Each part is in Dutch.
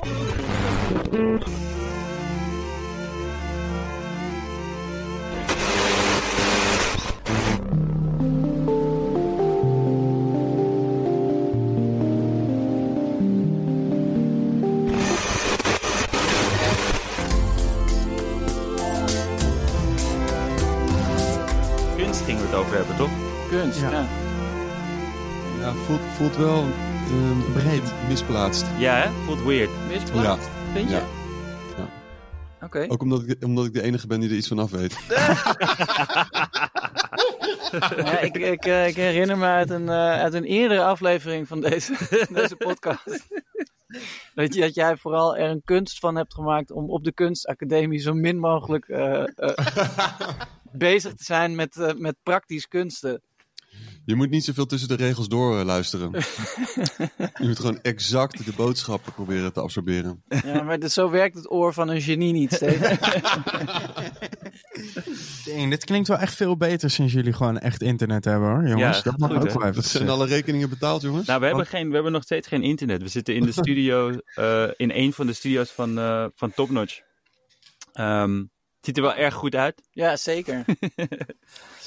Kunst gingen we het over hebben, toch? Kunst, Ja. ja. Ja, voelt, voelt wel ehm, breed misplaatst. Ja, hè? Voelt weird. Misplaatst, vind je? Ja. Oké. Ook omdat ik, omdat ik de enige ben die er iets van af weet. Ja, ik, ik, eh, ik herinner me uit een, eh, uit een eerdere aflevering van deze, deze podcast. Dat, je, dat jij vooral er een kunst van hebt gemaakt om op de kunstacademie zo min mogelijk eh, eh, bezig te zijn met, eh, met praktisch kunsten. Je moet niet zoveel tussen de regels door eh, luisteren. je moet gewoon exact de boodschappen proberen te absorberen. Ja, maar dit, zo werkt het oor van een genie niet, Steven. Dang, dit klinkt wel echt veel beter sinds jullie gewoon echt internet hebben hoor, jongens. Ja, dat mag goed, ook wel even Zijn alle rekeningen betaald, jongens? Nou, we hebben, geen, we hebben nog steeds geen internet. We zitten in de studio, eh, in een van de studio's van, eh van Top Notch. Ehm, het ziet er wel erg goed uit. Ja, zeker.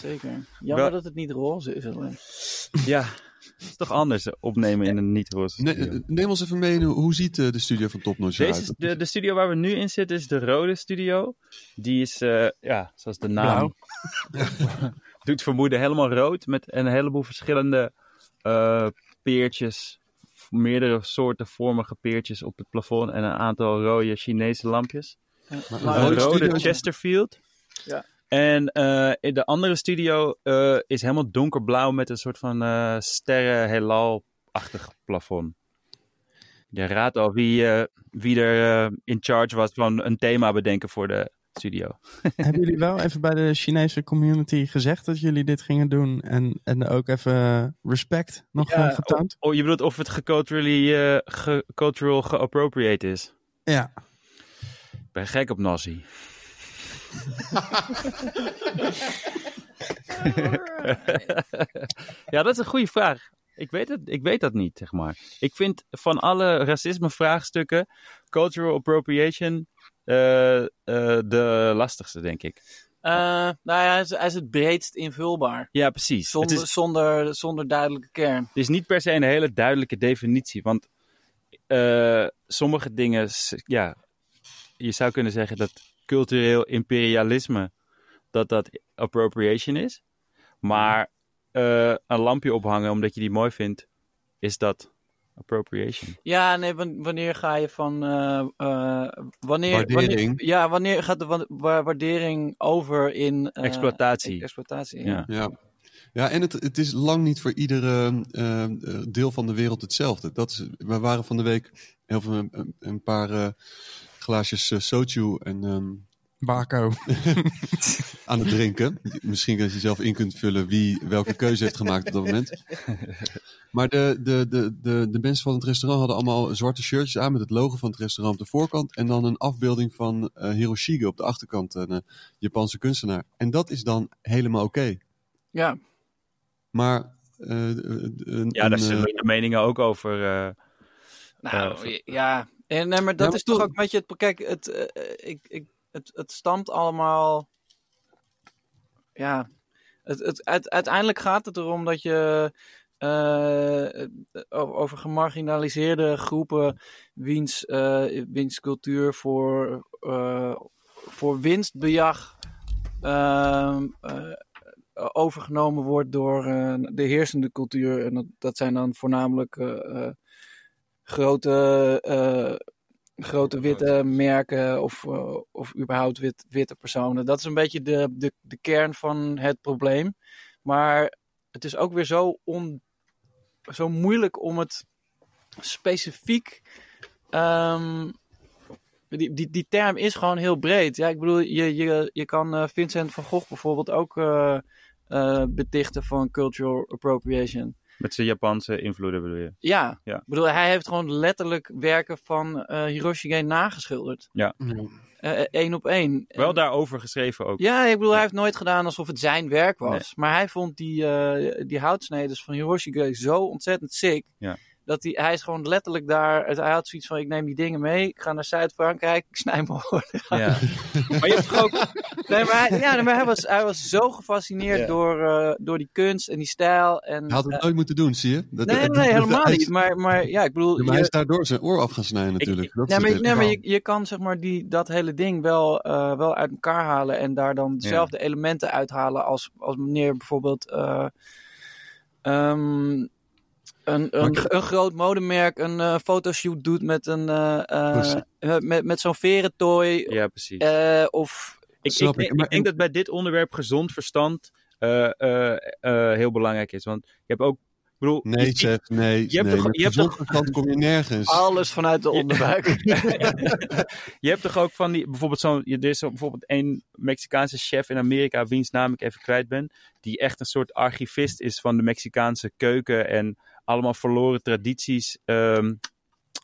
Zeker. Jammer Wel- dat het niet roze is. alleen. Ja, het is toch anders opnemen in een niet-roze Nee, studio. eh, neem ons even mee, hoe ziet eh, de studio van Top Notch Deze eruit? de, de studio waar we nu in zitten is de rode studio. Die is, eh, ja, zoals de naam doet vermoeden, helemaal rood. Met een heleboel verschillende eh, peertjes. Meerdere soorten vormige peertjes op het plafond. En een aantal rode Chinese lampjes. Een rode Chesterfield. Ja. En eh, in de andere studio eh, is helemaal donkerblauw met een soort van eh sterren heelal-achtig plafond. Je raadt al wie, wie er in charge was van een thema bedenken voor de studio. Hebben jullie wel even bij de Chinese community gezegd dat jullie dit gingen doen? En, en ook even respect nog Ja, getoond? Oh, je bedoelt of het geculturally, ge cultural geappropriate is? Ja. Ik ben gek op Nazi. ja, dat is een goede vraag. Ik weet, het, ik weet dat niet, zeg maar. Ik vind van alle racisme-vraagstukken cultural appropriation eh, eh, de lastigste, denk ik. Eh, nou ja, hij is, hij is het breedst invulbaar. Ja, precies. Zonder, Het, is, zonder, zonder duidelijke kern. het is niet per se een hele duidelijke definitie, want sommige dingen, ja, je zou kunnen zeggen dat cultureel imperialisme, dat dat appropriation is. Maar eh, een lampje ophangen omdat je die mooi vindt, is dat appropriation. Ja, nee, wan- wanneer ga je van. eh, eh, wanneer, Waardering. Wanneer, ja, wanneer gaat de wa- wa- waardering over in. eh, Exploitatie. Exploitatie, Ja. ja. Ja. En het, het is lang niet voor iedere deel van de wereld hetzelfde. Dat is, we waren van de week heel veel, een, een paar eh, glaasjes eh, soju en, ehm, Baco. aan het drinken. Misschien dat je zelf in kunt vullen wie welke keuze heeft gemaakt op dat moment. Maar de, de, de, de, de mensen van het restaurant hadden allemaal zwarte shirtjes aan met het logo van het restaurant op de voorkant. En dan een afbeelding van eh Hiroshige op de achterkant, een eh, Japanse kunstenaar. En dat is dan helemaal oké. Ja. Maar eh, een, Ja, daar eh, de meningen ook over. eh, Nou, ja. En, nee, maar dat maar is toch toch- ook een beetje het. Kijk, het, eh, ik, ik, het, het stamt allemaal. Ja. Het, het, uit- uiteindelijk gaat het erom dat je. eh, over gemarginaliseerde groepen. wiens, eh, wiens cultuur voor. voor winstbejag. ehm, eh, overgenomen wordt door de heersende cultuur. En dat, dat zijn dan voornamelijk. Eh, grote, grote witte merken of, eh, of überhaupt wit, witte personen. Dat is een beetje de, de, de kern van het probleem. Maar het is ook weer zo, on, zo moeilijk om het specifiek. ehm, die, die, die term is gewoon heel breed. Ja, ik bedoel, je, je, je kan eh, Vincent van Gogh bijvoorbeeld ook eh, betichten van cultural appropriation. Met zijn Japanse invloeden bedoel je. Ja, Ja. ik bedoel, hij heeft gewoon letterlijk werken van eh Hiroshige nageschilderd. Ja. Eén op één. Wel daarover geschreven ook. Ja, ik bedoel, hij heeft nooit gedaan alsof het zijn werk was. Nee. Maar hij vond die, eh, die houtsneden van Hiroshige zo ontzettend sick. Ja. Dat hij, hij is gewoon letterlijk daar. Hij had zoiets van: ik neem die dingen mee. Ik ga naar Zuid-Frankrijk. Ik snij me hoor. Ja. maar je hebt toch ook... Nee, maar, hij, ja, nee, maar hij, was, hij was zo gefascineerd Ja. door, eh, door die kunst en die stijl. En, Hij had het eh, nooit moeten doen, zie je? Dat, nee, nee, nee, helemaal niet. Maar, maar ja, ik bedoel. Ja, maar hij is daardoor zijn oor af gaan snijden natuurlijk. dat is maar, nee, maar je, je kan zeg maar die, dat hele ding wel, eh, wel uit elkaar halen en daar dan dezelfde elementen uithalen als, als wanneer bijvoorbeeld ehm, een, een, ik- een groot modemerk een eh, fotoshoot doet met, een, eh, eh, met, met zo'n verentooi. Ja, precies. eh, of ik, ik, ik, denk- maar- ik denk dat bij dit onderwerp gezond verstand eh, eh, eh, heel belangrijk is. Want je hebt ook... Ik bedoel, Nee, je nee. je hebt nee. toch- je hebt gezond toch- verstand kom je nergens. alles vanuit de onderbuik. je hebt toch ook van die, bijvoorbeeld zo'n, je- er is zo bijvoorbeeld één Mexicaanse chef in Amerika, wiens naam ik even kwijt ben, die echt een soort archivist is van de Mexicaanse keuken en allemaal verloren tradities ehm,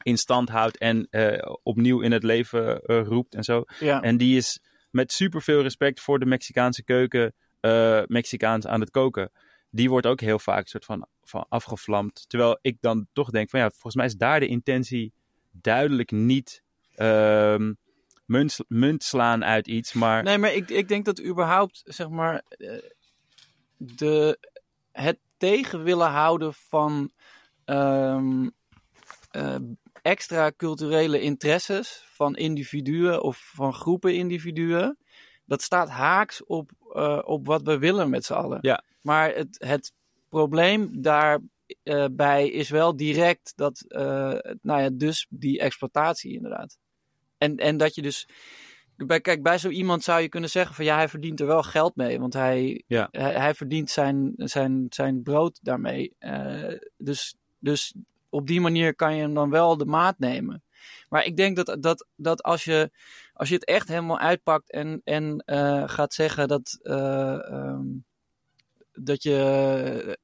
in stand houdt en eh, opnieuw in het leven eh, roept en zo. ja. En die is met superveel respect voor de Mexicaanse keuken eh, Mexicaans aan het koken. Die wordt ook heel vaak soort van, van afgevlamd. Terwijl ik dan toch denk van ja, volgens mij is daar de intentie duidelijk niet ehm, munt, munt slaan uit iets. Maar Nee, maar ik, ik denk dat überhaupt, zeg maar, de, het tegen willen houden van ehm, eh, extra culturele interesses van individuen of van groepen individuen, dat staat haaks op, eh, op wat we willen met z'n allen. Ja. Maar het, het probleem daarbij is wel direct dat, eh, nou ja, dus die exploitatie inderdaad. En, en dat je dus bij, kijk, bij zo iemand zou je kunnen zeggen van ja, hij verdient er wel geld mee. Want hij, Ja. hij, hij verdient zijn, zijn, zijn brood daarmee. Eh, dus, dus op die manier kan je hem dan wel de maat nemen. Maar ik denk dat, dat, dat als, je, als je het echt helemaal uitpakt en, en eh, gaat zeggen dat, eh, ehm, dat je.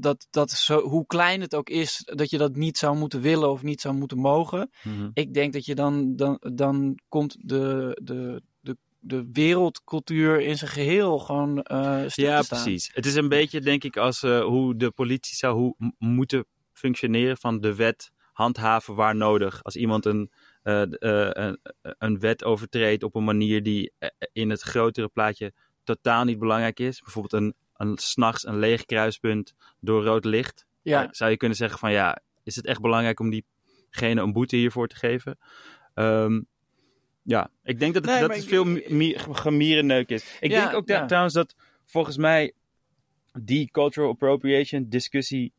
Dat, dat zo, hoe klein het ook is, dat je dat niet zou moeten willen of niet zou moeten mogen Mhm. ik denk dat je dan, dan, dan komt de, de, de, de wereldcultuur in zijn geheel gewoon stil ja, precies. Het is een beetje denk ik als eh, hoe de politie zou hoe, moeten functioneren van de wet handhaven waar nodig. Als iemand een, eh, een, een wet overtreedt op een manier die in het grotere plaatje totaal niet belangrijk is. Bijvoorbeeld een, een s'nachts een leeg kruispunt door rood licht. Ja, zou je kunnen zeggen van ja, is het echt belangrijk om diegene een boete hiervoor te geven? Ehm, ja, ik denk dat het, Nee, dat maar het ik- veel mi- mi- gemierenneuk is. Ik Ja, denk ook ja. trouwens dat volgens mij die cultural appropriation discussie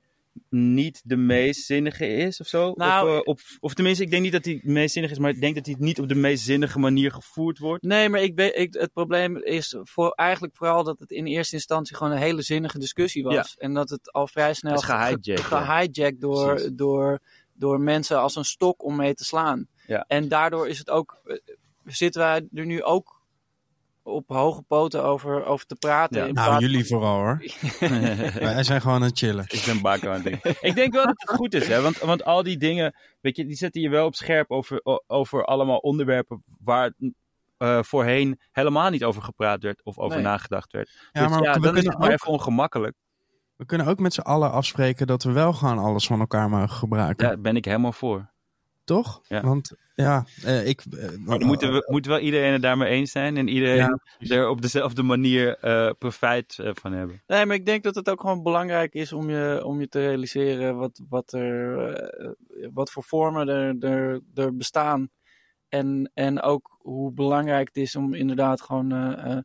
niet de meest zinnige is of zo. Nou, of, eh, op, of tenminste, ik denk niet dat die het meest zinnig is, maar ik denk dat die niet op de meest zinnige manier gevoerd wordt. nee, maar ik weet, ik, het probleem is voor, eigenlijk vooral dat het in eerste instantie gewoon een hele zinnige discussie was. En dat het al vrij snel gehijacked, ja. gehijacked door, Precies. door, door mensen als een stok om mee te slaan. Ja. En daardoor is het ook, eh, zitten wij er nu ook op hoge poten over, over te praten. Ja. in Nou, jullie vooral hoor. Wij zijn gewoon aan het chillen. Ik ben bakken aan het ding. Ik denk wel dat het goed is, hè? Want, want al die dingen, weet je, die zetten je wel op scherp over, over allemaal onderwerpen waar eh, voorheen helemaal niet over gepraat werd of over Nee. nagedacht werd. Ja, dus maar ja, we, dan is kunnen het maar ook, even ongemakkelijk. we kunnen ook met z'n allen afspreken dat we wel gewoon alles van elkaar mogen gebruiken. Ja, daar ben ik helemaal voor. Toch? Ja. Want ja, eh, ik... eh, Maar dan moeten we, moet wel iedereen het daarmee eens zijn en iedereen Ja, er op dezelfde manier eh, profijt eh, van hebben. Nee, maar ik denk dat het ook gewoon belangrijk is om je, om je te realiseren wat, wat, er, eh, wat voor vormen er, er, er bestaan. En, en ook hoe belangrijk het is om inderdaad gewoon eh, eh,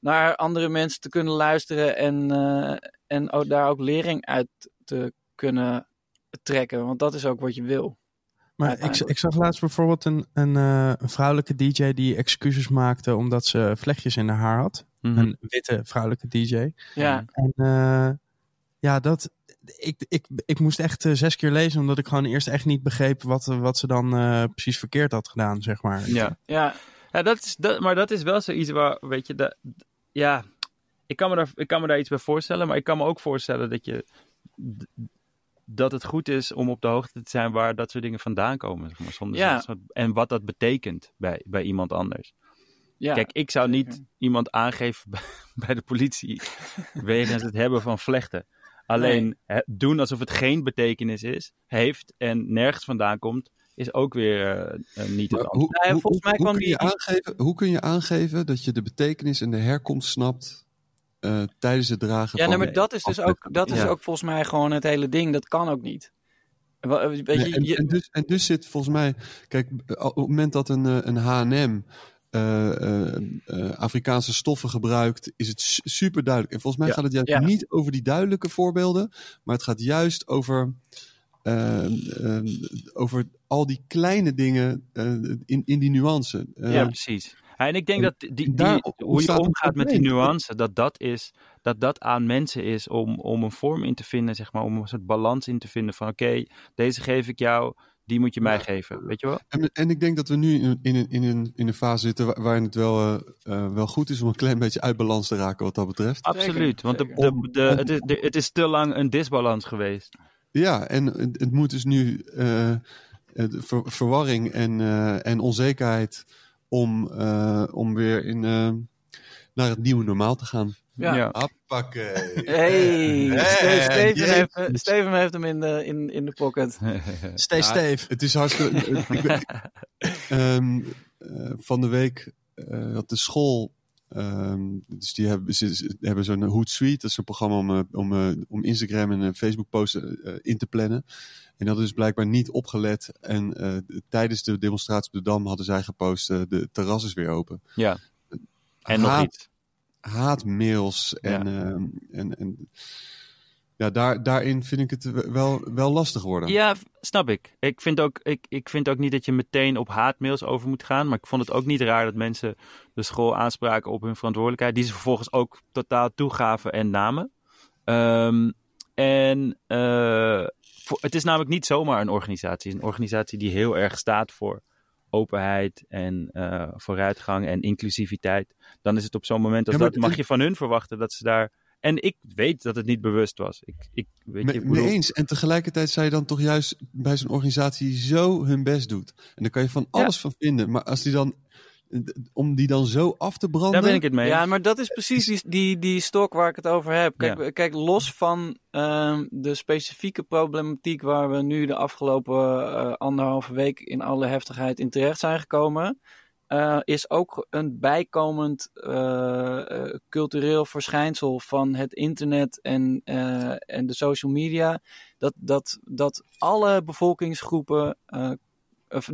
naar andere mensen te kunnen luisteren en, eh, en ook, daar ook lering uit te kunnen trekken. Want dat is ook wat je wil. Maar ik, ik zag laatst bijvoorbeeld een, een, eh, een vrouwelijke DJ die excuses maakte omdat ze vlechtjes in haar haar had. Mhm. Een witte vrouwelijke DJ. Ja, En eh, ja, dat. Ik, ik, ik moest echt eh, zes keer lezen, omdat ik gewoon eerst echt niet begreep wat, wat ze dan eh, precies verkeerd had gedaan, zeg maar. Ja. ja, Ja, dat is, dat, maar dat is wel zoiets waar, weet je, dat, ja, ik kan, me daar, ik kan me daar iets bij voorstellen, maar ik kan me ook voorstellen dat je, dat het goed is om op de hoogte te zijn waar dat soort dingen vandaan komen. Zeg maar, zonder Ja. soort- en wat dat betekent bij, bij iemand anders. ja. Kijk, ik zou niet iemand aangeven bij, de politie wegens het hebben van vlechten. Alleen doen alsof het geen betekenis is, heeft en nergens vandaan komt, is ook weer eh, eh, niet het antwoord. hoe, Nou ja, hoe- volgens mij hoe kwam kun je die- aangeven, hoe kun je aangeven dat je de betekenis en de herkomst snapt eh, tijdens het dragen Ja, van... nee, maar dat is dus ook, dat is Ja. ook volgens mij gewoon het hele ding. Dat kan ook niet. Je, Nee, en, je- en, dus, en dus zit volgens mij... Kijk, op het moment dat een, eh, een H&M eh, eh, eh, Afrikaanse stoffen gebruikt, is het su- super duidelijk. En volgens mij Ja. gaat het juist Ja. niet over die duidelijke voorbeelden, maar het gaat juist over... eh, eh, over al die kleine dingen eh, in, in die nuance. Eh, Ja, precies. Ja, en ik denk en- dat die, die, daar hoe je omgaat met die nuance, dat dat, is, dat dat aan mensen is om, om een vorm in te vinden, zeg maar, om een soort balans in te vinden van oké, deze geef ik jou, die moet je mij geven. Weet je wel? En, en ik denk dat we nu in, in, een- in, een, in een fase zitten waar- waarin het wel, eh, eh, wel goed is om een klein beetje uit balans te raken wat dat betreft. Absoluut. Want de, zeker. de, de, het, is, de- het is te lang een disbalans geweest. Ja, en het, het moet dus nu eh, ver- verwarring en, eh, en onzekerheid om, eh, om weer in, eh, naar het nieuwe normaal te gaan. ja. Appakee. Hey, Hey, Ste- Steven, heeft, Steven heeft hem in de, in, in de pocket. Stay Ja, Steve. Het is hartstikke... ik ehm, eh, van de week eh, had de school... ehm, dus die hebben, ze, hebben zo'n Hootsuite. Dat is een programma om, eh, om, eh, om Instagram en eh, Facebook posten eh, in te plannen. En dat hadden dus blijkbaar niet opgelet. En tijdens de demonstratie op de Dam hadden zij gepost... de terras is weer open. Ja. En nog iets. Haatmails en... ehm, en, en ja, daar, daarin vind ik het wel, wel lastig worden. Ja, snap ik. Ik vind, ook, ik, ik vind ook niet dat je meteen op haatmails over moet gaan. Maar ik vond het ook niet raar dat mensen de school aanspraken op hun verantwoordelijkheid. Die ze vervolgens ook totaal toegaven en namen. Ehm, en eh, voor- het is namelijk niet zomaar een organisatie. Een organisatie die heel erg staat voor openheid en eh, vooruitgang en inclusiviteit. Dan is het op zo'n moment als Ja, dat, mag je van hun verwachten dat ze daar... En ik weet dat het niet bewust was. Ik, ik, weet je, Me- bedoel- eens. En tegelijkertijd zou je dan toch juist bij zo'n organisatie zo hun best doet. En daar kan je van alles van vinden. Maar als die dan, om die dan zo af te branden. Daar ben ik het mee. Ja, maar dat is precies die, die, die stok waar ik het over heb. Kijk, kijk los van ehm, de specifieke problematiek waar we nu de afgelopen eh, anderhalve week in alle heftigheid in terecht zijn gekomen. Eh, is ook een bijkomend eh, eh, cultureel verschijnsel van het internet en, eh, en de social media. Dat, dat, dat alle bevolkingsgroepen, eh,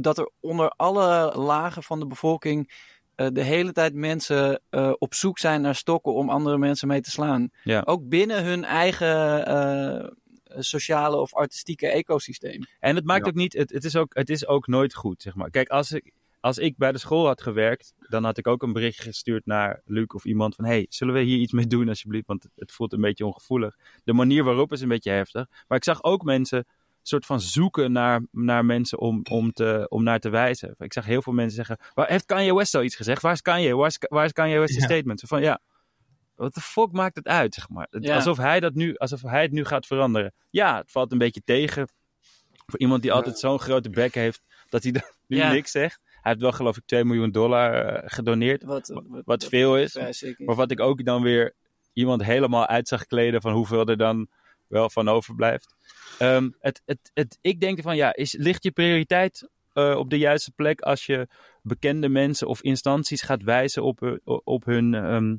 dat er onder alle lagen van de bevolking eh, de hele tijd mensen eh, op zoek zijn naar stokken om andere mensen mee te slaan. Ja. Ook binnen hun eigen eh, sociale of artistieke ecosysteem. En het maakt Ja. ook niet, het, het, is ook, het is ook nooit goed, zeg maar. Kijk, als ik, als ik bij de school had gewerkt, dan had ik ook een bericht gestuurd naar Luc of iemand van, hey, zullen we hier iets mee doen alsjeblieft? Want het, voelt een beetje ongevoelig. De manier waarop is een beetje heftig. Maar ik zag ook mensen soort van zoeken naar, naar mensen om, om, te, om naar te wijzen. Ik zag heel veel mensen zeggen, waar heeft Kanye West zoiets gezegd? Waar is Kanye? Waar is, waar is Kanye West's Ja. statement? Zo van, ja, wat de fuck maakt het uit, zeg maar? Ja. Alsof, hij dat nu, alsof hij het nu gaat veranderen. Ja, het valt een beetje tegen. Voor iemand die altijd zo'n grote bek heeft, dat hij nu Ja. niks zegt. Hij heeft wel geloof ik 2 miljoen dollar eh, gedoneerd. Wat, Wat veel is. Maar wat ik ook dan weer iemand helemaal uit zag kleden van hoeveel er dan wel van overblijft. Ehm, het, het, het, ik denk van ja, is, ligt je prioriteit eh, op de juiste plek als je bekende mensen of instanties gaat wijzen op, hun- op hun, ehm,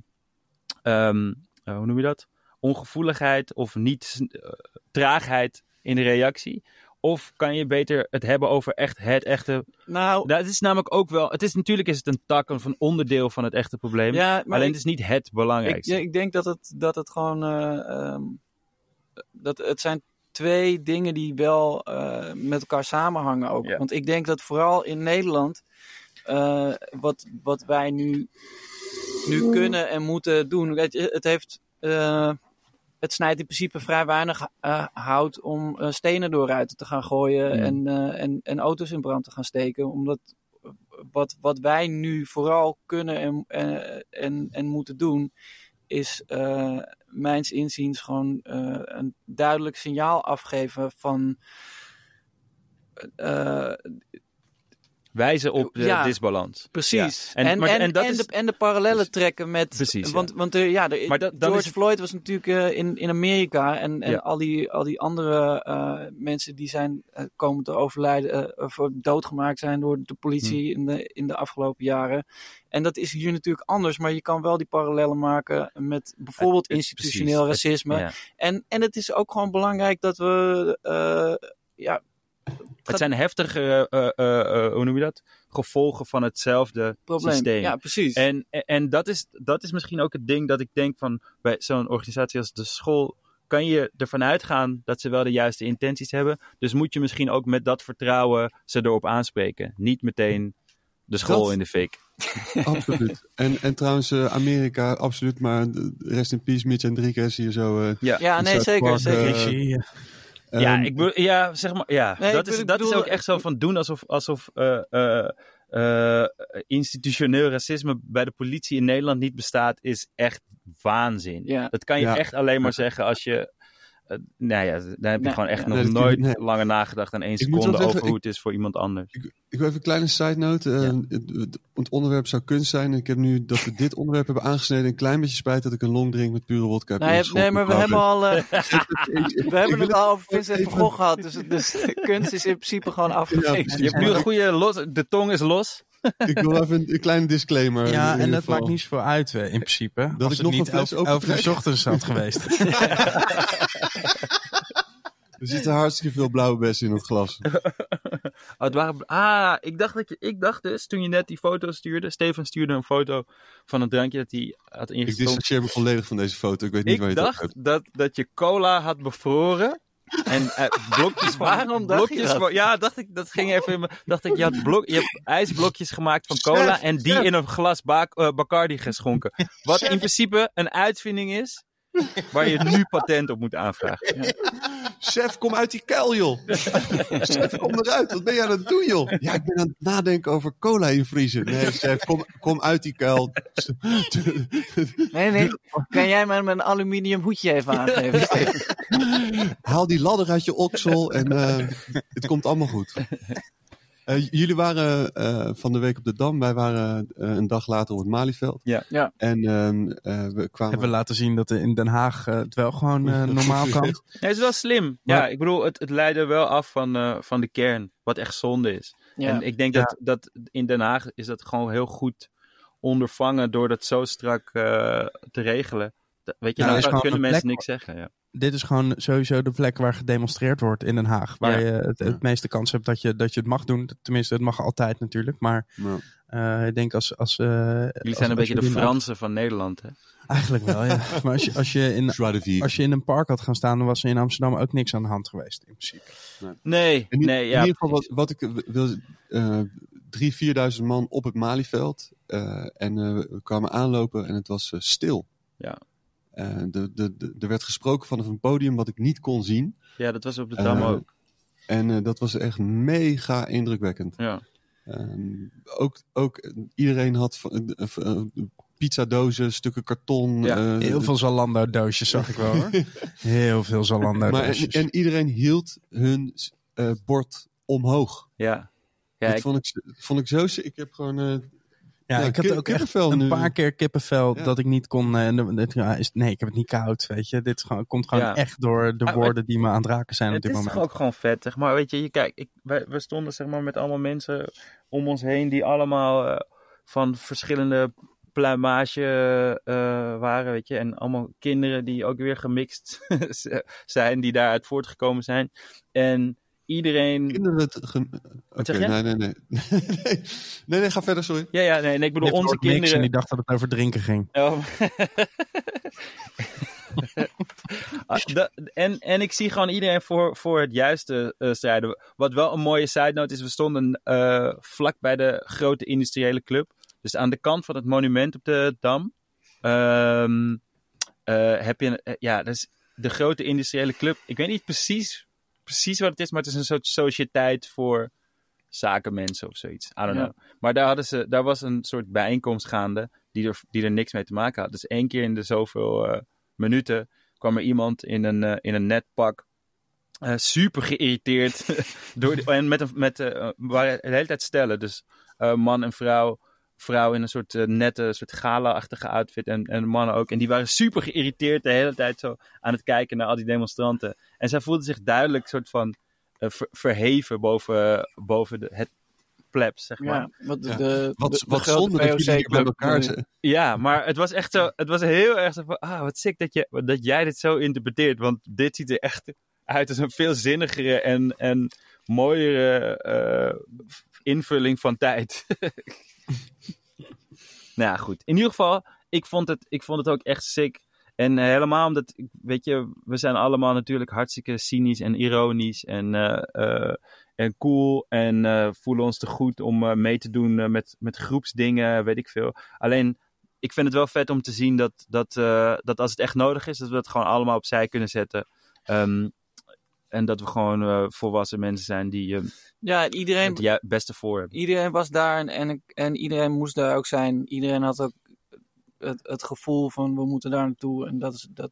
ehm, eh, hoe noem je dat? Ongevoeligheid of niet eh, traagheid in de reactie. Of kan je beter het hebben over echt het echte. Nou, Dat is namelijk ook wel. Het is natuurlijk is het een tak of een onderdeel van het echte probleem. ja, maar Alleen ik- het is niet het Ik, belangrijkste. ja, ik denk dat het, dat het gewoon. eh, ehm, dat het zijn twee dingen die wel eh, met elkaar samenhangen ook. Ja. Want ik denk dat vooral in Nederland. eh, wat, wat wij nu, nu kunnen en moeten doen. Weet je, het heeft. Het snijdt in principe vrij weinig eh, hout om eh, stenen door ruiten te gaan gooien Mm. en, eh, en, en auto's in brand te gaan steken. Omdat wat, wat wij nu vooral kunnen en, en, en, en moeten doen, is mijns inziens gewoon een duidelijk signaal afgeven van. Eh, wijzen op de Ja. disbalans. Precies. Ja. En- En, en, maar- en, en dat en is- de, en de parallellen trekken met. Precies. Want, want er, ja, er- Maar dat- dan George het- Floyd was natuurlijk eh, in, in Amerika. En, en Ja. al, die, al die andere eh, mensen die zijn eh, komen te overlijden. eh, of doodgemaakt zijn door de politie Hm. in, de, in de afgelopen jaren. En dat is hier natuurlijk anders. Maar je kan wel die parallellen maken met bijvoorbeeld institutioneel precies. Racisme. En, en het is ook gewoon belangrijk dat we. eh, ja, Het zijn heftige, eh, eh, eh, hoe noem je dat? Gevolgen van hetzelfde probleem. systeem. Ja, precies. En, en, en dat, is, dat is misschien ook het ding dat ik denk van bij zo'n organisatie als de school kan je ervan uitgaan dat ze wel de juiste intenties hebben. Dus moet je misschien ook met dat vertrouwen ze erop aanspreken. Niet meteen de school Dat- in de fik. Absoluut. En, en trouwens, Amerika, absoluut. Maar de- rest in peace, Mitch Enriquez hier zo. eh, Ja, ja, nee, zeker. Park, zeker. Ja. ehm, ik bedoel, ja, zeg maar, ja. Nee, dat is, bedoel- dat is ook echt zo van doen alsof, alsof eh, eh, eh, institutioneel racisme bij de politie in Nederland niet bestaat, is echt waanzin. Ja. Dat kan je Ja. echt alleen maar zeggen als je. Nou ja, daar heb je Nee, gewoon echt ja. nog Nee, kun nooit nee. langer nagedacht dan één Ik seconde zeggen, over hoe ik- het is voor iemand anders. Ik wil even een kleine side note. Eh, Ja. het, het- het onderwerp zou kunst zijn. Ik heb nu dat we dit onderwerp hebben aangesneden. Een klein beetje spijt dat ik een long drink met pure wodka heb Nee. Nou, nee, maar we hebben al. eh, Ik- we hebben het al over Vincent van Gogh gehad. Dus, dus de kunst is in principe gewoon precies. Je hebt nu een goede los, de tong is los. Ik wil even een, een kleine disclaimer. Ja, en dat geval. maakt niet zoveel uit eh, in principe. Dat als ik het nog een niet over, de ochtends had geweest. Er zitten hartstikke veel blauwe bessen in het glas. Oh, het waren, ah, ik dacht, dat je, ik dacht dus toen je net die foto stuurde. Steven stuurde een foto van een drankje dat hij had Ik ingestoken. dissocieer me volledig van deze foto. Ik weet niet waar Ik je het over dacht hebt. dat, dat je cola had bevroren. En eh, blokjes van. Waarom dacht je blokjes ja, dacht ik, dat ging even in me. Dacht ik, je, had blok, je hebt ijsblokjes gemaakt van cola. Chef, en die chef. in een glas eh, Bacardi geschonken. Wat in principe een uitvinding is. Waar je nu patent op moet aanvragen. Chef, kom uit die kuil, joh. chef, kom eruit. Wat ben je aan het doen, joh? Ja, ik ben aan het nadenken over cola invriezen. Nee, chef, kom, kom uit die kuil. Nee, nee. Kan jij me een aluminium hoedje even aangeven? Haal die ladder uit je oksel en eh, het komt allemaal goed. Eh, jullie waren eh, van de week op de Dam. Wij waren eh, een dag later op het Malieveld. Ja. Ja. En ehm, eh, we kwamen... Hebben we laten zien dat er in Den Haag het wel gewoon eh, normaal kan. Nee, het is wel slim. Ja, ik bedoel, het, het leidde wel af van, eh, van de kern. Wat echt zonde is. Ja. En ik denk Ja. dat, dat in Den Haag is dat gewoon heel goed ondervangen door dat zo strak eh, te regelen. Weet je, Ja, nou kunnen mensen plek- niks zeggen. Ja. Dit is gewoon sowieso de plek waar gedemonstreerd wordt in Den Haag. Waar Ja. je het, het meeste kans hebt dat je, dat je het mag doen. Tenminste, het mag altijd natuurlijk. Maar Nou, eh, ik denk als... als eh, Jullie zijn een beetje de Fransen. Fransen van Nederland. Hè? Eigenlijk wel, ja. maar als je, als, je in, als je in een park had gaan staan, dan was er in Amsterdam ook niks aan de hand geweest. In principe. Nee, In, nee, in ja. ieder geval, wat, wat ik wil, eh drie, vierduizend man op het Malieveld. eh, en eh, we kwamen aanlopen en het was stil. Ja. Eh, de, de, de, er werd gesproken vanaf een podium wat ik niet kon zien. ja, dat was op de Dam Eh, ook. En eh, dat was echt mega indrukwekkend. Ja. Ehm, ook, ook iedereen had van- pizzadozen, stukken karton. Ja, Heel veel Zalando-doosjes zag ik wel hoor. Heel veel maar, en, Zalando-doosjes. en iedereen hield hun eh, bord omhoog. Ja. Ja, dat ik, vond, ik, vond ik zo... Ik heb gewoon... eh, ja, ja, ik had ook echt een nu. paar keer kippenvel Ja. dat ik niet kon... eh, dit- is, nee, ik heb het niet koud, weet je. Dit is gewoon, komt gewoon Ja. echt door de Ah, woorden die me aan het raken zijn op het dit is moment. toch ook gewoon vet, zeg maar. Weet je, je kijk, ik, wij, we stonden zeg maar met allemaal mensen om ons heen die allemaal eh, van verschillende pluimage eh, waren, weet je. En allemaal kinderen die ook weer gemixt zijn, die daaruit voortgekomen zijn. En iedereen... Kinderen... het ge- Oké, zeg je? nee, nee, nee. nee. Nee, ga verder, sorry. Ja, ja, nee, nee ik bedoel, onze wordt niks En kinderen... die dacht dat het over drinken ging. Oh. Ah, en, en ik zie gewoon iedereen voor, voor het juiste eh, strijden. Wat wel een mooie side note is, we stonden eh, vlak bij de grote industriële club. Dus aan de kant van het monument op de Dam. ehm, eh, heb je, een- ja, dat is de grote industriële club. Ik weet niet precies, precies wat het is, maar het is een soort sociëteit voor zakenmensen of zoiets. I don't Ja. know. Maar daar, hadden ze, daar was een soort bijeenkomst gaande die er, die er niks mee te maken had. Dus één keer in de zoveel eh, minuten kwam er iemand in een, eh, in een net pak eh, super geïrriteerd. door en met een, met, waren de hele tijd stellen. Dus man en vrouw. Vrouw in een soort eh, nette, soort gala-achtige outfit. En, en mannen ook. En die waren super geïrriteerd de hele tijd zo aan het kijken naar al die demonstranten. En zij voelden zich duidelijk soort van eh, ver- verheven boven, boven de, het plebs, zeg maar. Ja, wat de, Ja. de, Wat, de- de wat zonde dat jullie hier bij elkaar zijn. Ja, maar het was echt zo. Het was heel erg zo van. Ah, wat sick dat, je, dat jij dit zo interpreteert. Want dit ziet er echt uit als een veel zinnigere en, en mooiere eh, invulling van tijd. nou ja, goed. In ieder geval, ik vond het, ik vond het ook echt sick. En eh, helemaal omdat, weet je, we zijn allemaal natuurlijk hartstikke cynisch en ironisch en, eh, eh, en cool. En voelen ons te goed om mee te doen met, met groepsdingen, weet ik veel. Alleen, ik vind het wel vet om te zien dat, dat, dat als het echt nodig is, dat we het gewoon allemaal opzij kunnen zetten. Ehm, en dat we gewoon eh, volwassen mensen zijn die eh, Ja, iedereen, het beste voor hebben. iedereen was daar en, en, en iedereen moest daar ook zijn. Iedereen had ook het, het gevoel van we moeten daar naartoe. En dat is, dat,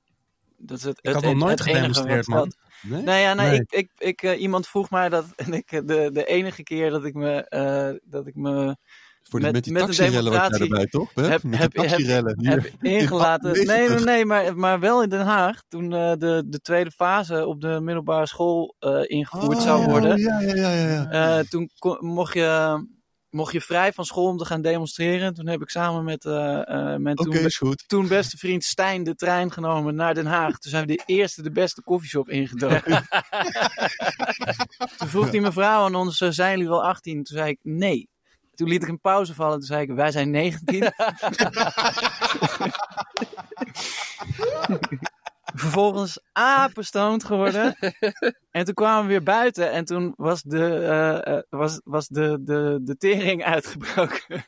dat is het, Ik had het, nog nooit gedemonstreerd, man. Nee? Nee, ja, nee, Nee. Ik, ik, ik, eh, iemand vroeg mij dat. En ik, de, de enige keer dat ik me. eh, dat ik me Voor die, Met- met, die de taxirellen erbij, toch? Beb? heb- met heb- heb- heb ingelaten. in Nee, nee, 90. nee, maar, maar wel in Den Haag. Toen eh, de, de tweede fase op de middelbare school eh, ingevoerd zou Oh, worden. Ja, ja, ja, ja. ja. Eh, toen kon- mocht, je, mocht je vrij van school om te gaan demonstreren. Toen heb ik samen met mijn toen, is goed. toen beste vriend Stijn de trein genomen naar Den Haag. Toen zijn we de eerste, de beste koffieshop ingedoken. toen vroeg die mevrouw aan ons, zijn jullie wel 18? Toen zei ik, nee. Toen liet ik een pauze vallen. Toen zei ik, wij zijn 19. Vervolgens apenstoond geworden. En toen kwamen we weer buiten. En toen was de, eh, eh, was, was de, de, de tering uitgebroken.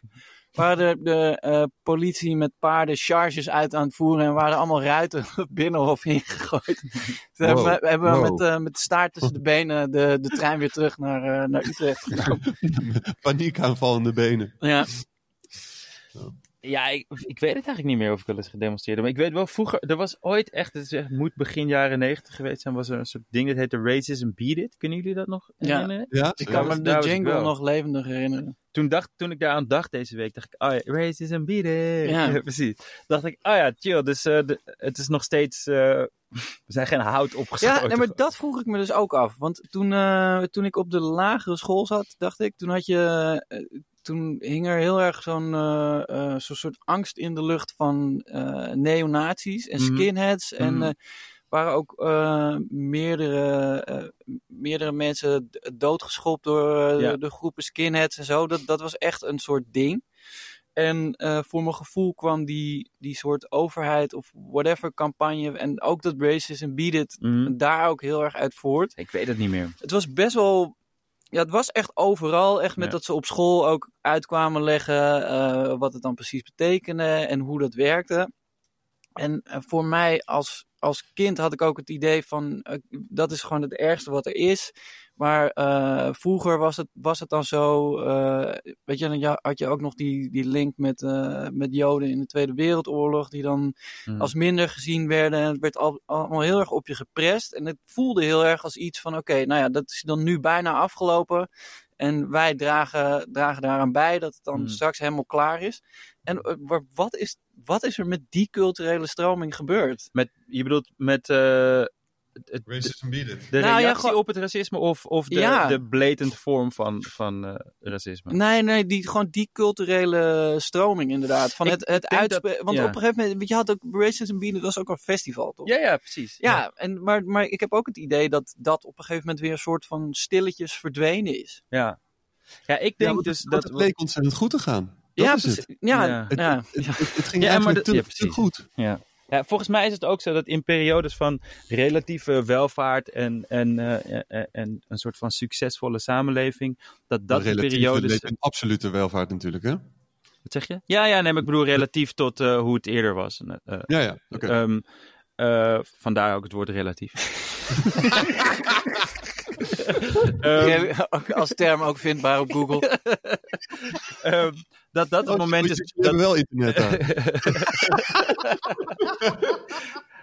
Waar de, de eh, politie met paarden charges uit aan het voeren. En waren allemaal ruiten het binnenhof ingegooid. Hebben we, hebben wow. met, eh, met de staart tussen de benen de, de trein weer terug naar, eh, naar Utrecht genomen. Paniekaanval in de benen. Ja. Ja, ik, ik weet het eigenlijk niet meer of ik wel eens gedemonstreerd heb. Maar ik weet wel, vroeger, er was ooit echt, het is echt, moet begin jaren negentig geweest zijn, was er een soort ding dat heette Racism Beat It. Kunnen jullie dat nog Ja. herinneren? Ja, Ik kan me daar de jingle nog levendig herinneren. Toen, dacht, toen ik daaraan dacht deze week, dacht ik, oh ja, Racism Beat It. Ja. precies. Dacht ik, oh ja, chill. Dus eh, de- het is nog steeds, eh, we zijn geen hout opgeschoten. Ja, nee, maar dat vroeg ik me dus ook af. Want toen, eh, toen ik op de lagere school zat, dacht ik, toen had je. Toen hing er heel erg zo'n zo'n soort angst in de lucht van neonazies en Mhm. skinheads. En Mhm. waren ook meerdere, meerdere mensen doodgeschopt door Ja. de, groepen skinheads en zo. Dat, dat was echt een soort ding. En voor mijn gevoel kwam die, die soort overheid of whatever campagne en ook dat Racism Beat It Mhm. daar ook heel erg uit voort. Ik weet het niet meer. Het was best wel. Ja, het was echt overal. Echt met Ja. dat ze op school ook uitkwamen leggen eh, wat het dan precies betekende en hoe dat werkte. En eh, voor mij als, als kind had ik ook het idee van eh, dat is gewoon het ergste wat er is. Maar eh, vroeger was het, was het dan zo, eh, weet je, dan had je ook nog die, die link met, eh, met Joden in de Tweede Wereldoorlog, die dan Mhm. als minder gezien werden. En het werd al, allemaal heel erg op je geprest. En het voelde heel erg als iets van: oké, nou ja, dat is dan nu bijna afgelopen. En wij dragen, dragen daaraan bij dat het dan Hmm. straks helemaal klaar is. En wat is, wat is er met die culturele stroming gebeurd? Met, je bedoelt met het- Racism it. de Nou ja, reactie gewoon- op het racisme of, of de, Ja. de blatant vorm van, van eh, racisme? Nee, nee, die, gewoon die culturele stroming inderdaad. Van Ik- het, het uitspreken. Want ja. op een gegeven moment, je had ook Racism Beat, dat was ook een festival, toch? Ja, ja, precies. Ja, en, maar, maar ik heb ook het idee dat dat op een gegeven moment weer een soort van stilletjes verdwenen is. Ja, ja ik denk dus het, dat... het leek ontzettend goed te gaan. Dat ja, is het. precies. Ja, Ja. ja. ja. Het, het, het, het ging Ja, maar eigenlijk dat- te, ja, te precies. goed. Ja. Ja, volgens mij is het ook zo dat in periodes van relatieve welvaart en, en, eh, en, en een soort van succesvolle samenleving, dat dat Relatief periodes... een absolute welvaart natuurlijk, hè? Wat zeg je? Ja, ja, nee, maar ik bedoel relatief tot eh, hoe het eerder was. Eh, Ja, ja, oké. ehm, eh, vandaar ook het woord relatief. Ehm, Als term ook vindbaar op Google. ehm, dat dat het Oh, moment is... Dat, wel internet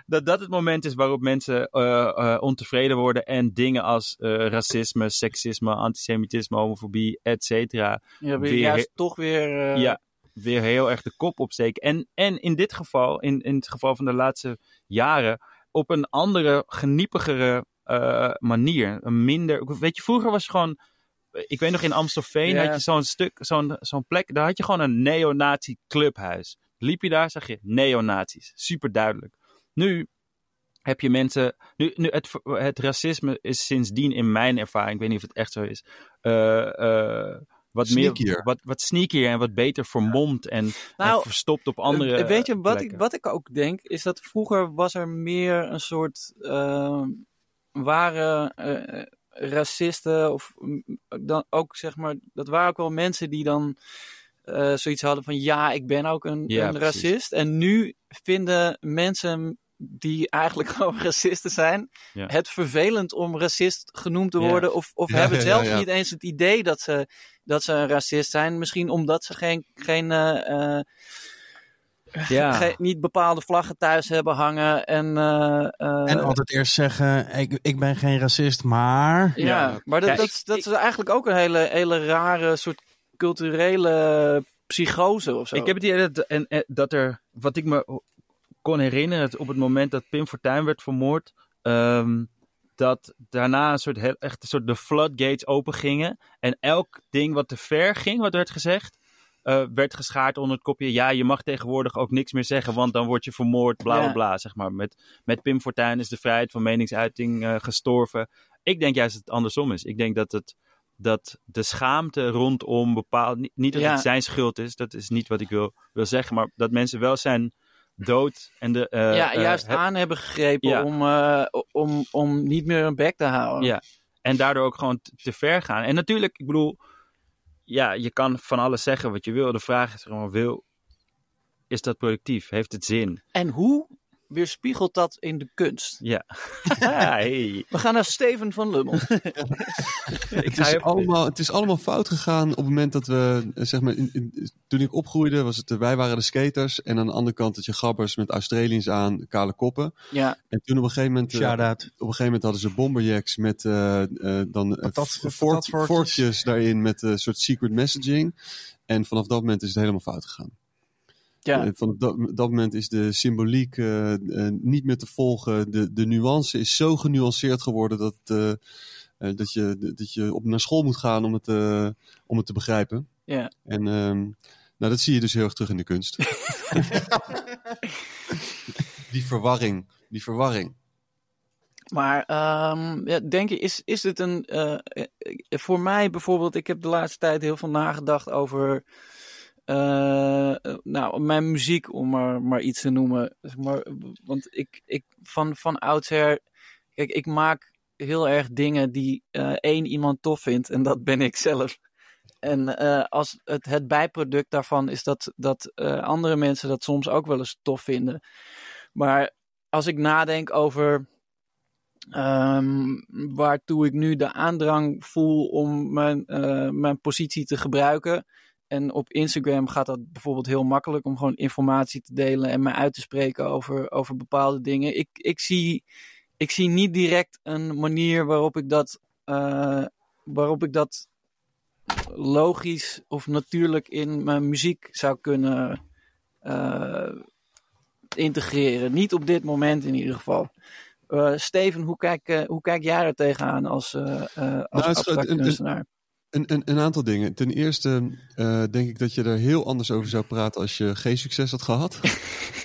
dat dat het moment is waarop mensen eh, eh, ontevreden worden en dingen als eh, racisme, seksisme, antisemitisme, homofobie, et cetera, Ja, weer Weer- juist toch weer... eh, ja, weer heel erg de kop opsteken. En, en in dit geval, in, in het geval van de laatste jaren, op een andere, geniepigere eh, manier. Een minder, weet je, vroeger was het gewoon, ik weet nog in Amstelveen had je zo'n stuk, zo'n zo'n plek, daar had je gewoon een neonazi clubhuis. Liep je daar, zag je neonazis. Super duidelijk. Nu heb je mensen, nu, nu het, het racisme is sindsdien in mijn ervaring, ik weet niet of het echt zo is, eh, wat Sneakier. meer, wat, wat sneakier en wat beter vermomd en, Nou, en verstopt op andere Eh, Weet je, wat ik, wat ik ook denk, is dat vroeger was er meer een soort... eh, waren eh, racisten of dan ook zeg maar... Dat waren ook wel mensen die dan eh, zoiets hadden van... Ja, ik ben ook een, Ja, een racist. En nu vinden mensen die eigenlijk gewoon racisten zijn... Ja. het vervelend om racist genoemd te Ja. worden. Of, of Ja, hebben ja, zelf ja, ja. niet eens het idee dat ze, dat ze een racist zijn. Misschien omdat ze geen... geen eh, eh, Ja. ge- niet bepaalde vlaggen thuis hebben hangen. En, eh, eh, En altijd eerst zeggen, ik, ik ben geen racist, maar... ja, Ja. maar dat, Ja, dat, ik- is- dat is eigenlijk ook een hele, hele rare soort culturele psychose of zo. Ik heb het idee dat, en, en, dat er, wat ik me kon herinneren, op het moment dat Pim Fortuyn werd vermoord, ehm, dat daarna een soort, heel- echt een soort de floodgates open gingen. En elk ding wat te ver ging, wat werd gezegd, eh, werd geschaard onder het kopje, ja, je mag tegenwoordig ook niks meer zeggen, want dan word je vermoord, bla bla Ja. bla, zeg maar. Met, met Pim Fortuyn is de vrijheid van meningsuiting eh, gestorven. Ik denk juist dat het andersom is. Ik denk dat het dat de schaamte rondom bepaald. Niet, niet dat Ja. het zijn schuld is, dat is niet wat ik wil, wil zeggen, maar dat mensen wel zijn dood en de. eh, ja, eh, juist aan hebben gegrepen Ja. om, eh, om, om niet meer een bek te houden. Ja. En daardoor ook gewoon te, te ver gaan. En natuurlijk, ik bedoel, ja, je kan van alles zeggen wat je wil. De vraag is gewoon, wil, is dat productief? Heeft het zin? En hoe weerspiegelt dat in de kunst? Ja. hey. We gaan naar Steven van Lummel. Ik Het is, allemaal, het is allemaal fout gegaan op het moment dat we, eh, zeg maar, in, in- toen ik opgroeide, was het, eh, wij waren de skaters. En aan de andere kant had je gabbers met Australiërs aan, kale koppen. ja, En toen op een gegeven moment, eh, op een gegeven moment hadden ze bomberjacks met eh, eh, dan vorkjes daarin met een soort secret messaging. En vanaf dat moment is het helemaal fout gegaan. Ja. Eh, Van dat, dat moment is de symboliek eh, eh, niet meer te volgen. De, de nuance is zo genuanceerd geworden dat, dat, je, dat je op naar school moet gaan om het, om het te begrijpen. ja. En ehm, nou, dat zie je dus heel erg terug in de kunst. die verwarring. Die verwarring. Maar ehm, ja, denk je, is, is dit een. voor mij bijvoorbeeld, ik heb de laatste tijd heel veel nagedacht over. Eh, eh, nou, mijn muziek, om maar, maar iets te noemen. Want ik, ik van, van oudsher. Kijk, ik maak heel erg dingen die eh, één iemand tof vindt, en dat ben ik zelf. En als het, het bijproduct daarvan is dat, dat andere mensen dat soms ook wel eens tof vinden. Maar als ik nadenk over Ehm, waartoe ik nu de aandrang voel om mijn, mijn positie te gebruiken. En op Instagram gaat dat bijvoorbeeld heel makkelijk om gewoon informatie te delen en me uit te spreken over, over bepaalde dingen. Ik, ik, zie, ik zie niet direct een manier waarop ik dat, eh, waarop ik dat logisch of natuurlijk in mijn muziek zou kunnen eh, integreren. Niet op dit moment in ieder geval. Eh, Steven, hoe kijk, hoe kijk jij er tegenaan als, als is abstract kunstenaar? Een, een, een aantal dingen. Ten eerste eh, denk ik dat je er heel anders over zou praten als je geen succes had gehad.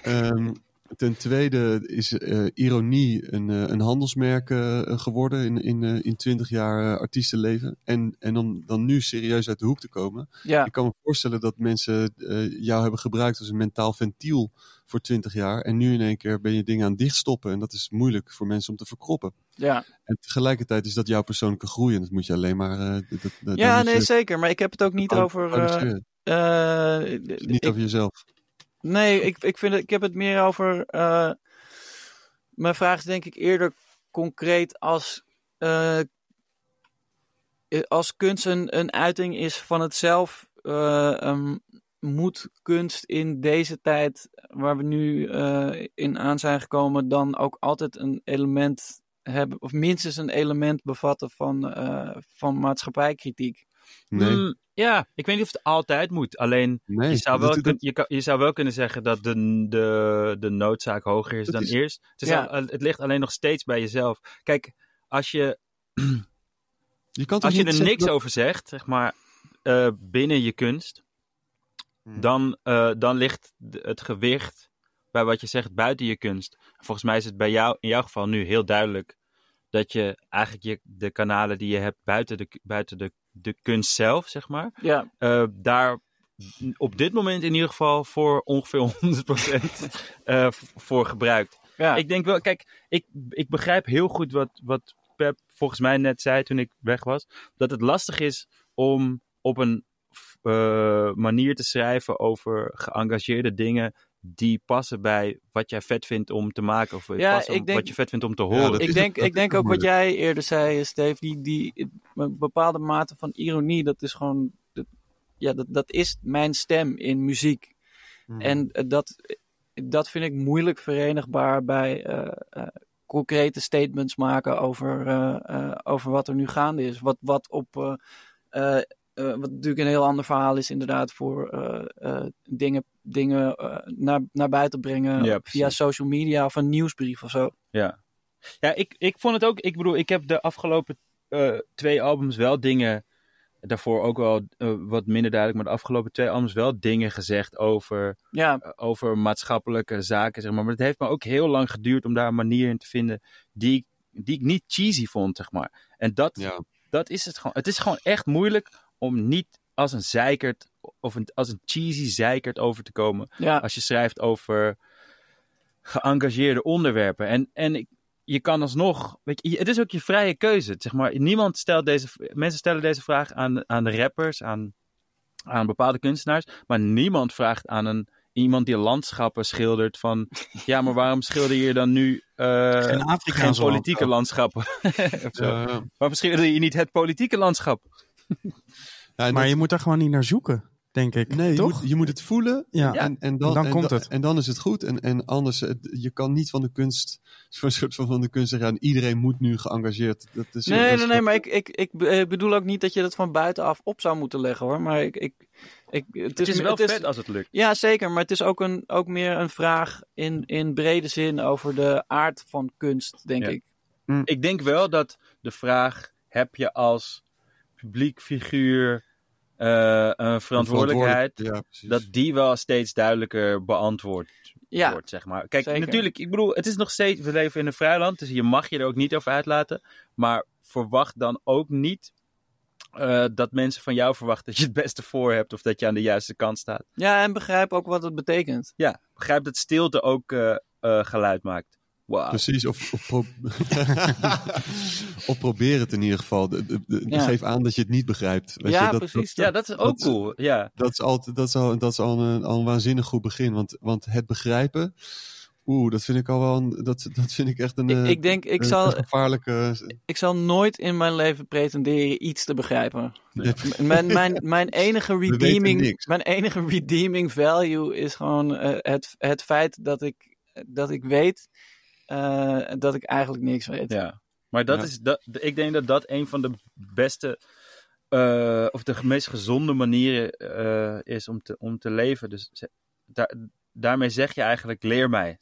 Ehm, ten tweede is eh, ironie een, eh, een handelsmerk eh, geworden in, in, in 20 jaar artiestenleven. En, en om dan nu serieus uit de hoek te komen. Ja, Ik kan me voorstellen dat mensen jou hebben gebruikt als een mentaal ventiel voor 20 jaar. En nu in één keer ben je dingen aan dichtstoppen. En dat is moeilijk voor mensen om te verkroppen. ja. En tegelijkertijd is dat jouw persoonlijke groei. En dat moet je alleen maar... dat, ja nee, je zeker. Maar ik heb het ook niet over. Niet over jezelf. Nee, ik, ik, vind ik heb het meer over. eh, mijn vraag is denk ik eerder concreet als. eh, als kunst een, een uiting is van het zelf. eh, moet kunst in deze tijd waar we nu eh, in aan zijn gekomen dan ook altijd een element hebben, of minstens een element bevatten van, eh, van maatschappijkritiek. Nee, Mm, ja, ik weet niet of het altijd moet. Alleen nee. je, zou wel dat- kun- je, kan- je zou wel kunnen zeggen dat de, de, de noodzaak hoger is Dat dan is- eerst. Het, is Ja. al- het ligt alleen nog steeds bij jezelf. Kijk, als je, je kan toch als je er niks dat- over zegt, zeg maar, eh, binnen je kunst, Hmm. dan, eh, dan ligt het gewicht bij wat je zegt buiten je kunst. Volgens mij is het bij jou, in jouw geval nu heel duidelijk dat je eigenlijk je, de kanalen die je hebt buiten de, buiten de, de kunst zelf, zeg maar, Ja, eh, daar op dit moment in ieder geval voor ongeveer 100% eh, voor gebruikt. ja. Ik denk wel, kijk, ik, ik begrijp heel goed wat, wat Pep volgens mij net zei toen ik weg was. Dat het lastig is om op een eh, manier te schrijven over geëngageerde dingen die passen bij wat jij vet vindt om te maken. Of Ja, passen om ik denk- wat je vet vindt om te horen. ik denk, het- ik denk ook wat jij eerder zei, Steve, die, die een bepaalde mate van ironie, dat is gewoon, dat, ja, dat, dat is mijn stem in muziek. Hmm. En eh, dat, dat vind ik moeilijk verenigbaar bij eh, eh, concrete statements maken over, eh, eh, over wat er nu gaande is. Wat, wat op. eh, wat natuurlijk een heel ander verhaal is, inderdaad, voor eh, eh, dingen, dingen naar, naar buiten brengen Ja, via social media of een nieuwsbrief of zo. Ja, ja ik, ik vond het ook. Ik bedoel, ik heb de afgelopen eh, twee albums wel dingen. Daarvoor ook wel eh, wat minder duidelijk, maar de afgelopen twee albums wel dingen gezegd over, Ja, over maatschappelijke zaken, zeg maar. Maar het heeft me ook heel lang geduurd om daar een manier in te vinden die, ik- die ik niet cheesy vond, zeg maar. En dat, Ja. dat is het gewoon. Het is gewoon echt moeilijk om niet als een zeikert of een, als een cheesy zeikert over te komen ja. als je schrijft over geëngageerde onderwerpen. En, en ik, je kan alsnog, weet je, het is ook je vrije keuze. Zeg maar, niemand stelt deze, mensen stellen deze vraag aan, aan de rappers, aan, aan bepaalde kunstenaars, maar niemand vraagt aan een, iemand die landschappen schildert van, ja, maar waarom schilder je dan nu eh, Geen politieke landschap. landschappen? Of zo. Waarom schilder je niet het politieke landschap? Maar dat- je moet daar gewoon niet naar zoeken, denk ik. Nee, je toch? moet, je moet het voelen Ja. en, en, dan, dan en komt da- het. En dan is het goed. En, en anders, het- je kan niet van de kunst, zo'n soort van, van de kunst zeggen, ja, iedereen moet nu geëngageerd. Dat is, Nee, dat is nee, nee, maar ik, ik, ik be- bedoel ook niet dat je dat van buitenaf op zou moeten leggen hoor. Maar ik, ik, ik, het, Het is wel het vet als het lukt. Ja, zeker. Maar het is ook, een, ook meer een vraag in, in brede zin over de aard van kunst, denk Ja. ik. Ik denk wel dat de vraag: heb je als publiek figuur eh, een verantwoordelijkheid? Ja. Dat die wel steeds duidelijker beantwoord Ja, wordt, zeg maar. Kijk, zeker. natuurlijk, ik bedoel, het is nog steeds, we leven in een vrij land, dus je mag je er ook niet over uitlaten. Maar verwacht dan ook niet eh, dat mensen van jou verwachten dat je het beste voor hebt of dat je aan de juiste kant staat. ja, en begrijp ook wat het betekent. Ja, begrijp dat stilte ook eh, geluid maakt. Wauw. Precies, of, of, pro- of probeer het in ieder geval. De, de- de- Ja. Geef aan dat je het niet begrijpt. Weet Ja, je, dat, precies. ja, dat is ook dat- cool. Ja. Dat is, altijd, dat is, al, dat is al, een, al een waanzinnig goed begin. Want, want het begrijpen, oeh, dat vind ik al wel een, dat, dat vind ik echt een, Ik, eh, ik denk, ik een- zal, een gevaarlijke... ik zal nooit in mijn leven pretenderen iets te begrijpen. Nee. Mijn, mijn, mijn, enige redeeming, mijn enige redeeming value is gewoon eh, het, het feit dat ik, dat ik weet eh, dat ik eigenlijk niks weet. Ja, maar dat Ja. is dat, ik denk dat dat een van de beste eh, of de meest gezonde manieren eh, is om te, om te leven. Dus daar, daarmee zeg je eigenlijk: leer mij,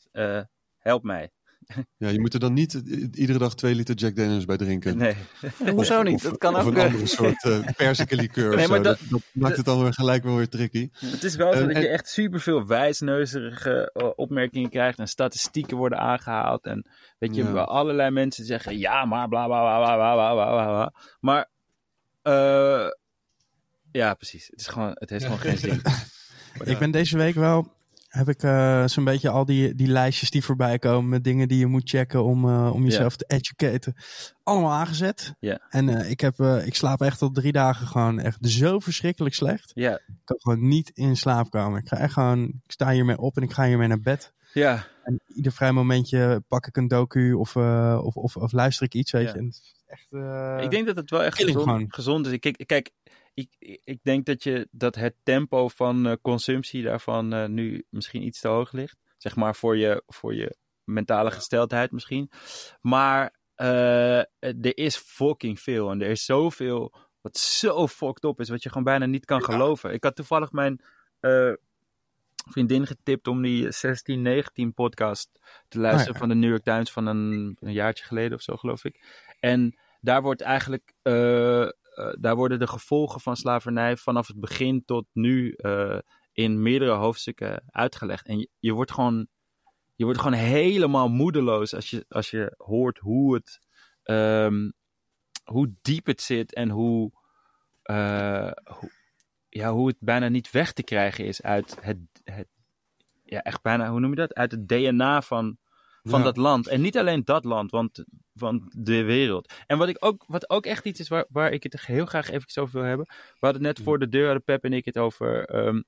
help mij. Ja, je moet er dan niet iedere dag twee liter Jack Daniels bij drinken. Nee, En Hoezo niet? Of, Dat kan of ook. een eh, andere soort uh, persikenlikeur Nee, of maar zo. dat- Dat, dat maakt het dan weer gelijk wel weer tricky. het is wel zo Eh, dat en- je echt superveel wijsneuzerige eh, opmerkingen krijgt en statistieken worden aangehaald. En weet je, Ja. wel allerlei mensen zeggen ja, maar bla bla bla bla bla bla bla bla. bla. Maar eh, ja, precies. Het, is gewoon, het heeft gewoon geen zin. Ik ben deze week wel, heb ik eh, zo'n beetje al die, die lijstjes die voorbij komen met dingen die je moet checken om, eh, om jezelf te educaten. Allemaal aangezet. Ja. En eh, ik, heb, ik slaap echt al drie dagen gewoon echt zo verschrikkelijk slecht. Ja, Ik kan gewoon niet in slaap komen. Ik ga echt gewoon, ik sta hiermee op en ik ga hiermee naar bed. ja. En ieder vrij momentje pak ik een docu of, of, of, of luister ik iets, weet je. En echt, Ik denk dat het wel echt gezond, gezond is. Kijk, kijk, ik, ik denk dat, je, dat het tempo van uh, consumptie daarvan uh, nu misschien iets te hoog ligt. Zeg maar voor je, voor je mentale gesteldheid misschien. Maar uh, er is fucking veel. En er is zoveel wat zo fucked op is. Wat je gewoon bijna niet kan geloven. Ik had toevallig mijn vriendin getipt om die 1619 podcast te luisteren. Ah, Van de New York Times van een, een jaartje geleden of zo geloof ik. En daar wordt eigenlijk uh, daar worden de gevolgen van slavernij vanaf het begin tot nu uh, in meerdere hoofdstukken uitgelegd. En je, wordt gewoon, je wordt gewoon helemaal moedeloos als je, als je hoort hoe het, um, hoe diep het zit en hoe, uh, hoe, ja, hoe het bijna niet weg te krijgen is uit het, het ja, echt bijna, hoe noem je dat? Uit het DNA van, van Ja. dat land. En niet alleen dat land, want, want de wereld. En wat, ik ook, wat ook echt iets is waar, waar ik het heel graag even over wil hebben. We hadden net voor de deur, hadden Pep en ik het over, ehm,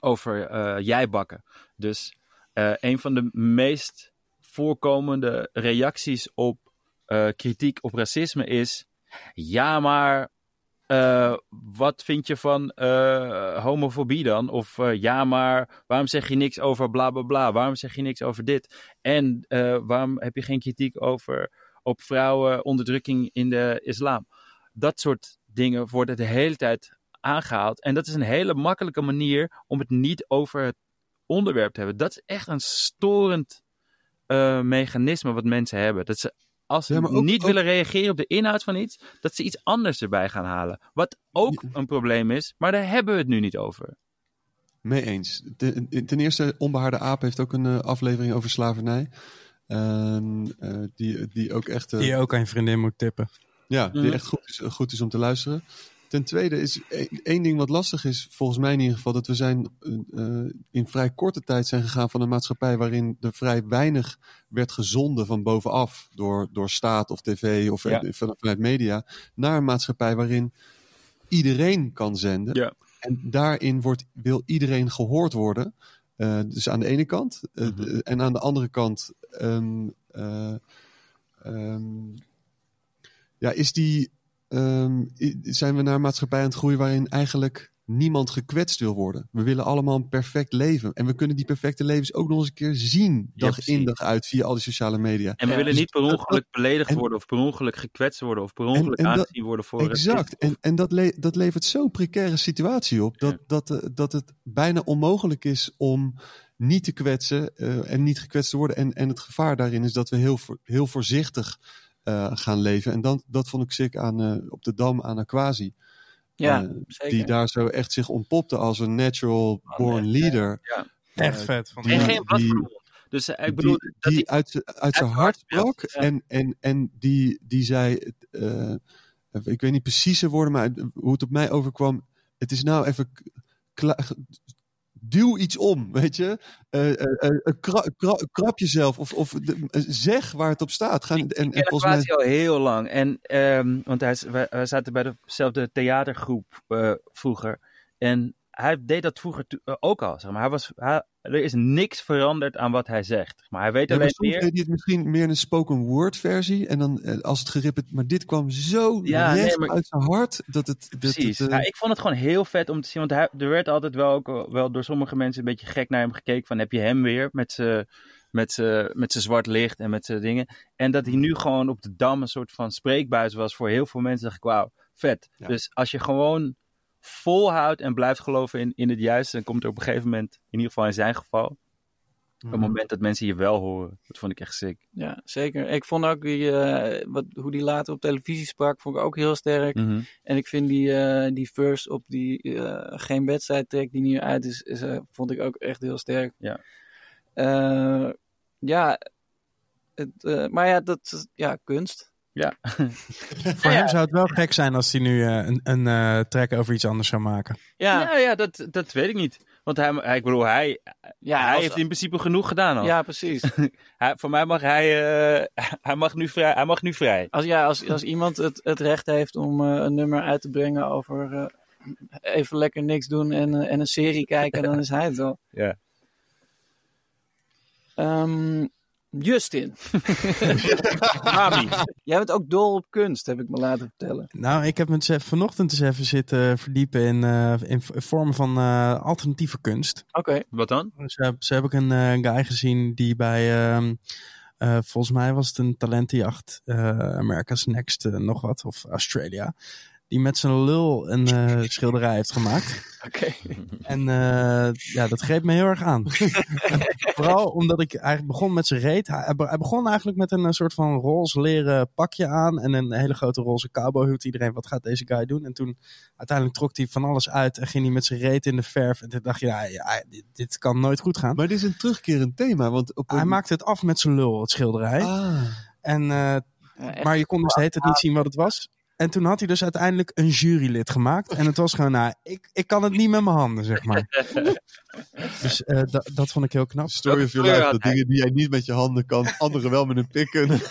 over eh, jijbakken. Dus eh, een van de meest voorkomende reacties op eh, kritiek op racisme is... Ja, maar eh, wat vind je van eh, homofobie dan? Of eh, ja, maar waarom zeg je niks over bla bla bla? Waarom zeg je niks over dit? En waarom heb je geen kritiek over op vrouwenonderdrukking in de islam? Dat soort dingen worden de hele tijd aangehaald. En dat is een hele makkelijke manier om het niet over het onderwerp te hebben. Dat is echt een storend mechanisme wat mensen hebben. Dat ze als ze Ja, maar ook- niet ook- willen reageren op de inhoud van iets, dat ze iets anders erbij gaan halen. Wat ook een probleem is, maar daar hebben we het nu niet over. Mee eens. Ten, ten eerste, Onbehaarde Aap heeft ook een eh, aflevering over slavernij. Ehm, eh, die, die ook echt, eh, Die je ook aan je vriendin moet tippen. ja, die Mhm. echt goed is, goed is om te luisteren. Ten tweede is e- één ding wat lastig is, volgens mij in ieder geval, dat we zijn eh, in vrij korte tijd zijn gegaan van een maatschappij waarin er vrij weinig werd gezonden van bovenaf door, door staat of tv of Ja. eh, van- vanuit media, naar een maatschappij waarin iedereen kan zenden. Ja. En daarin wordt, wil iedereen gehoord worden. Eh, dus aan de ene kant. Eh, Mhm. en aan de andere kant ehm, eh, ehm, ja, is die, ehm, zijn we naar een maatschappij aan het groeien waarin eigenlijk niemand gekwetst wil worden. We willen allemaal een perfect leven. En we kunnen die perfecte levens ook nog eens een keer zien. Dag in dag uit via al die sociale media. En we Ja, willen dus niet per dat- ongeluk beledigd en- worden of per ongeluk gekwetst worden of per ongeluk en dat- aangezien worden voor Exact. racisme. En, en dat, le- dat levert zo'n precaire situatie op. Dat, Ja. dat, eh, dat het bijna onmogelijk is om niet te kwetsen eh, en niet gekwetst te worden. En, en het gevaar daarin is dat we heel, voor- heel voorzichtig eh, gaan leven. En dan, dat vond ik sick aan, eh, op de Dam aan Aquasi. Ja, Eh, zeker. die daar zo echt zich ontpopte als een natural born ja. leader. Echt Eh, vet. Van die- En geen die-. Dus ik bedoel, die, dat die die, uit, uit zijn uit hart sprak. ja. En, en, en die, die zei, eh, ik weet niet precies de woorden, maar hoe het op mij overkwam. Het is nou even duw iets om, weet je. Kra- kra- krap jezelf of, of de- zeg waar het op staat. Gaan, en, en volgens mij, al heel lang. En, ehm, want hij, wij, wij zaten bij dezelfde theatergroep vroeger. En hij deed dat vroeger eh, ook al. Zeg maar. hij was, hij, er is niks veranderd aan wat hij zegt. Maar hij weet ja, alleen meer. deed hij het misschien meer een spoken word versie. En dan eh, als het gerippeld, maar dit kwam zo Ja, nee, recht maar- uit zijn hart. Dat het, dat Precies. het, eh, Ja, ik vond het gewoon heel vet om te zien. Want hij, er werd altijd wel, ook, wel- door sommige mensen een beetje gek naar hem gekeken. Van heb je hem weer met zijn met z'n zwart licht en met zijn dingen. En dat hij nu gewoon op de dam een soort van spreekbuis was voor heel veel mensen. dacht ik, wauw, vet. Ja. Dus als je gewoon volhoudt en blijft geloven in, in het juiste, dan komt er op een gegeven moment, in ieder geval in zijn geval, Mhm. een moment dat mensen je wel horen. Dat vond ik echt sick. Ja, zeker. Ik vond ook die, eh, wat, hoe die later op televisie sprak, vond ik ook heel sterk. Mhm. En ik vind die, eh, die verse op die eh, geen wedstrijd track die nu uit is, is vond ik ook echt heel sterk. Ja. Ja, het, maar ja, dat ja, kunst. Voor hem zou het wel gek zijn als hij nu eh, een, een eh, track over iets anders zou maken. Ja, Ja, ja, dat, dat weet ik niet. Want hij, hij- ik bedoel, hij, ja, hij als- heeft in principe genoeg gedaan al. ja precies. Hij, voor mij mag hij, eh, hij, mag nu vrij, hij mag nu vrij. Als, ja, als, als iemand het, het recht heeft om eh, een nummer uit te brengen over eh, even lekker niks doen en, en een serie kijken, dan is hij het wel. Ja. Ehm, Justin. Jij bent ook dol op kunst, heb ik me laten vertellen. Nou, ik heb me dus even vanochtend eens even zitten verdiepen in, eh, in vormen van eh, alternatieve kunst. Oké. Wat dan? Ze, heb- ze heb ik een eh, guy gezien die bij, ehm, eh, volgens mij was het een talentenjacht, eh America's Next eh, nog wat, of Australia. Die met zijn lul een eh, schilderij heeft gemaakt. Oké. En eh, ja, dat greep me heel erg aan. Vooral omdat ik eigenlijk begon met zijn reet. Hij, hij begon eigenlijk met een eh, soort van roze leren pakje aan. En een hele grote roze cowboyhoed. Iedereen, wat gaat deze guy doen? En toen uiteindelijk trok hij van alles uit. En ging hij met zijn reet in de verf. En toen dacht je, ja, ja, dit, dit kan nooit goed gaan. Maar dit is een terugkerend thema. Want op Hij maakte het af met zijn lul, het schilderij. Ah. En, eh, Ja, maar je kon dus de hele tijd niet zien wat het was. En toen had hij dus uiteindelijk een jurylid gemaakt. En het was gewoon, nou, ik, ik kan het niet met mijn handen, zeg maar. Dus eh, dat- dat vond ik heel knap. Story of your life. Dat dingen die jij niet met je handen kan, anderen wel met een pik kunnen.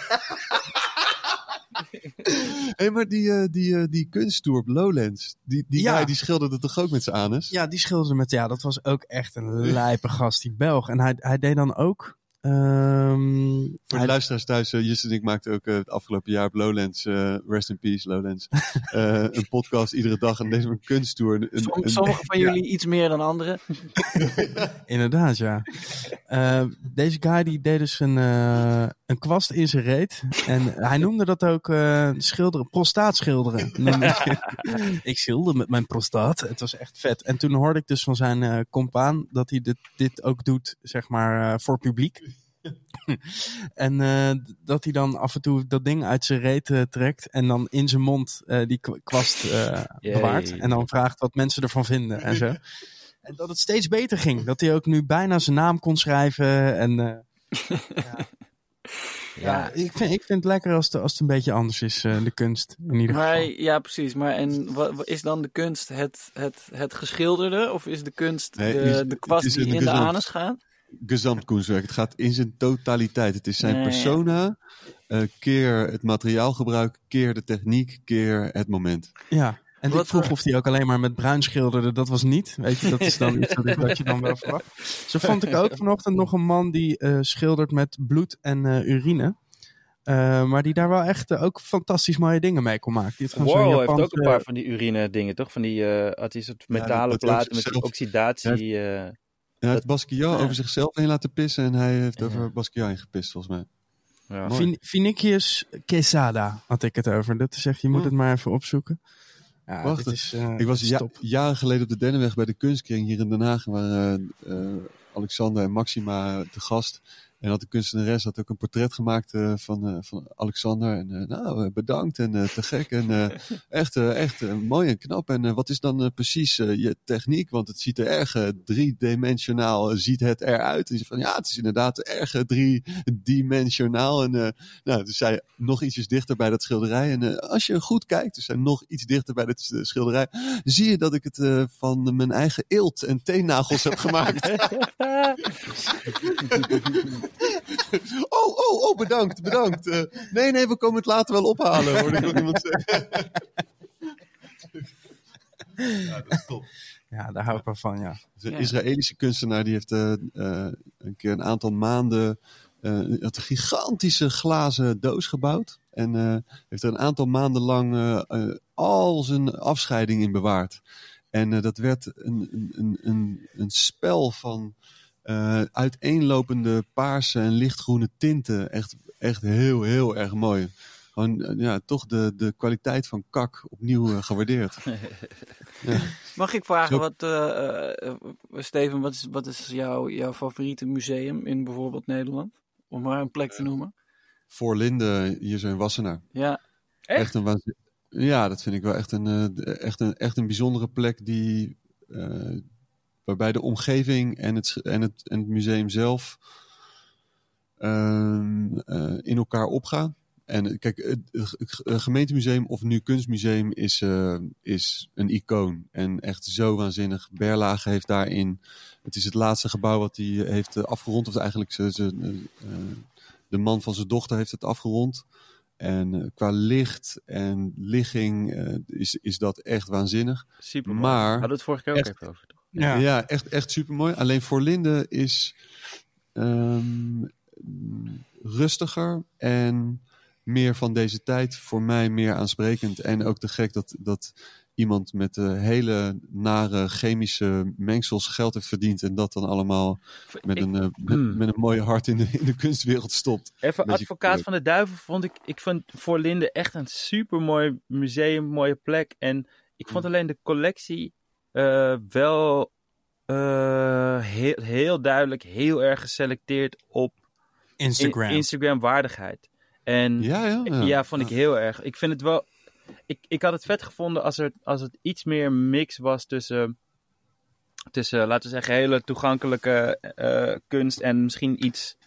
Hé, maar die, eh, die, eh, die kunsttour op Lowlands, die, die Ja. guy die schilderde toch ook met zijn anus? Ja, die schilderde met, ja, dat was ook echt een lijpe gast, die Belg. En hij, hij deed dan ook, ehm, Voor de hij- luisteraars thuis, uh, Justin en ik maakten ook eh, het afgelopen jaar op Lowlands, eh, rest in peace Lowlands, eh, een podcast iedere dag en deze een kunsttour. Een, een, Som- een- Sommige van jullie iets meer dan anderen. inderdaad, ja. Eh, deze guy die deed dus een, eh, een kwast in zijn reet. En hij noemde dat ook eh, schilderen, prostaatschilderen. ik schilder met mijn prostaat. Het was echt vet. En toen hoorde ik dus van zijn eh compaan dat hij dit, dit ook doet, zeg maar, eh, voor publiek. en eh, dat hij dan af en toe dat ding uit zijn reet trekt en dan in zijn mond eh, die kwa- kwast eh, bewaart. En dan vraagt wat mensen ervan vinden en zo. En dat het steeds beter ging. Dat hij ook nu bijna zijn naam kon schrijven. En eh, ja. Ja, ik vind, ik vind het lekker als het, als het een beetje anders is, eh, de kunst. In ieder Maar geval. ja, precies. Maar en wa- wa- is dan de kunst het, het, het geschilderde? Of is de kunst Nee, de, is- de kwast die in de anus gaat? gezamtkunstwerk. Het gaat in zijn totaliteit. Het is zijn ja. persona, eh, keer het materiaalgebruik, keer de techniek, keer het moment. Ja. En Wat ik vroeg voor- of hij ook alleen maar met bruin schilderde. Dat was niet. Weet je, dat is dan iets dat, dat je dan wel verwacht. Zo vond ik ook vanochtend nog een man die eh, schildert met bloed en eh, urine. Eh, maar die daar wel echt ook fantastisch mooie dingen mee kon maken. Die Warhol heeft ook een paar van die urine dingen, toch? Van die, eh had hij soort metalen ook platen met die oxidatie. eh, Hij heeft Basquiat Ja. over zichzelf heen laten pissen en hij heeft Ja. over Basquiat heen gepist, volgens mij. ja. Vinicius Quesada had ik het over. Dat is echt, je moet het maar even opzoeken. Ja, Wacht, dit is, eh, Ik was ja, jaren geleden op de Dennenweg bij de Kunstkring hier in Den Haag. Waar eh, eh, Alexander en Maxima te gast. En had de kunstenares had ook een portret gemaakt eh, van, eh, van Alexander. En eh, nou, bedankt en te gek. En echt, echt mooi en knap. En wat is dan precies je techniek? Want het ziet er erg driedimensionaal ziet het eruit. En je van ja, het is inderdaad erg driedimensionaal. En nou, dus zij nog ietsjes dichter bij dat schilderij. En als je goed kijkt, dus zij nog iets dichter bij eh, schilderij, zie je dat ik het van mijn eigen eelt en teennagels heb gemaakt. oh, oh, oh, bedankt, bedankt. Eh, nee, nee, we komen het later wel ophalen, hoorde ik ook iemand zeggen. ja, dat is top. Ja, daar hou ik wel van, ja. Een Ja. Israëlische kunstenaar die heeft eh, eh, een keer een aantal maanden eh, had een gigantische glazen doos gebouwd. En eh, heeft er een aantal maanden lang al zijn afscheiding in bewaard. En eh, dat werd een, een, een, een spel van eh, uiteenlopende paarse en lichtgroene tinten. Echt, echt heel, heel erg mooi. Gewoon, eh, ja, toch de, de kwaliteit van kak opnieuw eh, gewaardeerd. Mag ik vragen, Zo- wat, eh, eh, Steven, wat is, wat is jouw, jouw favoriete museum in bijvoorbeeld Nederland? Om maar een plek te noemen. Voor Linde, hier zo in Wassenaar. Ja, Echt? een waanzin- Ja, dat vind ik wel echt een, eh, echt een, echt een bijzondere plek die, eh, waarbij de omgeving en het, en het, en het museum zelf ehm, eh, in elkaar opgaan. En eh, kijk, het, gemeentemuseum of nu kunstmuseum is, eh, is een icoon. En echt zo waanzinnig. Berlage heeft daarin... Het is het laatste gebouw wat hij heeft afgerond. Of eigenlijk ze, ze, de man van zijn dochter heeft het afgerond. En qua licht en ligging is, is dat echt waanzinnig. Super. Maar- We hadden het vorige keer ook echt- even over. Ja. Ja, echt, echt super mooi. Alleen voor Linde is. ehm, rustiger en meer van deze tijd. Voor mij meer aansprekend. En ook te gek dat, dat iemand met eh, hele nare chemische mengsels geld heeft verdiend. En dat dan allemaal met, Ik- een, eh, met, Hmm. met een mooie hart in de, in de kunstwereld stopt. Even Beetje advocaat van de duivel vond ik. Ik vond voor Linde echt een super mooi museum, mooie plek. En ik vond alleen de collectie eh, wel eh, heel, heel duidelijk, heel erg geselecteerd op in- Instagram. Instagram waardigheid. En ja, Ja, ja. ja. vond ik heel erg. Ik vind het wel. Ik, ik had het vet gevonden als, er, als het iets meer mix was tussen. Tussen, laten we zeggen, hele toegankelijke eh, kunst en misschien iets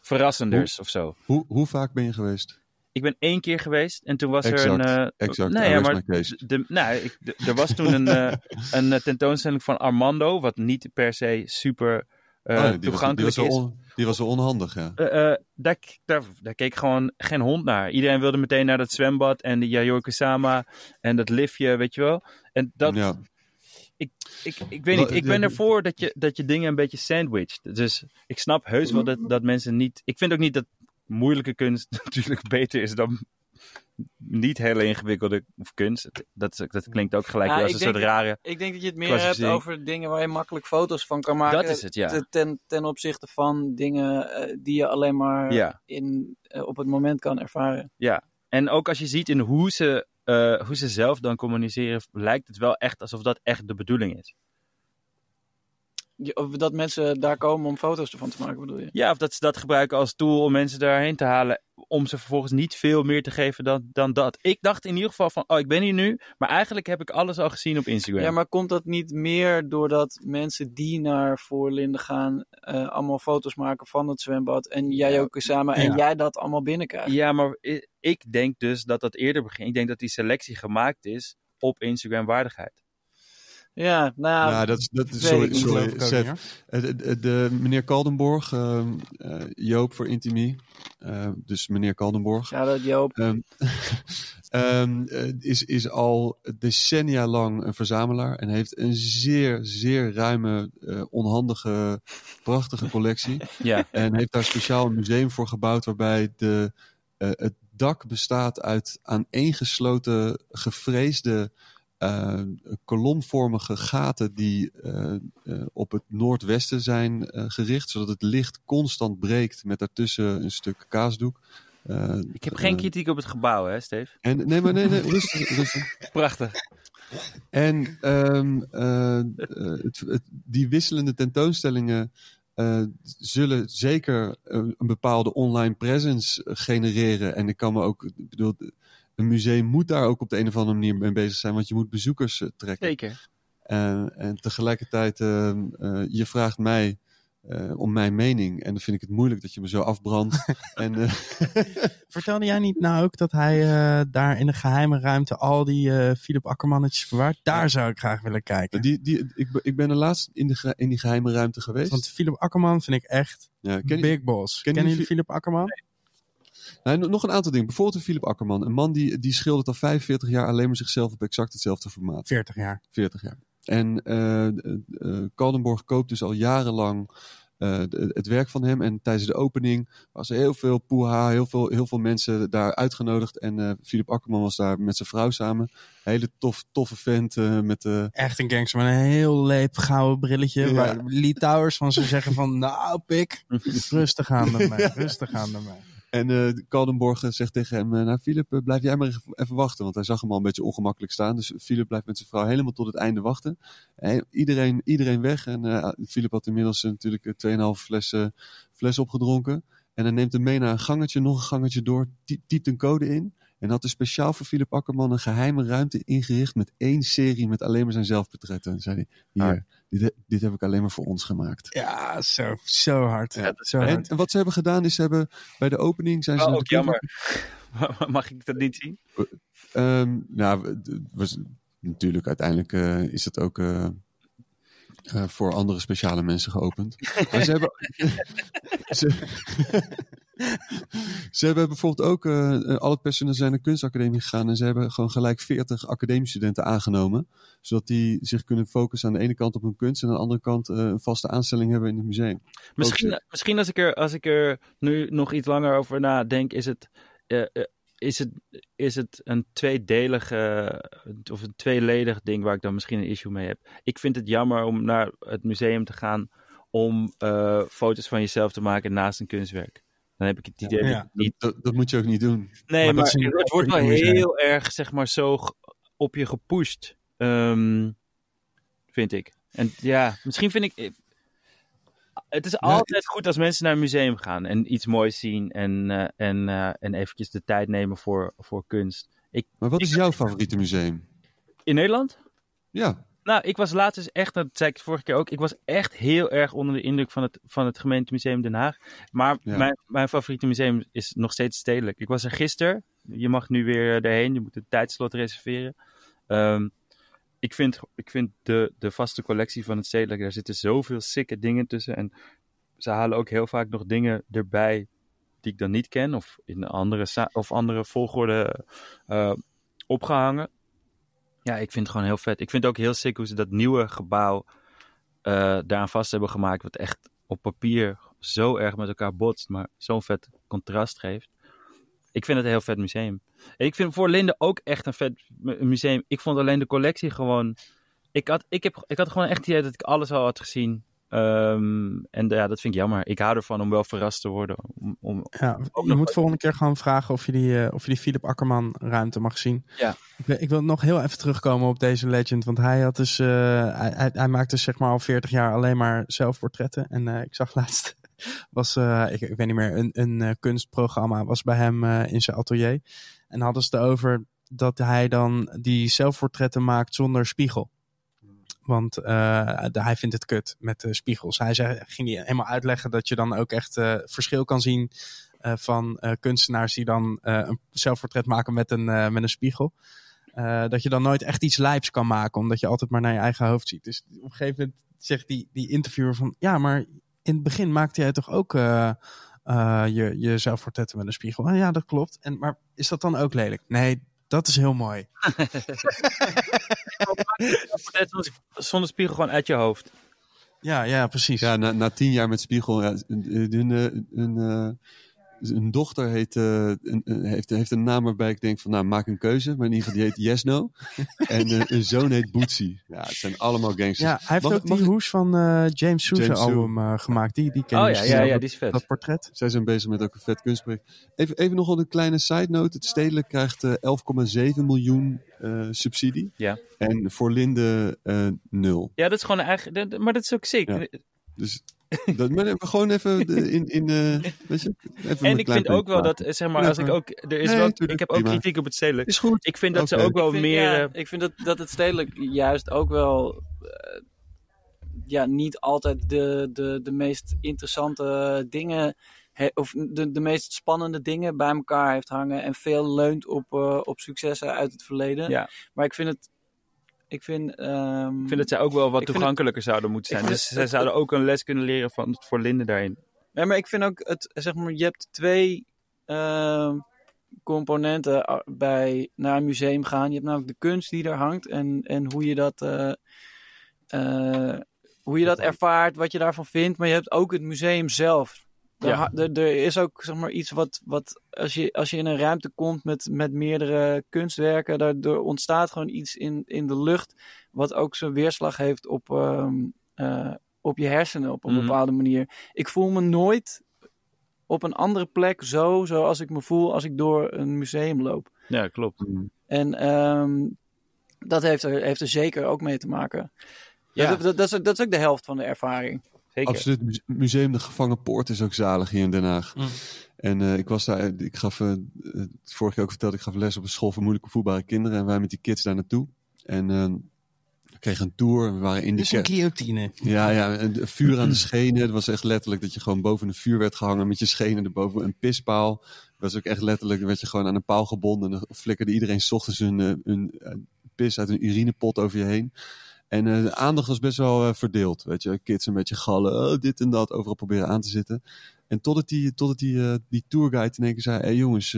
verrassenders of zo. Hoe, hoe vaak ben je geweest? Ik ben één keer geweest en toen was er een. eh, exact. Nee, I ja, maar de, nou, ik, de- er was toen een, eh, een eh, tentoonstelling van Armando, wat niet per se super eh, Oh, die, was, die, toegankelijk was is. on- die was wel onhandig, ja. Eh, eh, daar, daar, daar keek gewoon geen hond naar. Iedereen wilde meteen naar dat zwembad en de Yayoi Kusama en dat liftje, weet je wel. En dat, ja. ik, ik weet niet, ik ben ervoor dat je, dat je dingen een beetje sandwiched. Dus ik snap heus wel dat, dat mensen niet... Ik vind ook niet dat moeilijke kunst natuurlijk beter is dan niet hele ingewikkelde kunst. Dat, dat klinkt ook gelijk Ja, als een soort rare... Ik denk dat je het meer hebt over dingen waar je makkelijk foto's van kan maken. Dat is het, ja. te- Ten, ten opzichte van dingen eh, die je alleen maar Ja. in, eh, op het moment kan ervaren. En ook als je ziet in hoe ze, eh, hoe ze zelf dan communiceren, lijkt het wel echt alsof dat echt de bedoeling is. Of dat mensen daar komen om foto's ervan te maken, bedoel je? Ja, of dat ze dat gebruiken als tool om mensen daarheen te halen. Om ze vervolgens niet veel meer te geven dan, dan dat. Ik dacht in ieder geval van, oh, ik ben hier nu. Maar eigenlijk heb ik alles al gezien op Instagram. Ja, maar komt dat niet meer doordat mensen die naar Voorlinden gaan, eh, allemaal foto's maken van het zwembad en jij ook samen en jij dat allemaal binnenkrijgt? Ja, maar ik denk dus dat dat eerder begint. Ik denk dat die selectie gemaakt is op Instagram waardigheid. Ja, nou, Ja, dat dat sorry, sorry niet, Eh, De, de, de- meneer Kaldenborg, ehm, eh, Joop voor Intimi, eh, dus meneer Kaldenborg, shout-out Joop. ehm, ehm, eh, is, is al decennia lang een verzamelaar en heeft een zeer, zeer ruime, eh, onhandige, prachtige collectie. Ja, En heeft daar speciaal een museum voor gebouwd waarbij de, eh, het dak bestaat uit aaneengesloten, gevreesde, eh, kolomvormige gaten die eh, eh, op het noordwesten zijn gericht, zodat het licht constant breekt met daartussen een stuk kaasdoek. Ik heb geen kritiek op het gebouw, hè, Steve? en, nee, maar nee, nee, rustig, rustig. Prachtig. En ehm, eh, eh, het, het- die wisselende tentoonstellingen zullen zeker een, een bepaalde online presence genereren. En ik kan me ook, ik bedoel, een museum moet daar ook op de een of andere manier mee bezig zijn, want je moet bezoekers eh, trekken. Zeker. En, en tegelijkertijd, ehm, eh, je vraagt mij eh, om mijn mening. En dan vind ik het moeilijk dat je me zo afbrandt. en, eh, Vertelde jij niet nou ook dat hij eh, daar in de geheime ruimte al die eh Philip Akkermannetjes verwaart? Daar zou ik graag willen kijken. die, die, ik, ben- ik ben er laatst in, de, in die geheime ruimte geweest. Want Philip Akkerman vind ik echt ja, ken je- big boss. ken je jullie Fi- Philip Akkerman? Nou, nog een aantal dingen. Bijvoorbeeld een Philip Akkerman. Een man die, die schildert al 45 jaar alleen maar zichzelf op exact hetzelfde formaat. 40 jaar. 40 jaar. En eh, Kaldenborg koopt dus al jarenlang de- het werk van hem. En tijdens de opening was er heel veel poeha, heel veel, heel veel mensen daar uitgenodigd. En eh Philip Akkerman was daar met zijn vrouw samen. Hele tof, toffe vent eh, met... Echt een gangster met een heel leep gouden brilletje. Ja. Waar Lee Towers van zou zeggen van, nou pik, rustig aan met mij, rustig aan met mij. En eh Kaldenborg eh, zegt tegen hem, eh, nou Philip, blijf jij maar even, wachten. Want hij zag hem al een beetje ongemakkelijk staan. Dus Philip blijft met zijn vrouw helemaal tot het einde wachten. En iedereen, iedereen weg. En eh Philip had inmiddels natuurlijk eh, 2,5 fles, fles opgedronken. En hij neemt hem mee naar een gangetje, nog een gangetje door. ty- Typt een code in. En had er speciaal voor Philip Akkerman een geheime ruimte ingericht met één serie met alleen maar zijn zelfportretten. En zei hij, hier, dit, he- dit heb ik alleen maar voor ons gemaakt. Ja, zo, zo hard. Ja, dat zo En, hard. en wat ze hebben gedaan is, ze hebben bij de opening zijn ze... Oh, ook jammer. Mag ik dat niet zien? Ehm, nou, was, natuurlijk, uiteindelijk eh, is het ook eh, eh, voor andere speciale mensen geopend. Maar ze hebben. ze, Ze hebben bijvoorbeeld ook, eh, eh, al het personeel zijn naar de kunstacademie gegaan en ze hebben gewoon gelijk 40 academiestudenten aangenomen. Zodat die zich kunnen focussen aan de ene kant op hun kunst en aan de andere kant eh, een vaste aanstelling hebben in het museum. Misschien, misschien als, ik er, als ik er nu nog iets langer over nadenk, is het, is het, is het een tweedelige of een tweeledig ding waar ik dan misschien een issue mee heb. Ik vind het jammer om naar het museum te gaan om foto's van jezelf te maken naast een kunstwerk. Dan heb ik het idee Ja. dat Dat, dat moet je ook niet doen. Nee, Maar het wordt wel heel erg, zeg maar, zo op je gepusht. ehm, vind ik. En ja, misschien vind ik... Het is altijd goed als mensen naar een museum gaan en iets moois zien en, eh, en, eh, en eventjes de tijd nemen voor, voor kunst. Ik, Maar wat Ik- is jouw favoriete museum? in Nederland? Ja, Nou, ik was laatst dus echt, dat zei ik vorige keer ook, ik was echt heel erg onder de indruk van het, van het gemeentemuseum Den Haag. Maar Ja. mijn, mijn favoriete museum is nog steeds stedelijk. Ik was er gisteren, je mag nu weer erheen, je moet een tijdslot reserveren. Ehm, ik vind, ik vind de, de vaste collectie van het stedelijk, daar zitten zoveel sikke dingen tussen. En ze halen ook heel vaak nog dingen erbij die ik dan niet ken, of in andere, of andere volgorde eh, opgehangen. Ja, ik vind het gewoon heel vet. Ik vind het ook heel sick hoe ze dat nieuwe gebouw eh daaraan vast hebben gemaakt. Wat echt op papier zo erg met elkaar botst, maar zo'n vet contrast geeft. Ik vind het een heel vet museum. Ik vind voor Linde ook echt een vet mu- museum. Ik vond alleen de collectie gewoon. Ik had, ik heb, ik had gewoon echt het idee dat ik alles al had gezien. Ehm, en ja, dat vind ik jammer. Ik hou ervan om wel verrast te worden. Om, om, Ja, je moet volgende keer gewoon vragen of je die, eh, of je die Philip Akkerman ruimte mag zien. Ja. Ik, wil- ik wil nog heel even terugkomen op deze legend. Want hij had dus, eh, hij, hij, hij maakt dus zeg maar al 40 jaar alleen maar zelfportretten. En eh, ik zag laatst, was, ik, ik weet niet meer, een, een kunstprogramma was bij hem in zijn atelier. En hadden ze het over dat hij dan die zelfportretten maakt zonder spiegel. Want eh, de- hij vindt het kut met de spiegels. Hij zei, ging hij helemaal uitleggen dat je dan ook echt eh, verschil kan zien eh, van eh, kunstenaars die dan eh, een zelfportret maken met een, eh, met een spiegel. Eh, dat je dan nooit echt iets lijps kan maken, omdat je altijd maar naar je eigen hoofd ziet. Dus op een gegeven moment zegt die, die interviewer van, ja, maar in het begin maakte jij toch ook eh, eh, je, je zelfportretten met een spiegel? Ah, ja, dat klopt. En, maar is dat dan ook lelijk? Nee, dat is heel mooi. zonder spiegel gewoon uit je hoofd. Ja, ja, precies. ja na, na tien jaar met Spiegel. Ja, hun, hun, eh, hun, eh, hun dochter heet, eh, een- een- heeft, heeft een naam waarbij ik denk van, nou, maak een keuze. Maar in ieder geval, die heet Yesno. en eh, een zoon heet Bootsy. Ja, het zijn allemaal gangsters. Ja, hij heeft Mag- ook mag die ik- hoes van eh, James Sousa album eh, gemaakt. Die, die ken Oh je ja, ja, ja, dat- die is vet. Dat portret. Zij zijn bezig met ook een vet kunstproject. Even, even nog een kleine side note. Het stedelijk krijgt eh, 11,7 miljoen eh, subsidie. Ja. En voor Linde eh, nul. Ja, dat is gewoon eigenlijk. Maar dat is ook sick. Ja. Dus dat, even gewoon even de- in, in eh, weet je, even En ik vind ook wel dat, zeg maar, als ik ook. Er is Nee, wel, tuurlijk, ik heb ook prima. kritiek op het stedelijk. Is goed. Ik vind dat ze ook wel ik vind, meer. ja, eh, ik vind dat, dat het stedelijk juist ook wel eh, ja, niet altijd de, de, de meest interessante dingen he- of de, de meest spannende dingen bij elkaar heeft hangen en veel leunt op, eh, op successen uit het verleden. Ja. Maar ik vind het ik vind, ehm, Ik vind dat zij ook wel wat toegankelijker zouden moeten zijn. Dus het- zij zouden ook een les kunnen leren van, voor Linde daarin. Nee, maar ik vind ook het, zeg maar, je hebt twee ehm, componenten a- bij naar een museum gaan. Je hebt namelijk de kunst die er hangt en, en hoe je dat. eh, eh, hoe je dat ervaart, wat je daarvan vindt, maar je hebt ook het museum zelf. Er, Ja. er, er is ook zeg maar, iets wat, wat als, je, als je in een ruimte komt met, met meerdere kunstwerken, daar, er ontstaat gewoon iets in, in de lucht, wat ook zijn weerslag heeft op, ehm, eh, op je hersenen op een Mhm. bepaalde manier. Ik voel me nooit op een andere plek zo, zoals ik me voel als ik door een museum loop. Ja, klopt. En ehm, dat heeft er, heeft er zeker ook mee te maken. Ja. Dat, dat, dat, is, dat is ook de helft van de ervaring. Zeker. Absoluut. Muse- Museum de Gevangen Poort is ook zalig hier in Den Haag. Mm. En eh, ik was daar, ik gaf, eh, vorige keer ook verteld, ik gaf les op een school voor moeilijke voetbare kinderen. En wij met die kids daar naartoe. En eh, we kregen een tour. We waren in die Dus een guillotine. Ja, ja, een een vuur aan de schenen. Het was echt letterlijk dat je gewoon boven een vuur werd gehangen met je schenen erboven. Een pispaal. Het was ook echt letterlijk, werd je gewoon aan een paal gebonden. En dan flikkerde iedereen 's ochtends hun, eh, hun pis uit een urinepot over je heen. En eh, de aandacht was best wel eh, verdeeld. Weet je, kids een beetje gallen, oh, dit en dat, overal proberen aan te zitten. En totdat die, totdat die, eh, die tourguide in één keer zei: Hé hey jongens,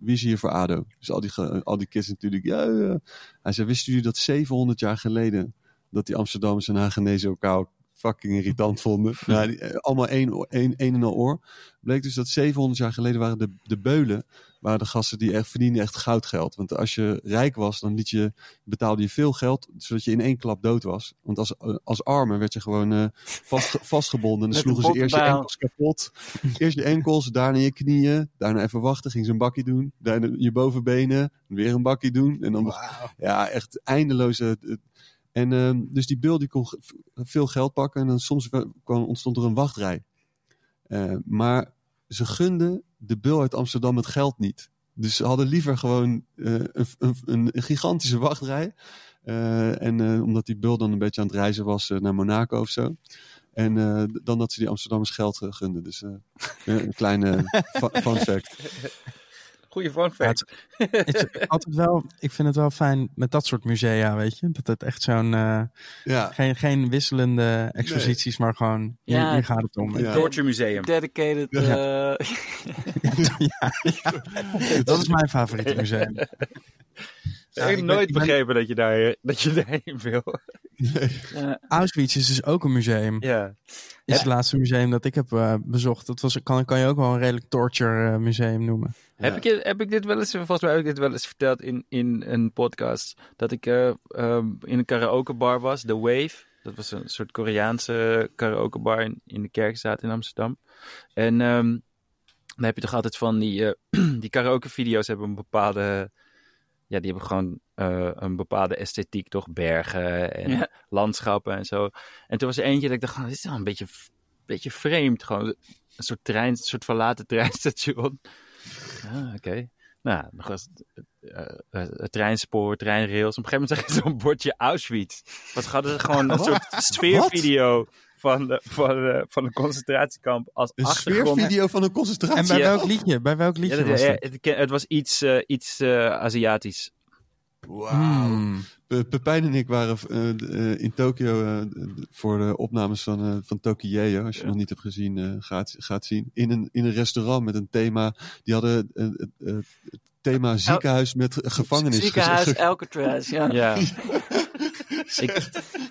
wie is hier voor ADO? Dus al die, al die kids natuurlijk: Ja, ja. Hij zei: Wisten jullie dat 700 jaar geleden. dat die Amsterdammers en Hagenezen elkaar fucking irritant vonden? nou, die, allemaal één, één, één en al oor. Bleek dus dat 700 jaar geleden waren de, de beulen. Waren de gasten die echt verdienden echt goudgeld. Want als je rijk was, dan liet je, betaalde je veel geld. zodat je in één klap dood was. Want als, als arme werd je gewoon eh, vast, vastgebonden. En dan sloegen ze eerst je enkels kapot. Eerst je enkels, daarna je knieën. Daarna even wachten, ging ze een bakje doen. Daarna je bovenbenen, weer een bakje doen. En dan ja, echt eindeloze. eh, En ehm, dus die beul die kon veel geld pakken. En dan soms kwam, ontstond er een wachtrij. Eh, maar ze gunden de beul uit Amsterdam het geld niet. Dus ze hadden liever gewoon eh, een, een, een gigantische wachtrij. Eh, en eh, omdat die beul dan een beetje aan het reizen was naar Monaco of zo. En dan dat ze die Amsterdammers geld gunden. Dus een kleine fun fact. Goeie fun Ja, fact. het is altijd wel, ik vind het wel fijn met dat soort musea, weet je. Dat het echt zo'n, eh, Ja, geen, geen wisselende exposities, maar gewoon, hier, Ja. hier gaat het om. Ja. Torture Museum. Dedicated. Ja. eh, Ja, ja. Dat is mijn favoriete museum. ik heb nooit ben- begrepen dat je, daar, dat je daarheen wil. Ja. Auschwitz is dus ook een museum. Ja. is het laatste museum dat ik heb eh, bezocht. Dat was, kan, kan je ook wel een redelijk torture eh, museum noemen. Heb, ik, heb ik dit wel eens, volgens mij heb ik dit wel eens verteld in, in een podcast, dat ik eh, ehm, in een karaokebar was, The Wave. Dat was een soort Koreaanse karaokebar in, in de Kerkstraat in Amsterdam. En ehm, dan heb je toch altijd van die, eh, die karaoke-video's hebben een bepaalde, ja, die hebben gewoon eh, een bepaalde esthetiek, toch? Bergen en Ja. landschappen en zo. En toen was er eentje dat ik dacht, oh, dit is wel een beetje, beetje vreemd. Gewoon een soort trein, een soort verlaten treinstation. Ah, oké. Nou, nog eens eh, eh, treinspoor, treinrails. Op een gegeven moment zag je zo'n bordje Auschwitz. Wat hadden ze gewoon een soort sfeervideo van, de, van, de, van een concentratiekamp als Een achtergrond. sfeervideo van een En concentratie. bij welk liedje? Bij welk Ja, liedje dat- was ja, het? het, het was iets, eh, iets eh, Aziatisch. Hmm. Pe- Pepijn en ik waren eh, eh, in Tokio voor de opnames van, eh van Tokyo. Als je Ja. nog niet hebt gezien, eh, gaat, gaat zien. In een, in een restaurant met een thema. Die hadden het eh, het thema ziekenhuis met gevangenis. Ziekenhuis. Alcatraz, ja. Ja.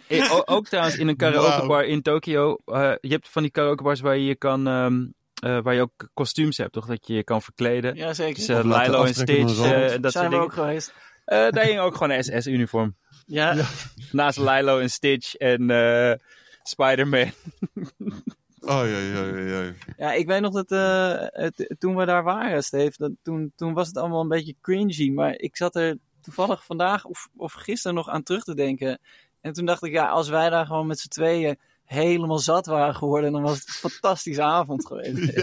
ik, ook trouwens in een karaokebar in Tokio. eh, je hebt van die karaokebars waar je je kan... ehm, eh, waar je ook kostuums hebt, toch? Dat je je kan verkleden. Ja, zeker. Dus, eh, Lilo en Stitch eh, dat Zijn we dingen. ook geweest. Eh, daar hing ook gewoon een SS-uniform. Ja, Naast Lilo en Stitch en eh, Spider-Man. Oh ja, ja, ja, ja. ja, ik weet nog dat eh, het- toen we daar waren, Steve, dat, toen, toen was het allemaal een beetje cringy. Maar ik zat er toevallig vandaag of, of gisteren nog aan terug te denken. En toen dacht ik, ja, als wij daar gewoon met z'n tweeën helemaal zat waren geworden, dan was het een fantastische avond geweest.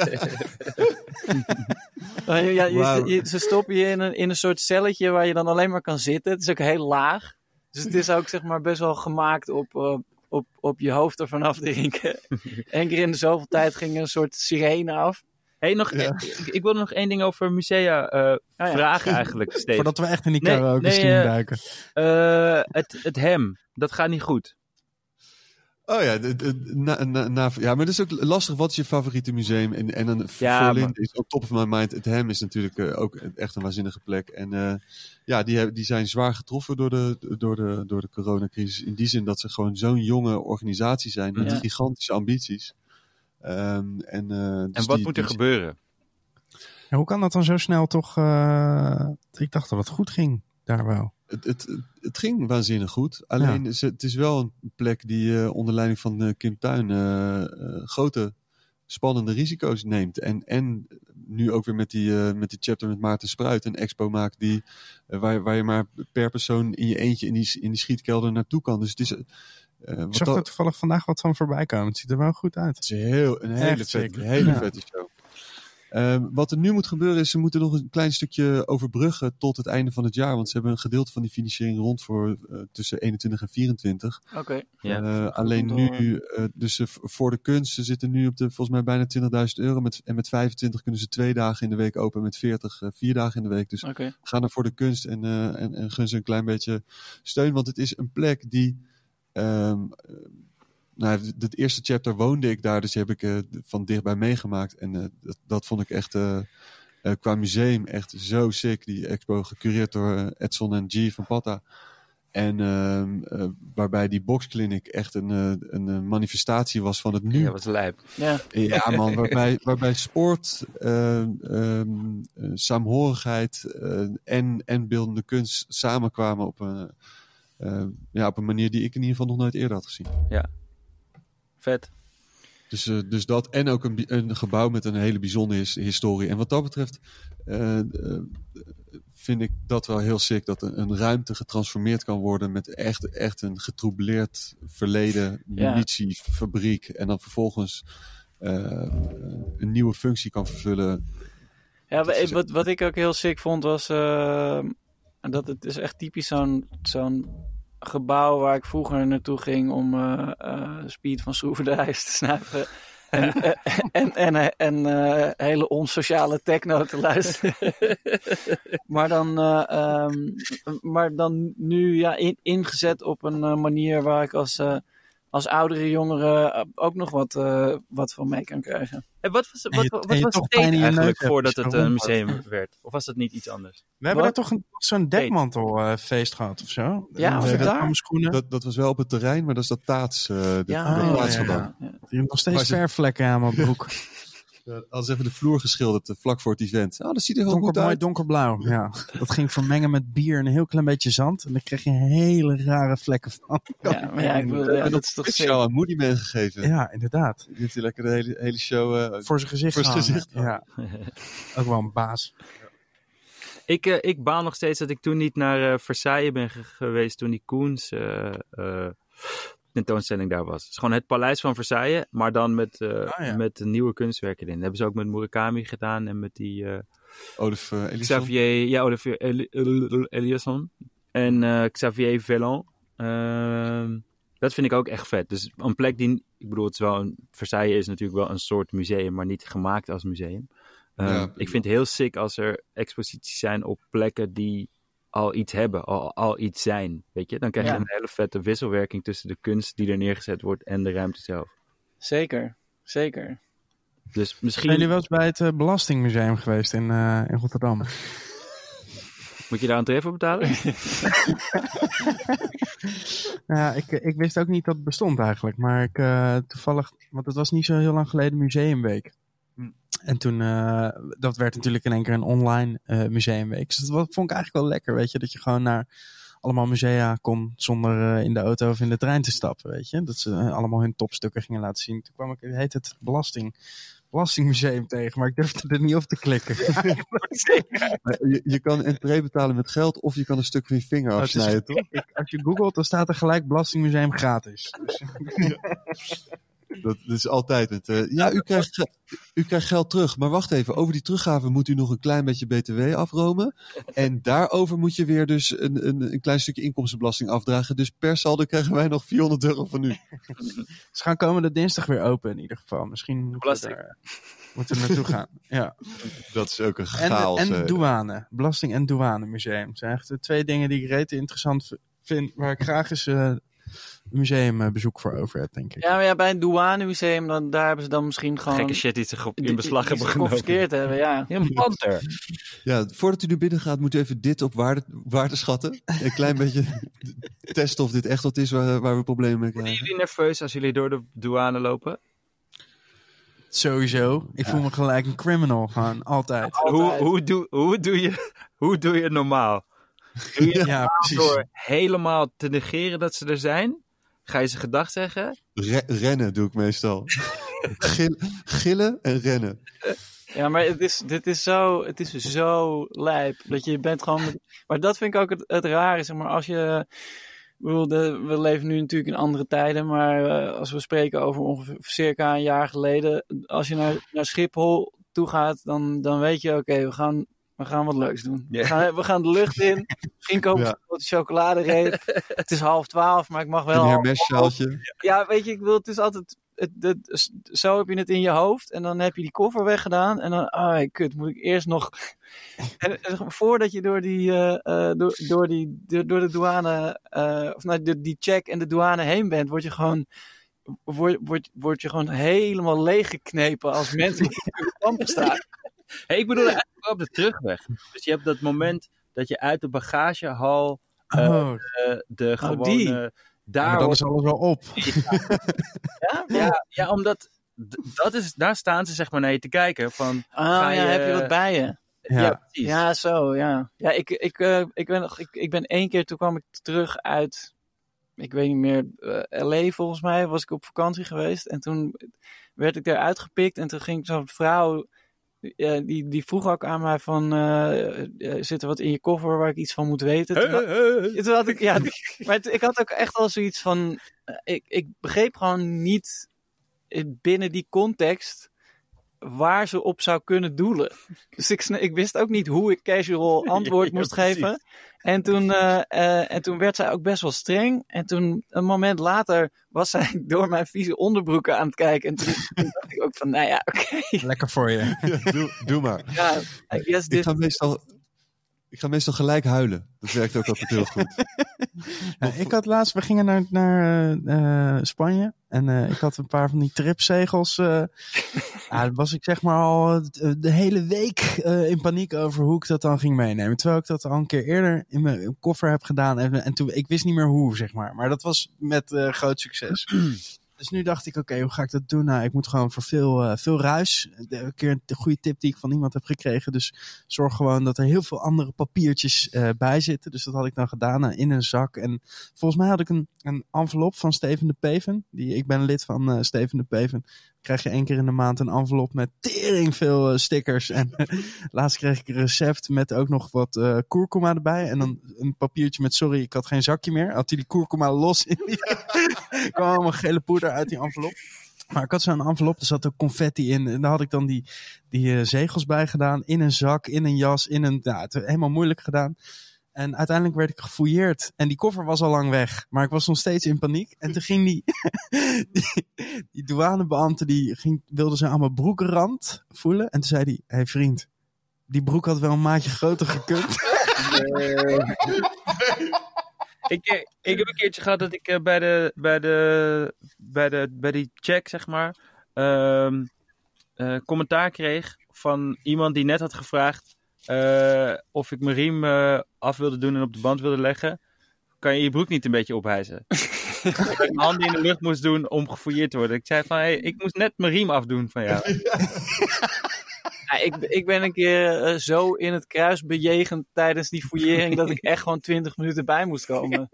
Ja, ja, je- ze stoppen je in een, in een soort celletje waar je dan alleen maar kan zitten. Het is ook heel laag. Dus het is ook zeg maar best wel gemaakt op, eh, op, op je hoofd ervan afdrinken. Eén keer in de zoveel tijd ging er een soort sirene af. Hey, nog, Ja. ik, ik wil nog één ding over musea eh, Oh ja. vragen eigenlijk, Steve. Voordat we echt in die Nee, karaoke nee, eh, duiken. Eh, het, het hem, dat gaat niet goed. Oh ja, na, na, na- ja, maar dat is ook lastig. Wat is je favoriete museum? En, en dan Ja, voor maar- is op top of my mind. Het Hem is natuurlijk ook echt een waanzinnige plek. En eh, ja, die, hebben- die zijn zwaar getroffen door de, door, de, door de coronacrisis. In die zin dat ze gewoon zo'n jonge organisatie zijn met Ja. gigantische ambities. Ehm, en, eh, dus en wat die- moet er die- gebeuren? Ja, hoe kan dat dan zo snel toch... eh, ik dacht dat het goed ging, daar wel. Het, het, het ging waanzinnig goed. Alleen is het, het is wel een plek die eh, onder leiding van eh, Kim Tuin eh, eh, grote spannende risico's neemt. En, en nu ook weer met die, eh, met die chapter met Maarten Spruit een expo maakt die, waar, waar je maar per persoon in je eentje in die, in die schietkelder naartoe kan. Dus het is, eh, Ik zag dat- er toevallig vandaag wat van voorbij komen. Het ziet er wel goed uit. het is heel, een hele, Echt vet, zeker. hele Ja. vette show. Ehm, wat er nu moet gebeuren is, ze moeten nog een klein stukje overbruggen tot het einde van het jaar. Want ze hebben een gedeelte van die financiering rond voor eh, tussen 21 en 24. Oké. Ja. Eh, alleen nu, eh, dus voor de kunst, ze zitten nu op de volgens mij bijna 20.000 euro. Met, en met 25 kunnen ze twee dagen in de week open, met 40 eh, vier dagen in de week. Dus Oké. ga dan voor de kunst en, eh, en, en gun ze een klein beetje steun. Want het is een plek die. Ehm, eh, nou, het- eerste chapter woonde ik daar, dus die heb ik eh, van dichtbij meegemaakt. En eh, dat, dat vond ik echt eh, eh, qua museum echt zo sick. Die expo gecureerd door Edson en G van Patta. En ehm, eh, waarbij die boxclinic echt een, eh, een, manifestatie was van het nu. Ja, was lijp. Ja, Ja, man, waarbij, waarbij sport, eh, ehm, eh, saamhorigheid en, en beeldende kunst samenkwamen op een, ja, op een manier die ik in ieder geval nog nooit eerder had gezien. Vet. Dus, eh, dus dat en ook een, een gebouw met een hele bijzondere his- historie. En wat dat betreft eh, eh, vind ik dat wel heel sick. Dat een, een ruimte getransformeerd kan worden met echt, echt een getroubleerd verleden, Ja. munitiefabriek. En dan vervolgens eh, een nieuwe functie kan vervullen. Ja, wat, wat ik ook heel sick vond was eh, dat het is echt typisch zo'n zo'n gebouw waar ik vroeger naartoe ging om eh, Speed van Schroevenderijs te snuiven. En, eh, en, en, en, en hele onsociale techno te luisteren. maar, dan, eh, ehm, maar dan nu ja, in- ingezet op een manier waar ik als, als oudere jongere eh, ook nog wat, eh, wat van mee kan krijgen. En wat was, En wat, je- wat, en je was toch het eigenlijk voordat het een rondloopt. museum werd? Of was dat niet iets anders? We hebben Wat? daar toch zo'n dekmantelfeest gehad of zo? Ja, was Eh, het daar? Dat, dat was wel op het terrein, maar dat is dat taats, eh de, Ja, de oh, plaatsgebouw. ja, ja. Je hebt nog steeds verfvlekken aan mijn broek. Ja, Als even de vloer geschilderd eh, vlak voor het event. Ah, dat ziet er heel Donker, goed mooi uit. donkerblauw. Ja. Dat ging vermengen met bier en een heel klein beetje zand. En dan kreeg je hele rare vlekken van. Ja, maar ja, ik bedoel, ja, dat is toch speciaal aan Moody meegegeven. Ja, inderdaad. Die heeft hij lekker de hele, hele show eh, Voor zijn gezicht Voor zijn gezicht Ja. Ook wel een baas. Ik, eh, ik baal nog steeds dat ik toen niet naar eh, Versailles ben ge- geweest toen die Koens eh, eh, tentoonstelling daar was. Het is gewoon het paleis van Versailles, maar dan met, Ah, ja. met nieuwe kunstwerken erin. Dat hebben ze ook met Murakami gedaan en met die eh, Olaf eh. Xavier, ja, Olivier Eli- Eli- Eliasson en Xavier Vellon. Ehm, dat vind ik ook echt vet. Dus een plek die, ik bedoel, het is wel een, Versailles is natuurlijk wel een soort museum, maar niet gemaakt als museum. Ehm, Ja, ik vind het heel sick als er exposities zijn op plekken die al iets hebben, al, al iets zijn. Weet je, dan krijg je Ja. een hele vette wisselwerking tussen de kunst die er neergezet wordt en de ruimte zelf. Zeker, zeker. Dus misschien Zijn jullie wel eens bij het eh, Belastingmuseum geweest in, eh, in Rotterdam? moet je daar een tref voor betalen. Ja, ik, ik wist ook niet dat het bestond eigenlijk. Maar ik, eh, toevallig, want het was niet zo heel lang geleden Museumweek. En toen, eh, dat werd natuurlijk in één keer een online eh, museumweek. Dus dat vond ik eigenlijk wel lekker, weet je. Dat je gewoon naar allemaal musea kon zonder eh, in de auto of in de trein te stappen, weet je. Dat ze allemaal hun topstukken gingen laten zien. Toen kwam ik, heet het Belasting, Belastingmuseum tegen, maar ik durfde er niet op te klikken. Je, je kan entree betalen met geld of je kan een stuk van je vinger Oh, het is- afsnijden, toch? ik, als je googelt, dan staat er gelijk Belastingmuseum gratis. Dus, Dat, dat is altijd met... eh, ja, u krijgt, u krijgt geld terug. Maar wacht even, over die teruggave moet u nog een klein beetje btw afromen. En daarover moet je weer dus een, een, een klein stukje inkomstenbelasting afdragen. Dus per saldo krijgen wij nog 400 euro van u. Ze gaan komende dinsdag weer open in ieder geval. Misschien moeten we Belasting. daar moeten we naartoe gaan. Ja. Dat is ook een En, chaos. en eh. douane. Belasting- en douanemuseum. Zijn echt de twee dingen die ik reet interessant vind. Waar ik graag eens eh, een museumbezoek voor over denk ik. Ja, maar ja, bij een douanemuseum, dan, daar hebben ze dan misschien gewoon... Gekke shit die ze op- in beslag hebben genomen. geconfiskeerd hebben, ja. Ja, een panter. Ja, voordat u naar binnen gaat, moet u even dit op waarde, waarde schatten. Een klein beetje testen of dit echt wat is waar, waar we problemen mee Worden krijgen. jullie nerveus als jullie door de douane lopen? Sowieso. Ik voel me gelijk een criminal. Gewoon altijd. Hoe, Altijd. hoe, doe, hoe, doe je, hoe doe je het normaal? Doe je het Ja, precies. door helemaal te negeren dat ze er zijn? Ga je ze gedag zeggen? Re- rennen doe ik meestal. Gil- gillen en rennen. Ja, maar het is, dit is zo, het is zo lijp. Dat je bent gewoon... Maar dat vind ik ook het, het rare, zeg maar. Als je... de- we leven nu natuurlijk in andere tijden, maar eh, als we spreken over ongeveer circa een jaar geleden, als je naar, naar Schiphol toe gaat, dan, dan weet je, oké, we, gaan, we gaan wat leuks doen. We, gaan, we gaan de lucht in, misschien kopen we Ja. wat chocoladereep. het is half twaalf, maar ik mag wel... Een hermessjaaltje. Ja, weet je, ik wil het is altijd. Het, het, zo heb je het in je hoofd en dan heb je die koffer weggedaan en dan, ah, kut, moet ik eerst nog. En, en voordat je door die, eh, eh, door, door die, door, door de douane, eh, of nou, de, die check en de douane heen bent, word je gewoon word, word, word je gewoon helemaal leeggeknepen als mensen op de kampen staan. Hey, ik bedoel eigenlijk wel op de terugweg. Dus je hebt dat moment dat je uit de bagagehal eh, Oh, eh, de gewone... die. ja, daar dan is alles wel op. ja, ja, ja, omdat dat is, daar staan ze zeg maar naar je te kijken. Van, Ah, Ga ja, je- heb je wat bij je? ja, Ja. precies. Ja, zo, ja. Ja, ik, ik, eh, ik, ben, nog- ik, ik ben één keer, toen kwam ik terug uit, ik weet niet meer, eh, LA volgens mij, was ik op vakantie geweest. En toen werd ik daar uitgepikt en toen ging zo'n vrouw, eh, die, die vroeg ook aan mij van, eh, eh, zit er wat in je koffer waar ik iets van moet weten? Toen had ik, ja, maar ik had ook echt wel zoiets van, eh, ik, ik begreep gewoon niet binnen die context waar ze op zou kunnen doelen. Dus ik, ik wist ook niet hoe ik casual antwoord Ja, moest geven. En toen, eh, eh, en toen werd zij ook best wel streng. En toen, een moment later, was zij door mijn vieze onderbroeken aan het kijken. En toen, toen dacht ik ook van, nou ja, oké. Lekker voor je. Ja, doe, doe maar. ja, I guess Ik dit... ga, meestal, ik ga meestal gelijk huilen. Dat werkt ook altijd heel goed. Ja, ik had laatst, we gingen naar, naar eh, eh, Spanje en eh, ik had een paar van die tripzegels. dan was ik zeg maar al de hele week in paniek over hoe ik dat dan ging meenemen. Terwijl ik dat al een keer eerder in mijn koffer heb gedaan en, en toen, ik wist niet meer hoe, zeg maar. Maar dat was met groot succes. Dus nu dacht ik, oké, hoe ga ik dat doen? Nou, ik moet gewoon voor veel, eh, veel ruis. De- Een keer een goede tip die ik van iemand heb gekregen. Dus zorg gewoon dat er heel veel andere papiertjes eh, bij zitten. Dus dat had ik dan gedaan nou, in een zak. En volgens mij had ik een, een envelop van Steven de Peven. Die, ik ben lid van eh, Steven de Peven. Krijg je één keer in de maand een envelop met tering veel eh, stickers. En laatst kreeg ik een recept met ook nog wat eh kurkuma erbij. En dan een papiertje met sorry, ik had geen zakje meer. Had hij die kurkuma los in die... kwam allemaal gele poeder uit die envelop. Maar ik had zo'n envelop, er zat ook confetti in. En daar had ik dan die, die eh, zegels bij gedaan. In een zak, in een jas, in een... Ja, het helemaal moeilijk gedaan. En uiteindelijk werd ik gefouilleerd. En die koffer was al lang weg. Maar ik was nog steeds in paniek. En toen ging die, die, die douanebeambte, die ging, wilde ze aan mijn broekenrand voelen. En toen zei hij, hé hey vriend, die broek had wel een maatje groter gekund. ik, eh, ik heb een keertje gehad dat ik eh, bij, de, bij, de, bij, de, bij die check, zeg maar, ehm, eh, commentaar kreeg van iemand die net had gevraagd eh, of ik mijn riem eh, af wilde doen en op de band wilde leggen. Kan je je broek niet een beetje ophijzen? dat ik mijn handen in de lucht moest doen om gefouilleerd te worden. Ik zei van, hey, ik moest net mijn riem afdoen van jou. Ik, ik ben een keer eh, zo in het kruis bejegend tijdens die fouillering dat ik echt gewoon 20 minuten bij moest komen.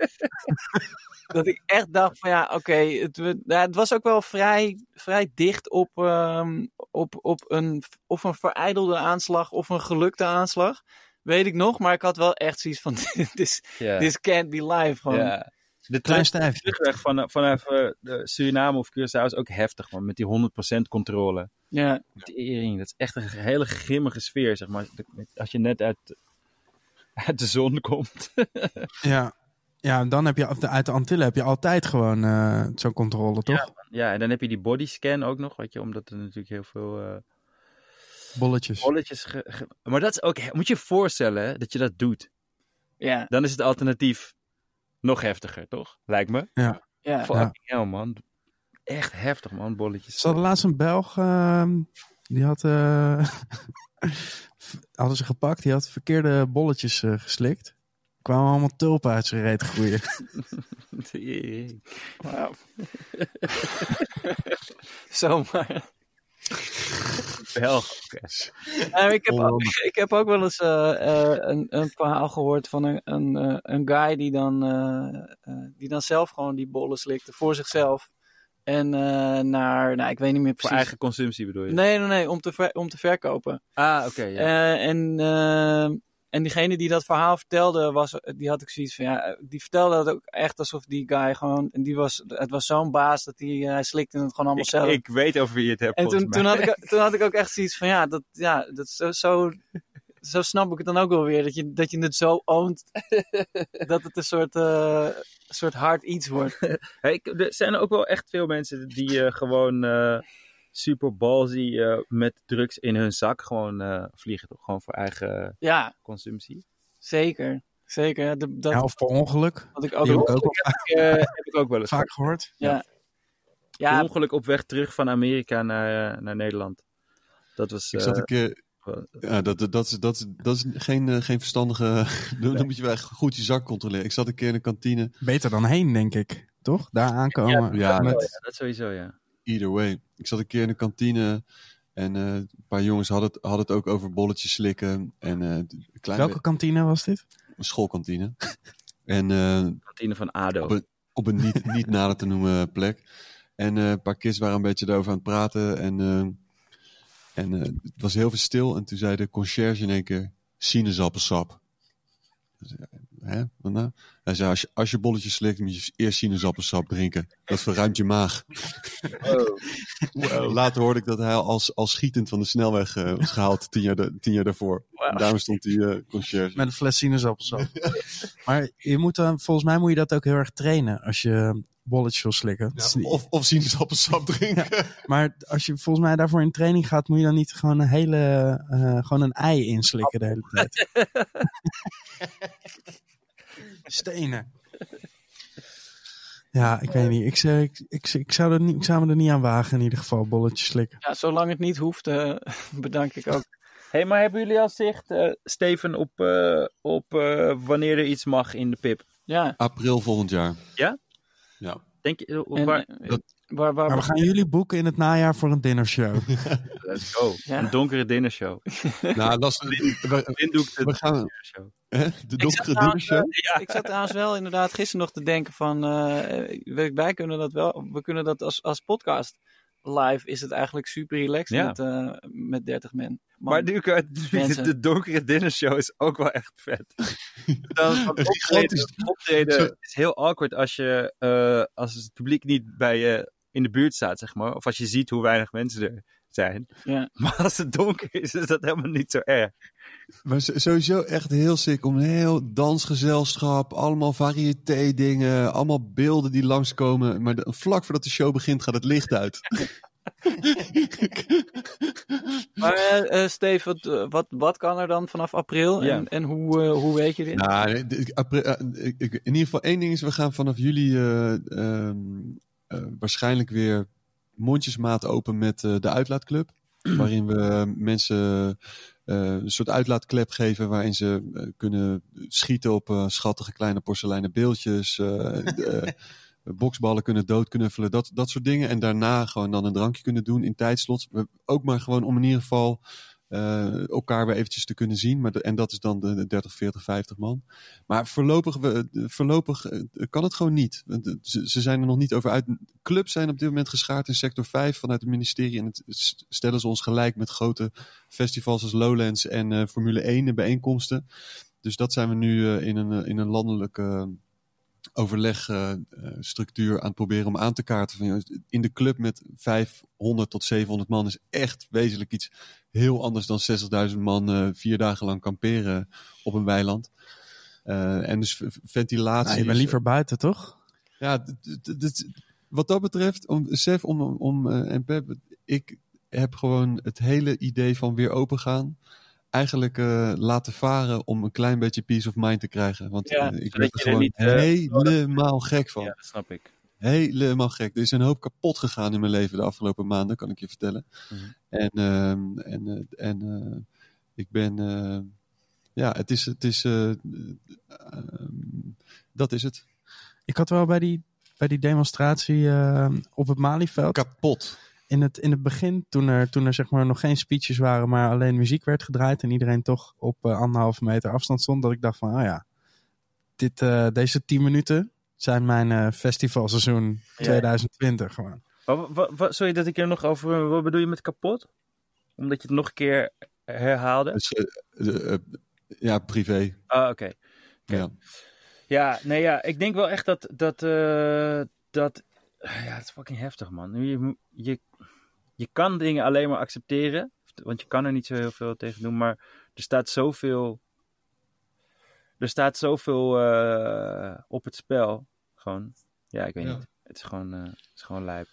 dat ik echt dacht van ja, oké, het, ja, het was ook wel vrij, vrij dicht op, ehm, op, op een, of een vereidelde aanslag of een gelukte aanslag. Weet ik nog, maar ik had wel echt zoiets van, this, Ja. this can't be live. Gewoon. De stijf. terugweg van, vanaf eh, de Suriname of Curaçao is ook heftig, man. Met die 100% controle. Ja. Tering, dat is echt een hele grimmige sfeer, zeg maar. Als je net uit, uit de zon komt. Ja. Ja, dan heb je uit de Antillen heb je altijd gewoon eh, zo'n controle, toch? ja, en dan heb je die bodyscan ook nog, weet je, omdat er natuurlijk heel veel eh Bolletjes. bolletjes... ge- ge- maar dat is ook... Moet je je voorstellen dat je dat doet. Ja. Dan is het alternatief nog heftiger, toch? Lijkt me. Ja. Fucking hell, man. Echt heftig, man, bolletjes. Ze hadden laatst een Belg, ehm, die had, eh, hadden ze gepakt, die had verkeerde bolletjes eh, geslikt. Er kwamen allemaal tulpen uit zijn reet groeien. Tering. Wauw. Zomaar. Belgisch. Nou, ik, heb ook, ik heb ook wel eens eh, eh, een, een verhaal gehoord van een, een, eh, een guy die dan, eh, eh, die dan zelf gewoon die bollen slikte voor zichzelf. En eh, naar, nou ik weet niet meer Voor precies. eigen consumptie bedoel je? Nee, nee, nee, om te, ver- om te verkopen. Ah, oké, ja. Eh, en, en diegene die dat verhaal vertelde, was, die had ik zoiets van, ja, die vertelde dat ook echt alsof die guy gewoon, en die was, het was zo'n baas dat hij, eh, hij slikte het gewoon allemaal ik, zelf. ik weet over wie je het hebt, En toen, toen, had ik, toen had ik ook echt zoiets van, ja, dat, ja, dat zo, zo, zo snap ik het dan ook wel weer. Dat je, dat je het zo oont, dat het een soort, een soort hard iets wordt. Hey, er zijn ook wel echt veel mensen die eh, gewoon super ballsy eh, met drugs in hun zak gewoon eh, vliegen. Toch? Gewoon voor eigen Ja, consumptie. zeker. Zeker, ja, de- dat Ja, of per ongeluk. had ik ook, heb ik wel- ook wel Eh, heb ik ook wel eens. vaak gehoord. Ja. Ja, ongeluk op weg terug van Amerika naar, naar Nederland. Dat was... Ik zat een keer... Ja, dat, dat, dat, is, dat, is, dat is geen, geen verstandige... dan, dan moet je wel echt goed je zak controleren. Ik zat een keer in de kantine. Beter dan heen, denk ik. Toch? Daar aankomen. Ja, met, ja, dat sowieso, ja. Either way. Ik zat een keer in de kantine. En eh, een paar jongens hadden het, hadden het ook over bolletjes slikken. En eh, klein welke kantine was dit? een schoolkantine. en eh, Kantine van ADO. Op een- op een niet, niet nader te noemen plek. En eh, een paar kids waren een beetje daarover aan het praten. En, eh, en eh, het was heel veel stil. En toen zei de conciërge in één keer sinaasappelsap. Dus, Hè? Nou? Hij zei, als je, als je bolletjes slikt, moet je eerst sinaasappelsap drinken. Dat verruimt je maag. Later hoorde ik dat hij als, als schietend van de snelweg eh, was gehaald tien jaar, tien jaar daarvoor. Daarom stond die eh conciërge. Met een fles sinaasappelsap. maar je moet dan, volgens mij moet je dat ook heel erg trainen als je bolletjes wil slikken. Niet- Of, of sinaasappelsap drinken. Maar als je volgens mij daarvoor in training gaat, moet je dan niet gewoon een hele, eh, gewoon een ei inslikken de hele tijd. Stenen. Ja, ik weet niet. Ik, zou- ik, ik, ik, zou er niet. ik zou me er niet aan wagen in ieder geval, bolletjes slikken. ja, zolang het niet hoeft, eh, bedank ik ook. hey, maar hebben jullie al zicht, eh, Steven, op, eh, op eh, wanneer er iets mag in de pip? Ja, April volgend jaar. Ja? Ja. Denk je, eh, en, waar, eh, dat- waar, waar Maar we gaan jullie boeken in het najaar voor een dinnershow. let's go. Ja. Een donkere dinnershow. Nou, dat is, de we gaan, dinnershow. hè, de donkere dinnershow. Ik zat trouwens wel inderdaad gisteren nog te denken van, eh, weet- wij kunnen dat wel, we kunnen dat als, als podcast live is het eigenlijk super relaxed Ja. met, eh, met 30 men. Man. Maar nu, de, de donkere dinnershow is ook wel echt vet. Dan, optreden, is heel awkward als, je, eh, als het publiek niet bij je in de buurt staat, zeg maar. Of als je ziet hoe weinig mensen er zijn. Ja. Maar als het donker is, is dat helemaal niet zo erg. Maar sowieso echt heel sick om een heel dansgezelschap, allemaal variété dingen, allemaal beelden die langskomen. Maar de- vlak voordat de show begint gaat het licht uit. Maar eh, eh, Steve, wat, eh, wat, wat kan er dan vanaf april Ja. en, en hoe, eh, hoe weet je dit? Nou, in ieder geval één ding is, we gaan vanaf juli eh, ehm, eh, waarschijnlijk weer mondjesmaat open met eh, de uitlaatclub. waarin we mensen eh, een soort uitlaatklep geven waarin ze eh, kunnen schieten op eh, schattige kleine porseleinen beeldjes. eh, de, eh, boksballen kunnen doodknuffelen, dat, dat soort dingen. En daarna gewoon dan een drankje kunnen doen in tijdslots. We- Ook maar gewoon om in ieder geval eh, elkaar weer eventjes te kunnen zien. Maar en dat is dan de, de 30, 40, 50 man. Maar voorlopig, we, voorlopig eh, kan het gewoon niet. Eh, Ze, zijn er nog niet over uit. Clubs zijn op dit moment geschaard in sector 5 vanuit het ministerie. En het stellen ze ons gelijk met grote festivals als Lowlands en Formule 1 en bijeenkomsten. Dus dat zijn we nu in, een, in een landelijke overlegstructuur aan het proberen om aan te kaarten. Van, in de club met 500 tot 700 man is echt wezenlijk iets heel anders dan 60.000 man eh, vier dagen lang kamperen op een weiland. Eh, en dus ventilatie. Nou, je bent liever buiten, toch? ja, wat dat betreft, om, Sef om, om, eh, en Pep, ik heb gewoon het hele idee van weer open gaan. Eigenlijk eh, laten varen om een klein beetje peace of mind te krijgen. Want Ja, eh, ik werd er er gewoon niet, eh, helemaal gek van. Ja, dat snap ik. Helemaal gek. Er is een hoop kapot gegaan in mijn leven de afgelopen maanden, kan ik je vertellen. Mhm. En, ehm, en, eh, en eh, ik ben. eh, ja, het is. Het is eh, ehm, dat is het. Ik had wel bij die, bij die demonstratie eh, op het Malieveld. Kapot. In het, in het begin, toen er, toen er zeg maar nog geen speeches waren, maar alleen muziek werd gedraaid en iedereen toch op eh, anderhalve meter afstand stond, dat ik dacht van, oh ja, dit, eh, deze tien minuten zijn mijn eh, festivalseizoen Ja. 2020 gewoon. Wat, wat, wat- sorry dat ik er nog over... Wat bedoel je met kapot? Omdat je het nog een keer herhaalde? Dus, ja, privé. Ah, oké. Oké. Ja. Ja, nee, ja, ik denk wel echt dat. dat, eh, dat ja, het is fucking heftig, man. Je, je, je kan dingen alleen maar accepteren, want je kan er niet zo heel veel tegen doen, maar er staat zoveel. Er staat zoveel eh, op het spel. Gewoon, ja, ik weet Ja. niet. Het is gewoon, eh, het is gewoon lijp.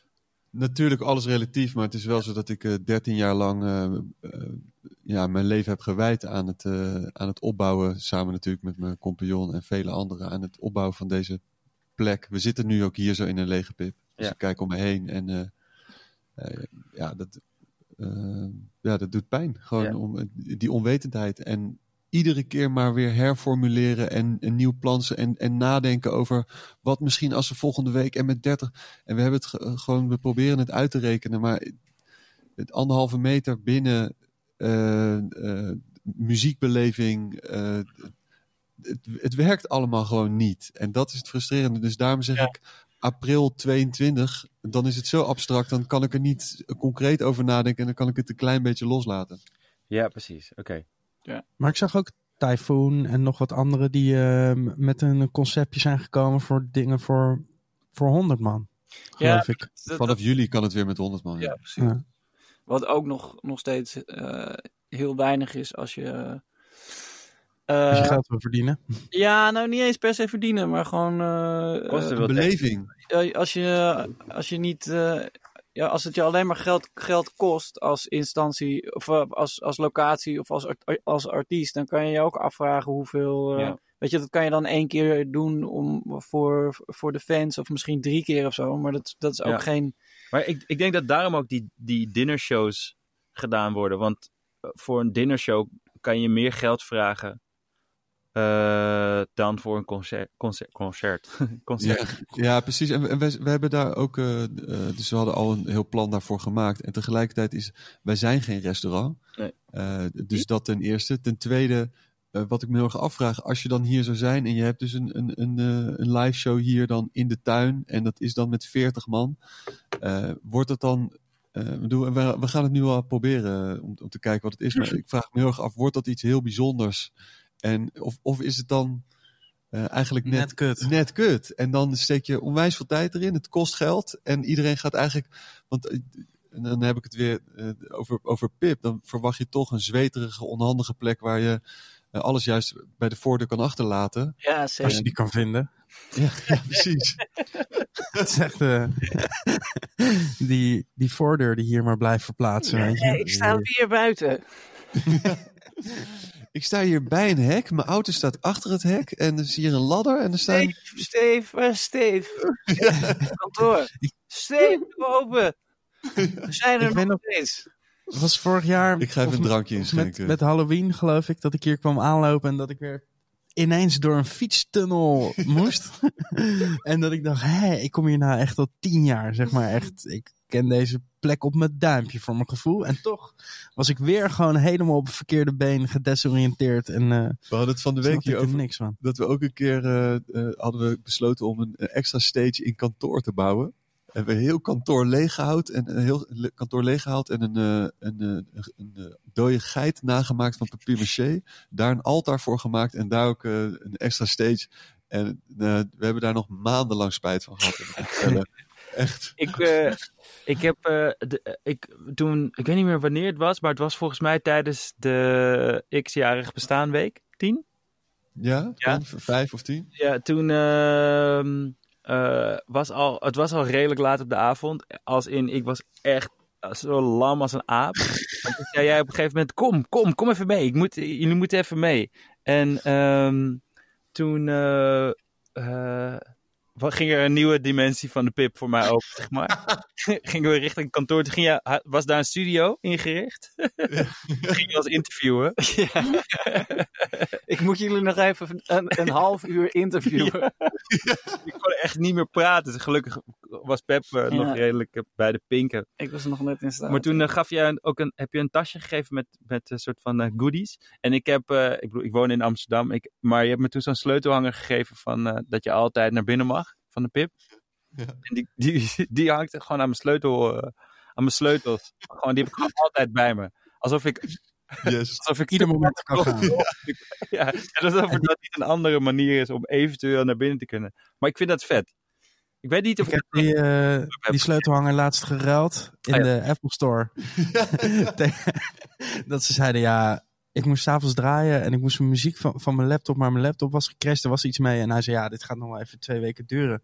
Natuurlijk alles relatief, maar het is wel zo dat ik eh 13 jaar lang eh, eh, ja, mijn leven heb gewijd aan het, eh, aan het opbouwen, samen natuurlijk met mijn compagnon en vele anderen, aan het opbouwen van deze plek. We zitten nu ook hier zo in een lege pip. Als Ja. ik kijk om me heen. En eh, eh, ja, dat, eh, ja, dat doet pijn. Gewoon Ja. om, die onwetendheid. En iedere keer maar weer herformuleren en een nieuw plansen en, en nadenken over wat misschien als we volgende week en met 30. En we hebben het ge- gewoon, we proberen het uit te rekenen, maar het anderhalve meter binnen muziekbeleving. Het, het werkt allemaal gewoon niet. En dat is het frustrerende. Dus daarom zeg Ja. ik april 22. Dan is het zo abstract. Dan kan ik er niet concreet over nadenken. En dan kan ik het een klein beetje loslaten. Ja, precies. Oké. Maar ik zag ook Typhoon en nog wat anderen die eh, met een conceptje zijn gekomen voor dingen voor, voor 100 man. Geloof ik. Dat- Vanaf juli kan het weer met 100 man. Ja, Ja. precies. Ja. Wat ook nog, nog steeds eh, heel weinig is als je. Eh, Als je geld wil verdienen. ja, nou niet eens per se verdienen, maar gewoon. eh, Kosten eh, wel Beleving. eh, als, je, als je niet. eh, ja, als het je alleen maar geld, geld kost als instantie, of eh, als, als locatie of als, als artiest, dan kan je je ook afvragen hoeveel. eh, Ja. Weet je, dat kan je dan één keer doen om, voor, voor de fans, of misschien drie keer of zo, maar dat, dat is ook Ja. geen. Maar ik, ik denk dat daarom ook die, die dinnershows gedaan worden. Want eh, voor een dinnershow kan je meer geld vragen eh, dan voor een concert. concert, concert. concert. Ja, ja, precies. En, we- en hebben daar ook, eh, eh, dus we hadden al een heel plan daarvoor gemaakt. En tegelijkertijd is, wij zijn geen restaurant. Nee. Dus dat ten eerste. Ten tweede, wat ik me heel erg afvraag, als je dan hier zou zijn en je hebt dus een, een, een, een live show hier dan in de tuin en dat is dan met 40 man, wordt het dan. bedoel, we, gaan het nu al proberen om, om te kijken wat het is. Maar ik vraag me heel erg af, wordt dat iets heel bijzonders? En of, of is het dan eh, eigenlijk net, Net kut. net kut. En dan steek je onwijs veel tijd erin. Het kost geld. En iedereen gaat eigenlijk. Want eh, en dan heb ik het weer eh, over, over Pip. Dan verwacht je toch een zweterige, onhandige plek waar je alles juist bij de voordeur kan achterlaten. Ja, Als zeker. je die kan vinden. Ja, ja precies. Het is echt eh, die, die voordeur die hier maar blijft verplaatsen. weet je. Nee, ik sta weer buiten. Ik sta hier bij een hek. Mijn auto staat achter het hek. En er is hier een ladder. En er staan. Steve, Steve, waar is Steve? Kantoor. Steve, open. We zijn er Ik nog steeds. Het was vorig jaar. Ik ga even een drankje inschenken. Met, met Halloween geloof ik dat ik hier kwam aanlopen en dat ik weer ineens door een fietstunnel moest. en dat ik dacht, hé, ik kom hier nou echt al tien jaar, zeg maar echt. Ik ken deze plek op mijn duimpje voor mijn gevoel. En toch was ik weer gewoon helemaal op het verkeerde been gedesoriënteerd. En eh We hadden het van de week hier er over. niks van. dat we ook een keer eh, eh, hadden we besloten om een, een extra stage in kantoor te bouwen. En we heel kantoor leeggehaald en een heel le- kantoor leeggehaald en een, een, een, eh, dode geit nagemaakt van papier maché. Daar een altaar voor gemaakt en daar ook een extra stage. En we hebben daar nog maandenlang spijt van gehad. Echt. Ik, eh, ik heb eh, de, eh, ik, toen, ik weet niet meer wanneer het was, maar het was volgens mij tijdens de x-jarig bestaanweek, 10. Ja? Ja. Vijf of tien? Ja, toen ehm, eh, was al, het was al redelijk laat op de avond. Als in, ik was echt zo lam als een aap. en toen zei jij op een gegeven moment, kom, kom, kom even mee. Ik moet, jullie moeten even mee. En ehm, toen ging er een nieuwe dimensie van de pip voor mij open, zeg maar. Gingen we richting kantoor. Toen ging je, was daar een studio ingericht. ging je als interviewen. Ja. ik moet jullie nog even een, een half uur interviewen. Ik kon echt niet meer praten. Dus gelukkig was Pep eh, nog redelijk eh, bij de pinken. Ik was er nog net in staat. Maar toen eh, gaf jij ook een, heb je een tasje gegeven met, met een soort van goodies. En ik heb, eh, ik bedoel, ik woon in Amsterdam. Ik, maar je hebt me toen zo'n sleutelhanger gegeven van eh, dat je altijd naar binnen mag van de pip. Ja. En die, die, die hangt gewoon aan mijn sleutel, aan mijn sleutels. Gewoon, die heb ik gewoon altijd bij me. Alsof ik, Yes. alsof ik Ieder moment kan gaan. Ja, en alsof het dat niet een andere manier is om eventueel naar binnen te kunnen. Maar ik vind dat vet. Ik weet niet of Ik heb die, eh, die sleutelhanger laatst geruild in Ah, de Apple Store. Dat ze zeiden, ja, ik moest s'avonds draaien en ik moest mijn muziek van, van mijn laptop, maar mijn laptop was gecrashed, er was iets mee. En hij zei, ja, dit gaat nog wel even twee weken duren.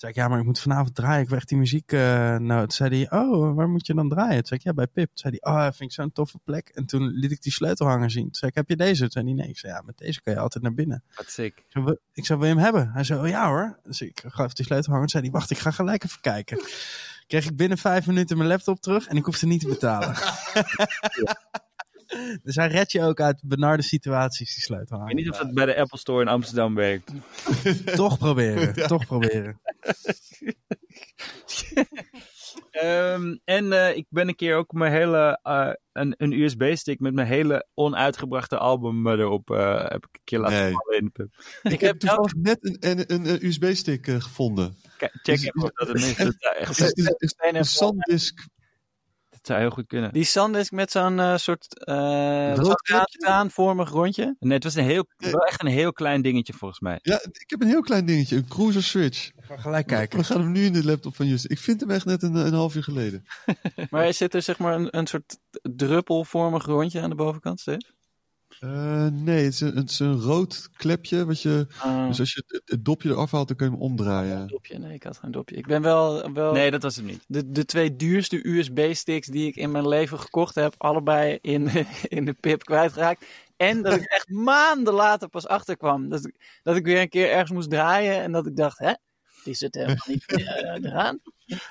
Zei ik, ja, maar ik moet vanavond draaien. Ik weg die muziek. eh nou, toen zei hij, oh, waar moet je dan draaien? Toen zei ik, ja, bij Pip. Toen zei hij, oh, dat vind ik zo'n toffe plek. En toen liet ik die sleutelhanger zien. Toen zei ik, heb je deze? Toen zei hij, nee. Ik zei, ja, met deze kan je altijd naar binnen. Wat sick. Ik zei, "Wil- ik zei, wil je hem hebben? Hij zei, oh ja hoor. Dus ik gaf die sleutelhanger. Toen zei hij, wacht, ik ga gelijk even kijken. Kreeg ik binnen vijf minuten mijn laptop terug en ik hoefde niet te betalen. dus hij redt je ook uit benarde situaties, die Ik sleutelhanger. weet niet of dat bij de Apple Store in Amsterdam werkt. Toch proberen, toch proberen. Ehm, en eh, ik ben een keer ook mijn hele, eh, een, een USB-stick met mijn hele onuitgebrachte album erop eh, heb ik een keer laten Nee. vallen in de pub. Ik heb toevallig net een, een, een, een USB-stick gevonden. Kijk, check Dus- even of dat het is. Een SanDisk. Dat zou heel goed kunnen. Die Sandisk met zo'n eh, soort uh, traanvormig rondje. Nee, het was een heel, wel echt een heel klein dingetje volgens mij. Ja, ik heb een heel klein dingetje, een Cruiser Switch. Ik ga gelijk kijken. We gaan hem nu in de laptop van Justin. Ik vind hem echt net een, een half uur geleden. Maar zit er zeg maar een, een soort druppelvormig rondje aan de bovenkant, Steve? Eh, nee, het is, een, het is een rood klepje. Wat je, Ah, dus als je het, het dopje eraf haalt, dan kun je hem omdraaien. dopje. Nee, ik had geen dopje. Ik ben wel, wel Nee, dat was hem niet. de, de twee duurste USB-sticks die ik in mijn leven gekocht heb, allebei in, in de pip kwijtgeraakt. En dat ik echt maanden later pas achterkwam. Dat ik, dat ik weer een keer ergens moest draaien en dat ik dacht, hè, die zit helemaal niet eh, eraan.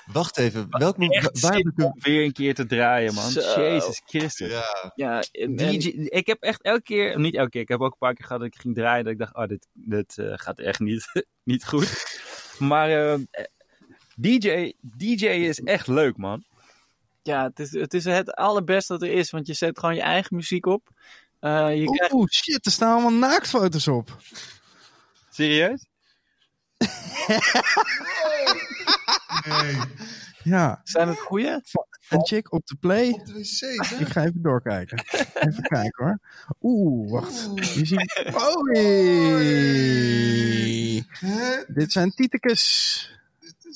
Wacht even, welk waar heb ik weer een keer te draaien, man. Jezus Christus. Ja, DJ, ik heb echt elke keer, niet elke keer, ik heb ook een paar keer gehad dat ik ging draaien dat ik dacht, oh, dit, dit eh, gaat echt niet, niet goed. Maar eh, DJ, DJ is echt leuk, man. ja het, is, het is het allerbeste dat er is, want je zet gewoon je eigen muziek op. Eh, je krijgt Oeh, shit, er staan allemaal naaktfoto's op. Serieus? Ja, Zijn het goede? een chick op de play. op de wc. hè? Ik ga even doorkijken. Even kijken hoor. Oeh, wacht. Je ziet... Oei! Dit zijn tietekes.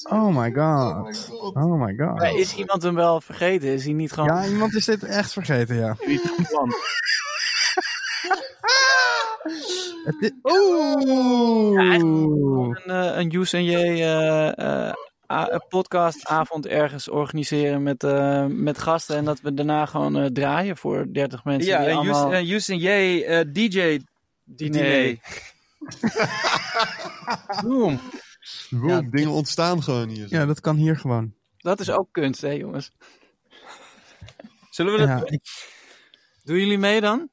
Oh my god. my god. Oh my god. Is iemand hem wel vergeten? Is hij niet gewoon Ja, iemand is dit echt vergeten, ja. Het is- Oeh! een, eh, een Joes en J eh, eh, podcastavond ergens organiseren met, eh, met gasten en dat we daarna gewoon eh, draaien voor 30 mensen Ja, die en allemaal... Houston, Houston J, eh, DJ Diner. Boom. Wow, dingen ontstaan gewoon hier. zo. Ja, dat kan hier gewoon. Dat is ook kunst, hè jongens. Zullen we dat Ja, ik, Doen jullie mee dan?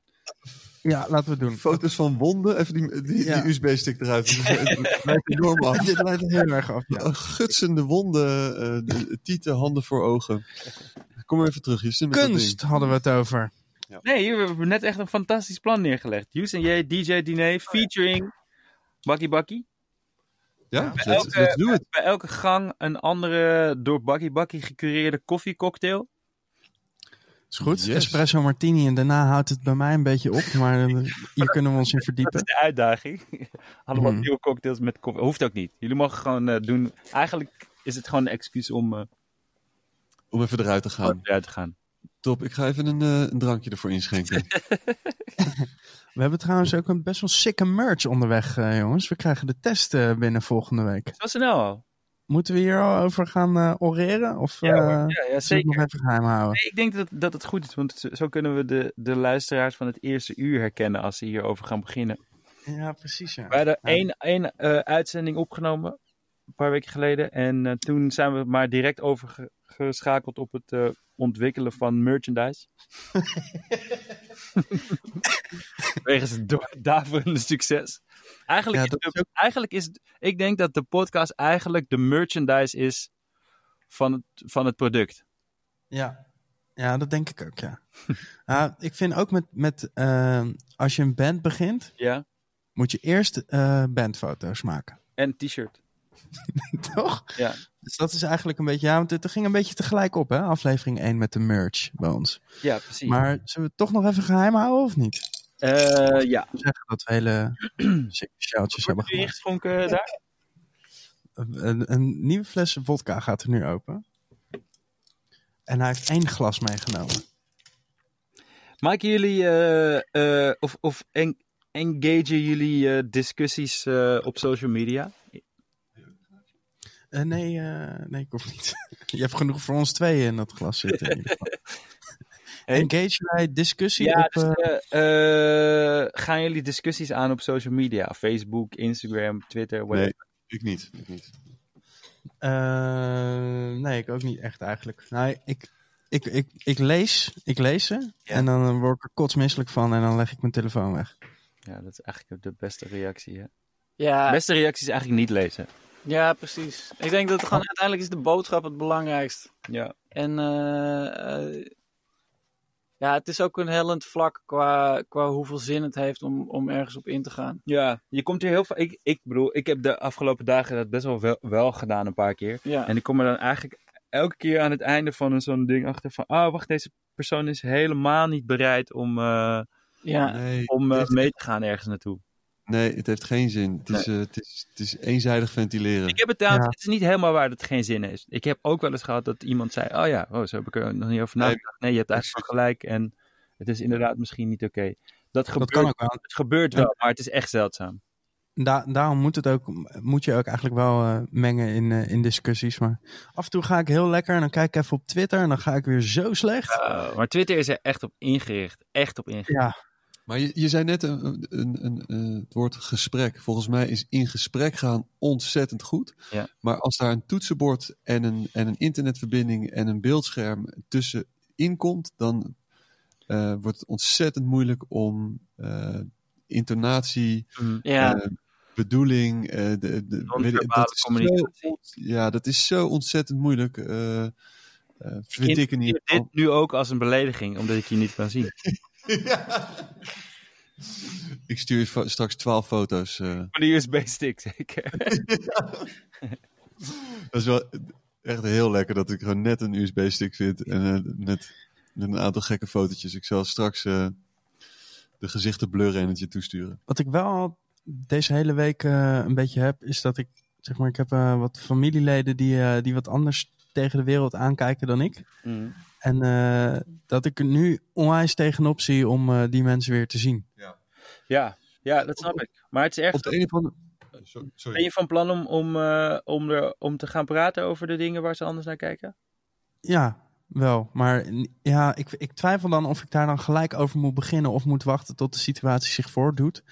Ja laten we het doen. Foto's van wonden, even die, die, Ja. die USB-stick eruit. Het lijkt enorm af. Dit leidt heel erg af. Ja. Een Gutsende wonden, eh, de- tieten, handen voor ogen. Kom maar even terug, Justin. Kunst hadden we het over. Nee, hier, we hebben net echt een fantastisch plan neergelegd. Houston J, DJ Diner, featuring Bakkie Bakkie. Ja, Bij let's, elke- let's do it. Bij elke gang een andere door Bakkie Bakkie gecureerde koffiecocktail. Is goed. Yes. Espresso martini en daarna houdt het bij mij een beetje op. Maar eh, hier kunnen we ons in Dat verdiepen. is de uitdaging. Allemaal Mhm. nieuwe cocktails met koffie. Hoeft ook niet. Jullie mogen gewoon eh, doen. Eigenlijk is het gewoon een excuus om eh, Om even eruit te gaan. eruit te gaan. Top, ik ga even een, eh, een drankje ervoor inschenken. We hebben trouwens ook een best wel sikke merch onderweg, jongens. We krijgen de test eh, binnen volgende week. Zo snel al. Moeten we hier al over gaan eh, oreren? Of Ja, eh, ja, ja zeker. nog even geheim houden? Nee, ik denk dat, dat het goed is, want zo- kunnen we de, de luisteraars van het eerste uur herkennen als ze hierover gaan beginnen. Ja, precies. Ja. We hadden Ja. één, één eh, uitzending opgenomen, een paar weken geleden. En toen zijn we maar direct overgeschakeld op het eh, ontwikkelen van merchandise. Wegens het daverende succes. Eigenlijk, Ja, is de- eigenlijk is, ik denk dat de podcast eigenlijk de merchandise is van het, van het product. Ja. ja, dat denk ik ook, ja. ja ik vind ook met, met eh, als je een band begint, Ja. moet je eerst eh, bandfoto's maken. En t-shirt. Toch? Ja. Dus dat is eigenlijk een beetje, ja, want het ging een beetje tegelijk op, hè? Aflevering 1 met de merch bij ons. Ja, precies. Maar zullen we het toch nog even geheim houden of niet? Eh, ja. Zeggen dat we hele sjaaltjes hebben gemaakt. ingeschonken daar? Een, een nieuwe fles vodka gaat er nu open. En hij heeft één glas meegenomen. Maken jullie eh, eh, of, of en, engagen jullie eh, discussies eh, op social media? Eh, nee, eh, nee, ik hoef niet. Je hebt genoeg voor ons tweeën in dat glas zitten. in ieder geval. Hey. Engage bij discussie Ja, op... dus, eh, gaan jullie discussies aan op social media? Facebook, Instagram, Twitter, whatever? Nee, ik niet. Ik niet. eh, nee, ik ook niet echt eigenlijk. Nou, ik, ik, ik, ik, lees, ik lees ze en dan word ik er kotsmisselijk van en dan leg ik mijn telefoon weg. Ja, dat is eigenlijk de beste reactie. Hè? Ja, De beste reactie is eigenlijk niet lezen. Ja, precies. Ik denk dat het gewoon uiteindelijk is de boodschap het belangrijkst. Ja. En eh, eh, ja, het is ook een hellend vlak qua, qua hoeveel zin het heeft om, om ergens op in te gaan. Ja, je komt hier heel veel. Ik, ik bedoel, ik heb de afgelopen dagen dat best wel, wel wel gedaan, een paar keer. Ja, En ik kom er dan eigenlijk elke keer aan het einde van een zo'n ding achter van, ah, wacht, deze persoon is helemaal niet bereid om, eh, ja. Nee, om mee te gaan ergens naartoe. Nee, het heeft geen zin. Het is, eh, het is, het is eenzijdig ventileren. Ik heb het Ja. het is niet helemaal waar dat het geen zin heeft. Ik heb ook wel eens gehad dat iemand zei, oh ja, oh, zo heb ik er nog niet over nagedacht. Nee, je hebt eigenlijk gelijk en het is inderdaad misschien niet oké. Dat gebeurt, Dat kan ook wel. het gebeurt wel, maar het is echt zeldzaam. Da daarom moet, het ook, moet je ook eigenlijk wel eh, mengen in, eh, in discussies. Maar af en toe ga ik heel lekker en dan kijk ik even op Twitter en dan ga ik weer zo slecht. Uh, maar Twitter is er echt op ingericht. Echt op ingericht. Ja, Maar je, je zei net een, een, een, een- het woord gesprek. Volgens mij is in gesprek gaan ontzettend goed. Ja. Maar als daar een toetsenbord en een, en een internetverbinding en een beeldscherm tussenin komt, dan eh, wordt het ontzettend moeilijk om eh, intonatie, Mm. ja. eh, bedoeling, eh, de, de, weet ik- dat is communicatie. Zo, ja, dat is zo ontzettend moeilijk. eh eh, vind ik ieder Dit nu ook als een belediging, omdat ik je niet kan zien. Ik stuur je straks twaalf foto's. eh. Van de USB-stick zeker. Dat is wel echt heel lekker dat ik gewoon net een USB-stick vind en eh, met, met een aantal gekke fotootjes. Ik zal straks eh, de gezichten blurren en het je toesturen. wat ik wel deze hele week eh, een beetje heb, is dat ik, zeg maar, ik heb eh, wat familieleden die, eh, die wat anders tegen de wereld aankijken dan ik. Mm. En eh, dat ik er nu onwijs tegenop zie om eh, die mensen weer te zien. Ja, ja, dat snap ik. Maar het is erg. Op de andere... Sorry. sorry. Ben je van plan om, om, eh, om, er, om te gaan praten over de dingen waar ze anders naar kijken? Ja, wel. Maar ja, ik, ik twijfel dan of ik daar dan gelijk over moet beginnen of moet wachten tot de situatie zich voordoet.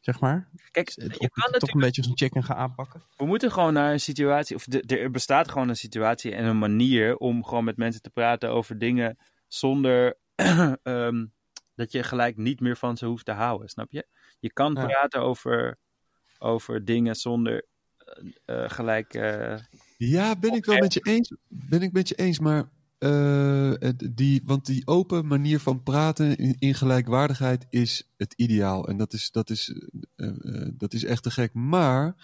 Zeg maar. Kijk, je ik kan het toch natuurlijk, een beetje als een chicken ga aanpakken. we moeten gewoon naar een situatie, of de, er bestaat gewoon een situatie en een manier om gewoon met mensen te praten over dingen zonder ehm, dat je gelijk niet meer van ze hoeft te houden, snap je? Je kan Ja. praten over, over dingen zonder eh, eh, gelijk. eh, Ja, ben ik wel met je eens. Ben ik met je eens, maar het- die, want die open manier van praten in, in gelijkwaardigheid is het ideaal. En dat is, dat is, eh, eh, dat is echt te gek. Maar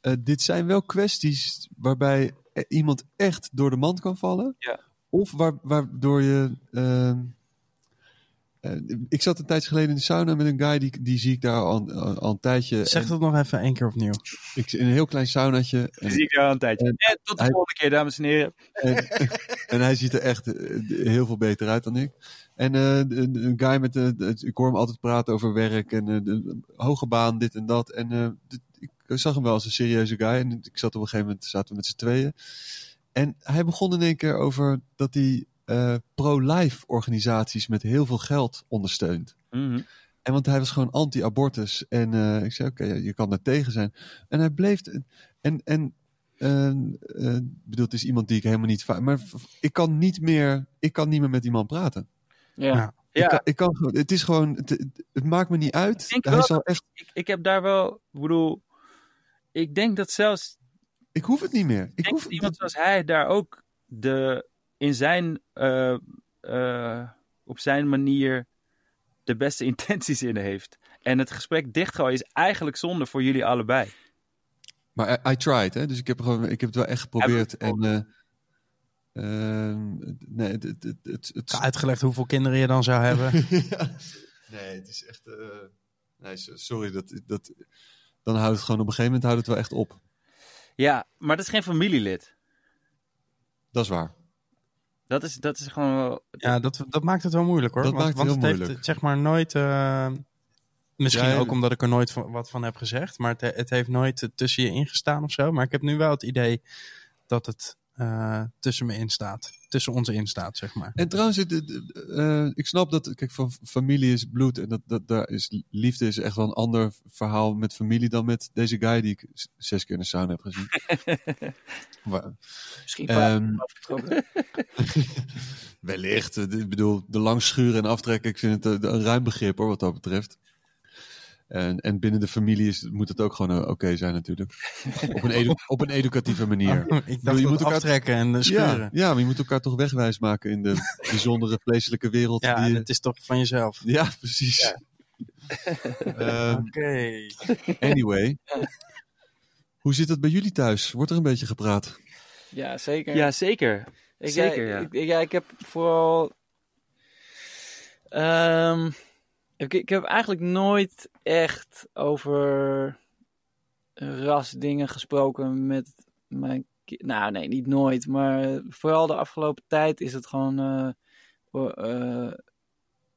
eh, dit zijn wel kwesties waarbij eh, iemand echt door de mand kan vallen. Ja. Of waar, waardoor je. Eh, ik zat een tijdje geleden in de sauna met een guy, die, die zie ik daar al, al, al een tijdje. Zeg dat nog even één keer opnieuw. ik, in een heel klein saunaatje. En, zie ik daar al een tijdje. En- En tot de hij- volgende keer, dames en heren. En, en hij ziet er echt eh, heel veel beter uit dan ik. En eh, een guy met, de, de- ik hoor hem altijd praten over werk en eh, de, hoge baan, dit en dat. En eh, dit- ik zag hem wel als een serieuze guy. En ik zat op een gegeven moment, zaten we met z'n tweeën. En hij begon in één keer over dat hij eh, pro-life organisaties met heel veel geld ondersteunt. Mhm. En want hij was gewoon anti-abortus. En eh, ik zei, oké, je kan daar tegen zijn. En hij bleef... En, en bedoel, het is iemand die ik helemaal niet... Maar ik kan niet meer, ik kan niet meer met die man praten. Ja. Ja. Ik kan, ik kan, gewoon- het is gewoon... Het, maakt me niet uit. Ik denk Hij wel zal echt... ik, ik heb daar wel, ik bedoel, ik denk dat zelfs Ik hoef het niet meer. ik Ik denk hoef dat iemand zoals hij daar ook de, in zijn, eh, eh, op zijn manier de beste intenties in heeft. En het gesprek dichtgooien is eigenlijk zonde voor jullie allebei. Maar I, I tried, hè. Dus ik heb, gewoon, ik heb het wel echt geprobeerd. En... eh, ehm, nee, het... het, het, het, het- Uitgelegd hoeveel kinderen je dan zou hebben. Ja. Nee, het is echt. eh, nee, so- sorry. Dat, dat, dan houdt het gewoon op een gegeven moment houdt het wel echt op. Ja, maar dat is geen familielid. Dat is waar. Dat is, dat is gewoon wel... Ja, dat, dat maakt het wel moeilijk hoor. Dat want maakt het want heel het heeft moeilijk. zeg maar nooit. eh, Misschien Ja, ook omdat ik er nooit van, wat van heb gezegd. Maar het, het heeft nooit tussen je ingestaan of zo. Maar ik heb nu wel het idee dat het eh, tussen me in staat. Tussen ons in staat, zeg maar. En trouwens, het- het- het, eh, ik snap dat, kijk, van familie is bloed en dat, dat, daar is, liefde is echt wel een ander verhaal met familie dan met deze guy die ik zes keer in de sauna heb gezien. Wa- Misschien afgetrokken. wellicht, ik bedoel, de lang schuren en aftrekken, ik vind het een ruim begrip hoor, wat dat betreft. En, en binnen de familie is, moet het ook gewoon eh, oké zijn natuurlijk. Op een, edu- op een educatieve manier. ik dacht je je moet elkaar- aftrekken en eh, scheuren. Ja, ja, maar je moet elkaar toch wegwijs maken in de bijzondere vleeselijke wereld. Ja, die en het is toch van jezelf. ja precies. Ehm, Oké. Anyway. Hoe zit het bij jullie thuis? Wordt er een beetje gepraat? Ja, zeker. Ja, zeker. Ik, Zeker, ja. Ik, ja, ik heb vooral. Ehm, ik, ik heb eigenlijk nooit echt over rasdingen gesproken met mijn Nou, nee, niet nooit. Maar vooral de afgelopen tijd is het gewoon eh, eh,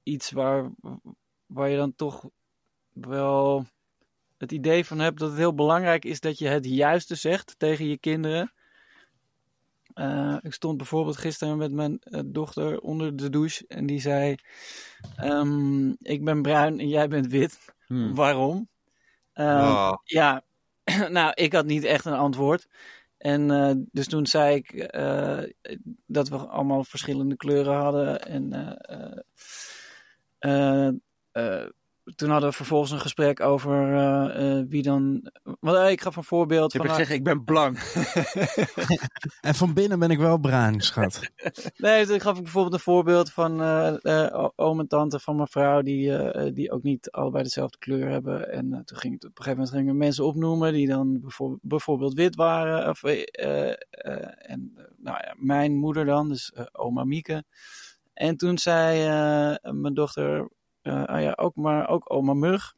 iets waar, waar je dan toch wel het idee van hebt dat het heel belangrijk is dat je het juiste zegt tegen je kinderen. Eh, ik stond bijvoorbeeld gisteren met mijn dochter onder de douche en die zei: ehm, Ik ben bruin en jij bent wit. Hmm. Waarom? Ehm, Ja, nou, ik had niet echt een antwoord. En eh, dus toen zei ik eh, dat we allemaal verschillende kleuren hadden. En eh, toen hadden we vervolgens een gesprek over eh, eh, wie dan. Want, eh, ik gaf een voorbeeld Je van. hebt gezegd, ik ben blank. En van binnen ben ik wel bruin, schat. Nee, toen gaf ik bijvoorbeeld een voorbeeld van eh, eh, o- oom en tante van mijn vrouw, die, eh, die ook niet allebei dezelfde kleur hebben. En toen ging het op een gegeven moment gingen we mensen opnoemen die dan bijvoorbeeld, bijvoorbeeld wit waren. Of, eh, eh, eh, en nou ja, mijn moeder dan, dus oma Mieke. En toen zei eh, mijn dochter, ah ja, ook maar ook oma Mug.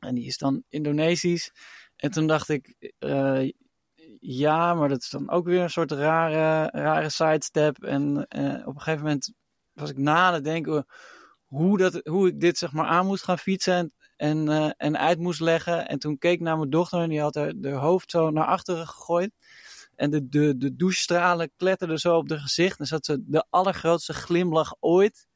En die is dan Indonesisch. En toen dacht ik, eh, ja, maar dat is dan ook weer een soort rare, rare sidestep. En eh, op een gegeven moment was ik na het denken hoe, dat, hoe ik dit zeg maar aan moest gaan fietsen en, en, eh, en uit moest leggen. En toen keek ik naar mijn dochter en die had haar de hoofd zo naar achteren gegooid. En de, de, de douchestralen kletterden zo op haar gezicht. En zat ze de allergrootste glimlach ooit.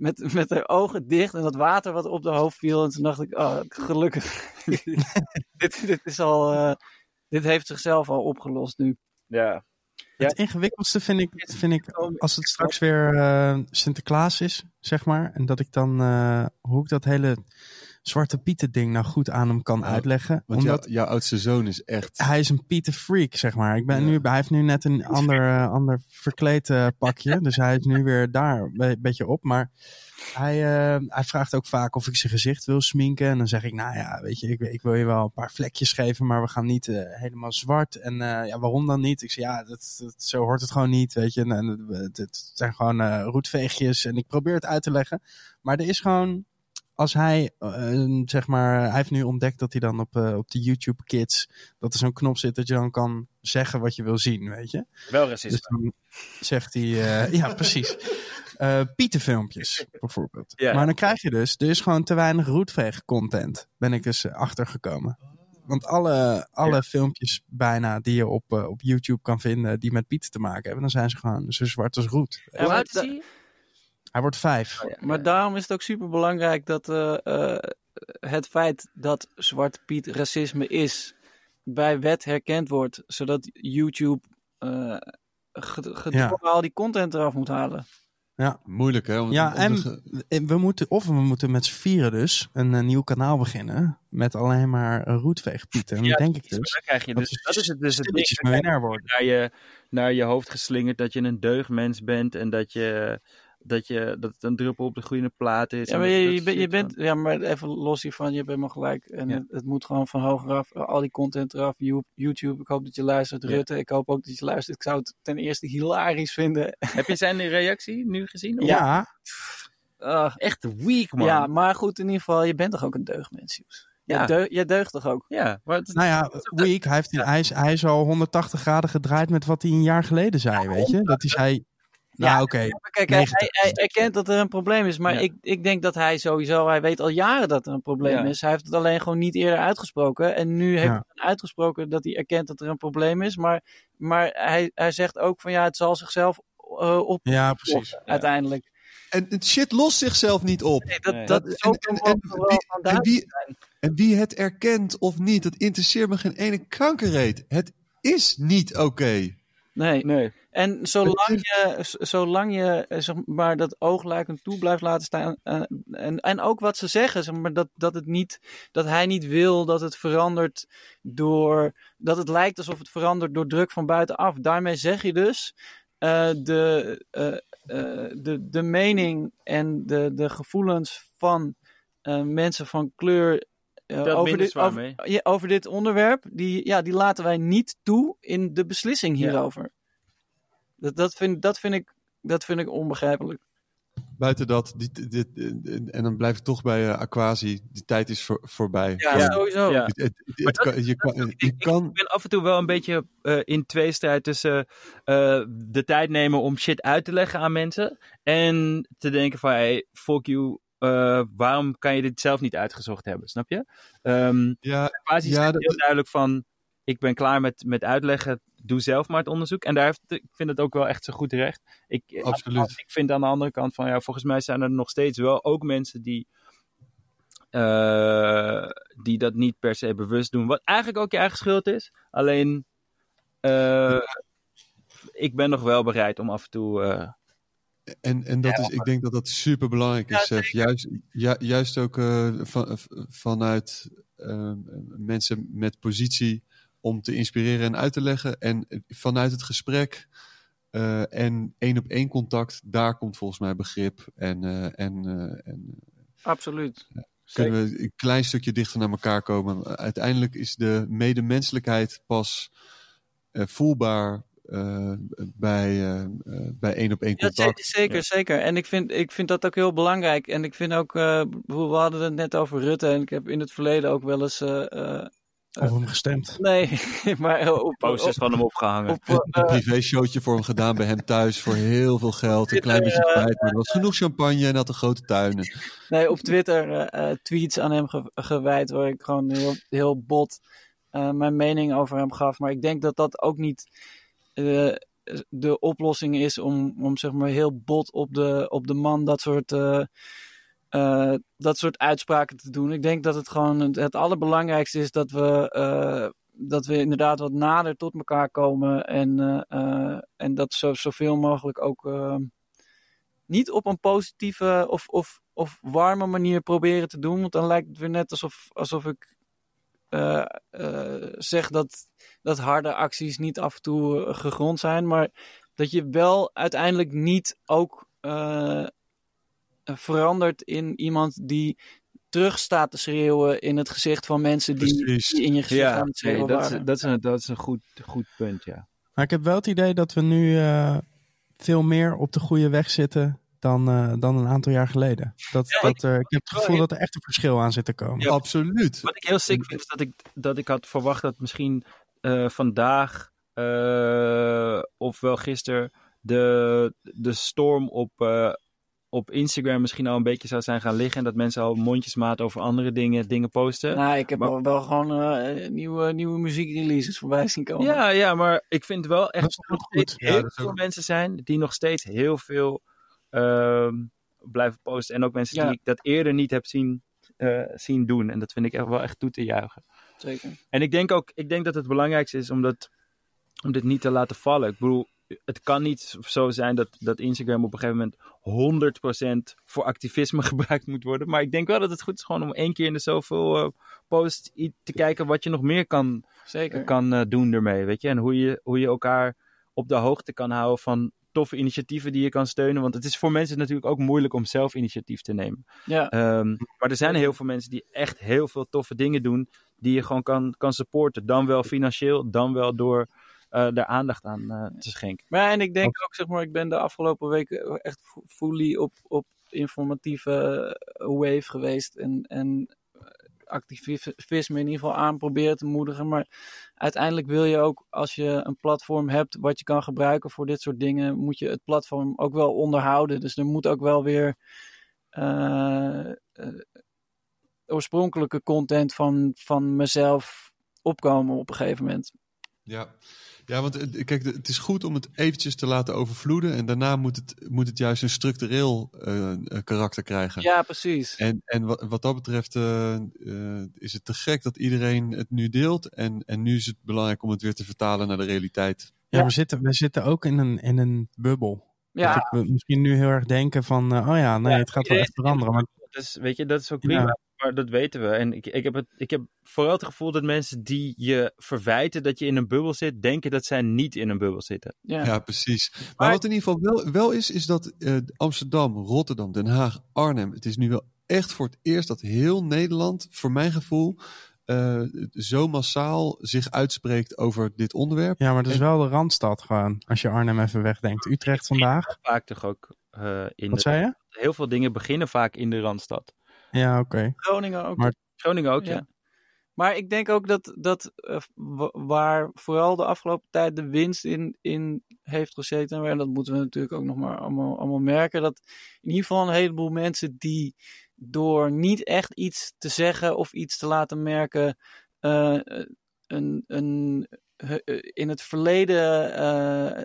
Met, met haar ogen dicht en dat water wat op de hoofd viel. En toen dacht ik, oh, gelukkig. dit, dit is al... eh, dit heeft zichzelf al opgelost nu. Ja. Het ingewikkeldste vind ik, vind ik als het straks weer eh, Sinterklaas is, zeg maar. En dat ik dan, eh, hoe ik dat hele Zwarte Pieten ding nou goed aan hem kan Ja, uitleggen. want omdat jou- jouw oudste zoon is echt... hij is een Pieter freak, zeg maar. Ik ben Ja. nu, hij heeft nu net een ander, eh, ander verkleed pakje. dus hij is nu weer daar een be- beetje op. Maar hij, eh, hij vraagt ook vaak of ik zijn gezicht wil sminken. En dan zeg ik, nou ja, weet je, ik, ik wil je wel een paar vlekjes geven, maar we gaan niet eh, helemaal zwart. En ja, waarom dan niet? Ik zeg, ja, dat, dat, zo hoort het gewoon niet, weet je. En, en het, het zijn gewoon roetveegjes. En ik probeer het uit te leggen. Maar er is gewoon, als hij, eh, zeg maar, hij heeft nu ontdekt dat hij dan op, eh, op de YouTube Kids, dat er zo'n knop zit dat je dan kan zeggen wat je wil zien, weet je. Wel Dus racisme. dan zegt hij, eh, ja, precies. Eh Pietenfilmpjes, bijvoorbeeld. Ja. Maar dan krijg je dus, er is gewoon te weinig roetveeg-content, ben ik dus achtergekomen. Want alle, alle filmpjes bijna die je op, op YouTube kan vinden die met Pieten te maken hebben, dan zijn ze gewoon zo zwart als roet. Hoe oud is hij? Hij wordt vijf. Maar daarom is het ook super belangrijk dat eh, eh, het feit dat Zwarte Piet racisme is, bij wet herkend wordt, zodat YouTube eh, ge- gedwongen al die content eraf moet halen. Moeilijk, hè? Om- Ja, om en eh, we moeten, of we moeten met z'n vieren dus een, eh, nieuw kanaal beginnen met alleen maar eh, roetveegpieten. En Ja, dan denk ik Maar dus dan krijg je dat dus, dat is het dus het ding. naar je, naar je hoofd geslingerd dat je een deugdmens bent en dat je dat, je, dat het een druppel op de groene plaat is. Ja, maar je, je, bent- je shit bent, ja, maar even los hiervan, je bent me gelijk. En Ja. het, het moet gewoon van hoger af, al die content eraf. You- YouTube, ik hoop dat je luistert. Ja. Rutte, ik hoop ook dat je luistert. Ik zou het ten eerste hilarisch vinden. Heb je zijn reactie nu gezien? Ja, Ah, Echt weak, man. ja, maar goed, in ieder geval, je bent toch ook een deugdmens, Joes? Ja. Je, deu- je deugt toch ook? Ja, maar het, nou ja, Week, hij, heeft, hij, is, hij is al 180 graden gedraaid met wat hij een jaar geleden zei, weet je. Dat hij zei, Nou, Ja, oké. Kijk, hij, 90%. hij, dat er een probleem is. Maar Ja. ik, ik denk dat hij sowieso, hij weet al jaren dat er een probleem Ja. is. Hij heeft het alleen gewoon niet eerder uitgesproken. En nu heeft Ja. hij uitgesproken dat hij erkent dat er een probleem is. Maar, maar hij, hij zegt ook van ja, het zal zichzelf eh op Ja, precies. uiteindelijk. En het shit lost zichzelf niet op. Nee, dat, Nee. dat En- is ook en- wel en wel wie- van En duidelijk wie, zijn. en wie het erkent of niet, dat interesseert me geen ene kankerreet. Het is niet oké. Nee. Nee. En zolang je, zolang je eh, zeg maar, dat oogluikend toe blijft laten staan. eh, en, en ook wat ze zeggen, zeg maar, dat, dat, het niet, dat hij niet wil dat het verandert door. Dat het lijkt alsof het verandert door druk van buitenaf. Daarmee zeg je dus. eh, de, eh, eh, de, de mening en de, de gevoelens van eh, mensen van kleur. over, dit, over, mee. ja, over dit onderwerp, die, ja, die laten wij niet toe in de beslissing Ja. hierover. Dat, dat, vind, dat, vind ik, dat vind ik onbegrijpelijk. Buiten dat, die, dit, en dan blijf ik toch bij eh, Aquasi, die tijd is voor, voorbij. Ja, Ja. sowieso. Ja. Het, het- het Maar dat- kan- je kan, Ik, je ik kan ben af en toe wel een beetje eh, in tweestrijd tussen eh, de tijd nemen om shit uit te leggen aan mensen. En te denken van, hey, fuck you, eh, waarom kan je dit zelf niet uitgezocht hebben, snap je? Ehm ja, Quasi Ja, zegt dat- heel duidelijk van, ik ben klaar met, met uitleggen, doe zelf maar het onderzoek. En daar heeft, ik vind het ook wel echt zo goed recht. Ik, Absoluut. Ik vind aan de andere kant van, ja, volgens mij zijn er nog steeds wel ook mensen die, eh, die dat niet per se bewust doen. Wat eigenlijk ook je eigen schuld is. Alleen, eh, ik ben nog wel bereid om af en toe... eh, En, en dat is, ik denk dat dat super belangrijk is, Sef. Juist, ju- juist ook eh, van, vanuit eh, mensen met positie om te inspireren en uit te leggen. En vanuit het gesprek eh, en één op één contact, daar komt volgens mij begrip. En, eh, en, eh, en Absoluut. kunnen we een klein stukje dichter naar elkaar komen. Uiteindelijk is de medemenselijkheid pas eh, voelbaar eh, bij, bij één op één Ja, contact. zeker, Ja. zeker. En ik vind, ik vind dat ook heel belangrijk. En ik vind ook, eh, we hadden het net over Rutte. En ik heb in het verleden ook wel eens. Eh, eh, Of hem gestemd. nee, maar op, op, posters van hem opgehangen. op, eh, een privé-showtje voor hem gedaan bij hem thuis voor heel veel geld. Een klein beetje kwijt, maar er was genoeg champagne en had een grote tuin. Nee, op Twitter eh, eh, tweets aan hem ge- gewijd waar ik gewoon heel, heel bot eh, mijn mening over hem gaf. Maar ik denk dat dat ook niet eh, de oplossing is om, om zeg maar heel bot op de, op de man dat soort, eh, dat soort uitspraken te doen. Ik denk dat het gewoon het, allerbelangrijkste is dat we, eh, dat we inderdaad wat nader tot elkaar komen en, eh, en dat zo, zoveel mogelijk ook niet op een positieve of, of, of warme manier proberen te doen. Want dan lijkt het weer net alsof, alsof ik zeg dat, dat harde acties niet af en toe gegrond zijn. Maar dat je wel uiteindelijk niet ook verandert in iemand die terug staat te schreeuwen in het gezicht van mensen die, in je gezicht aan Ja, het nee, schreeuwen dat, is, waren. dat, is een, dat is een goed, goed punt, ja. Maar ik heb wel het idee dat we nu eh, veel meer op de goede weg zitten dan, eh, dan een aantal jaar geleden. Dat, Ja, dat, eh, ik heb het gevoel dat er echt een verschil aan zit te komen. Ja. Absoluut. Wat ik heel sick vind, is dat ik, dat ik had verwacht dat misschien eh, vandaag eh, of wel gisteren de, de storm op, eh, op Instagram misschien al een beetje zou zijn gaan liggen. En dat mensen al mondjesmaat over andere dingen, dingen posten. Nou, ik heb Maar- wel gewoon eh, nieuwe, nieuwe muziekreleases voorbij zien komen. Ja, ja, maar ik vind wel echt Dat er nog goed. steeds Ja, heel veel ook- mensen zijn die nog steeds heel veel ehm, blijven posten. En ook mensen Ja. die ik dat eerder niet heb zien, eh, zien doen. En dat vind ik echt wel echt toe te juichen. Zeker. En ik denk ook, ik denk dat het belangrijkste is om, dat, om dit niet te laten vallen. Ik bedoel, het kan niet zo zijn dat, dat Instagram op een gegeven moment 100% voor activisme gebruikt moet worden. Maar ik denk wel dat het goed is gewoon om één keer in de zoveel eh posts i- te kijken wat je nog meer kan, Zeker. kan eh, doen ermee. Weet je? En hoe je, hoe je elkaar op de hoogte kan houden van toffe initiatieven die je kan steunen. Want het is voor mensen natuurlijk ook moeilijk om zelf initiatief te nemen. Ja. Ehm, maar er zijn heel veel mensen die echt heel veel toffe dingen doen. Die je gewoon kan, kan supporten. Dan wel financieel, dan wel door eh daar aandacht aan eh, te schenken. Maar ja, en ik denk ook, zeg maar, ik ben de afgelopen weken echt fu- fully op, op informatieve eh, wave geweest. En, en activisme in ieder geval aan proberen te moedigen. Maar uiteindelijk wil je ook, als je een platform hebt wat je kan gebruiken voor dit soort dingen, moet je het platform ook wel onderhouden. Dus er moet ook wel weer eh, eh, oorspronkelijke content van, van mezelf opkomen op een gegeven moment. Ja. Ja, want eh, kijk, het is goed om het eventjes te laten overvloeden. En daarna moet het, moet het juist een structureel eh, eh, karakter krijgen. Ja, precies. En, en wat, wat dat betreft is het te gek dat iedereen het nu deelt. En, en nu is het belangrijk om het weer te vertalen naar de realiteit. Ja, Ja. We, zitten, we zitten ook in een, in een bubbel. Ja, Dat we misschien nu heel erg denken van, oh ja, nee, Ja, het gaat wel echt veranderen. Maar Dus weet je, dat is ook Ja. prima. Maar dat weten we. En ik, ik, heb het, ik heb vooral het gevoel dat mensen die je verwijten dat je in een bubbel zit, denken dat zij niet in een bubbel zitten. ja. Ja, precies. Maar, Maar- wat in ieder geval wel, wel is, is dat eh, Amsterdam, Rotterdam, Den Haag, Arnhem. Het is nu wel echt voor het eerst dat heel Nederland, voor mijn gevoel, eh, zo massaal zich uitspreekt over dit onderwerp. ja, maar dat is En- wel de Randstad gewoon. Als je Arnhem even wegdenkt. Utrecht vandaag. Vaak toch ook eh, in Wat de, zei je? heel veel dingen beginnen vaak in de Randstad. Ja, oké. Groningen ook. Maar- Groningen ook, ja. Ja. Maar ik denk ook dat, dat eh, wa- waar vooral de afgelopen tijd de winst in, in heeft gezeten, en dat moeten we natuurlijk ook nog maar allemaal, allemaal merken, dat in ieder geval een heleboel mensen die door niet echt iets te zeggen of iets te laten merken, eh, een, een, in het verleden eh,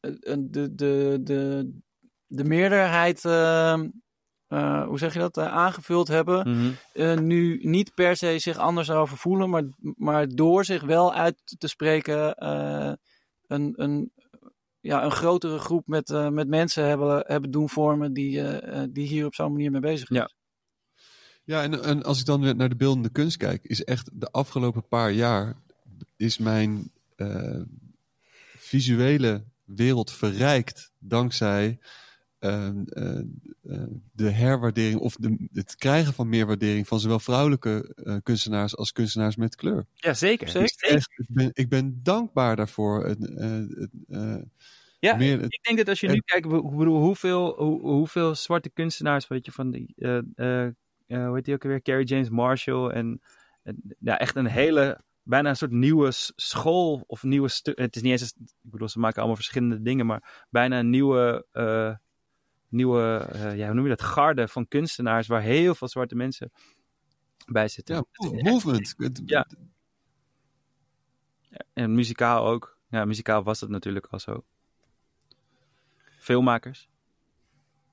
een- de, de, de, de meerderheid, eh, eh, hoe zeg je dat, eh, aangevuld hebben Mhm. eh, nu niet per se zich anders over voelen, maar, maar door zich wel uit te spreken eh, een, een, ja, een grotere groep met, eh, met mensen hebben, hebben doen vormen die, die hier op zo'n manier mee bezig is. Ja. Ja, en, en als ik dan weer naar de beeldende kunst kijk, is echt de afgelopen paar jaar is mijn eh, visuele wereld verrijkt dankzij eh, eh, eh, de herwaardering of de, het krijgen van meer waardering van zowel vrouwelijke eh, kunstenaars als kunstenaars met kleur. Ja, zeker. Zeker. Is echt, ik, ben, ik ben dankbaar daarvoor. Ja, meer, Ik denk dat als je nu kijkt, hoe- hoeveel, hoe, hoeveel zwarte kunstenaars, weet je, van die, hoe heet die ook alweer, Carrie James Marshall en, en ja, echt een hele, bijna een soort nieuwe school of nieuwe, het is niet eens, een- ik bedoel, ze maken allemaal verschillende dingen, maar bijna een nieuwe, nieuwe, eh, ja, hoe noem je dat, garde van kunstenaars waar heel veel zwarte mensen bij zitten. ja, movement. Ja. En muzikaal ook. Ja, muzikaal was dat natuurlijk al zo. Filmmakers.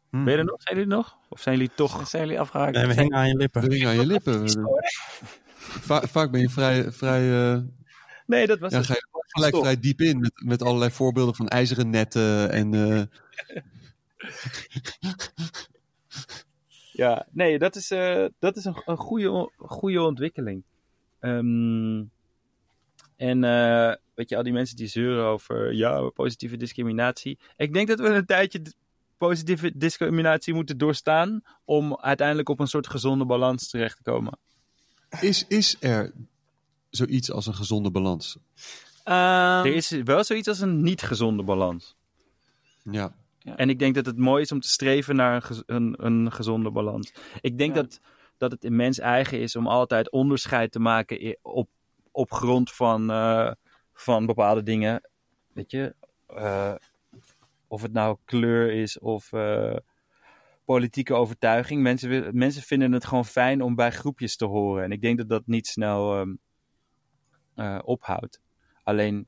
Hm. Ben je er nog? Zijn jullie er nog? Of zijn jullie toch... Zijn jullie afgehaakt? Nee, we hingen aan je lippen. Ring aan je lippen. Va- vaak ben je vrij, vrij eh, Nee, dat was ja, het. ga je gelijk Stop. vrij diep in met, met allerlei voorbeelden van ijzeren netten en eh, Ja, nee, dat is, eh, dat is een, een goede, goede ontwikkeling. Ehm, en eh, weet je, al die mensen die zeuren over ja, positieve discriminatie. Ik denk dat we een tijdje positieve discriminatie moeten doorstaan om uiteindelijk op een soort gezonde balans terecht te komen. is, is er zoiets als een gezonde balans? Ehm, Er is wel zoiets als een niet gezonde balans. Ja, En ik denk dat het mooi is om te streven naar een, gez- een, een gezonde balans. Ik denk Ja. dat, dat het in mens eigen is om altijd onderscheid te maken op, op grond van, eh, van bepaalde dingen. Weet je, eh, of het nou kleur is of eh, politieke overtuiging. Mensen, mensen vinden het gewoon fijn om bij groepjes te horen. En ik denk dat dat niet snel ehm, eh, ophoudt. Alleen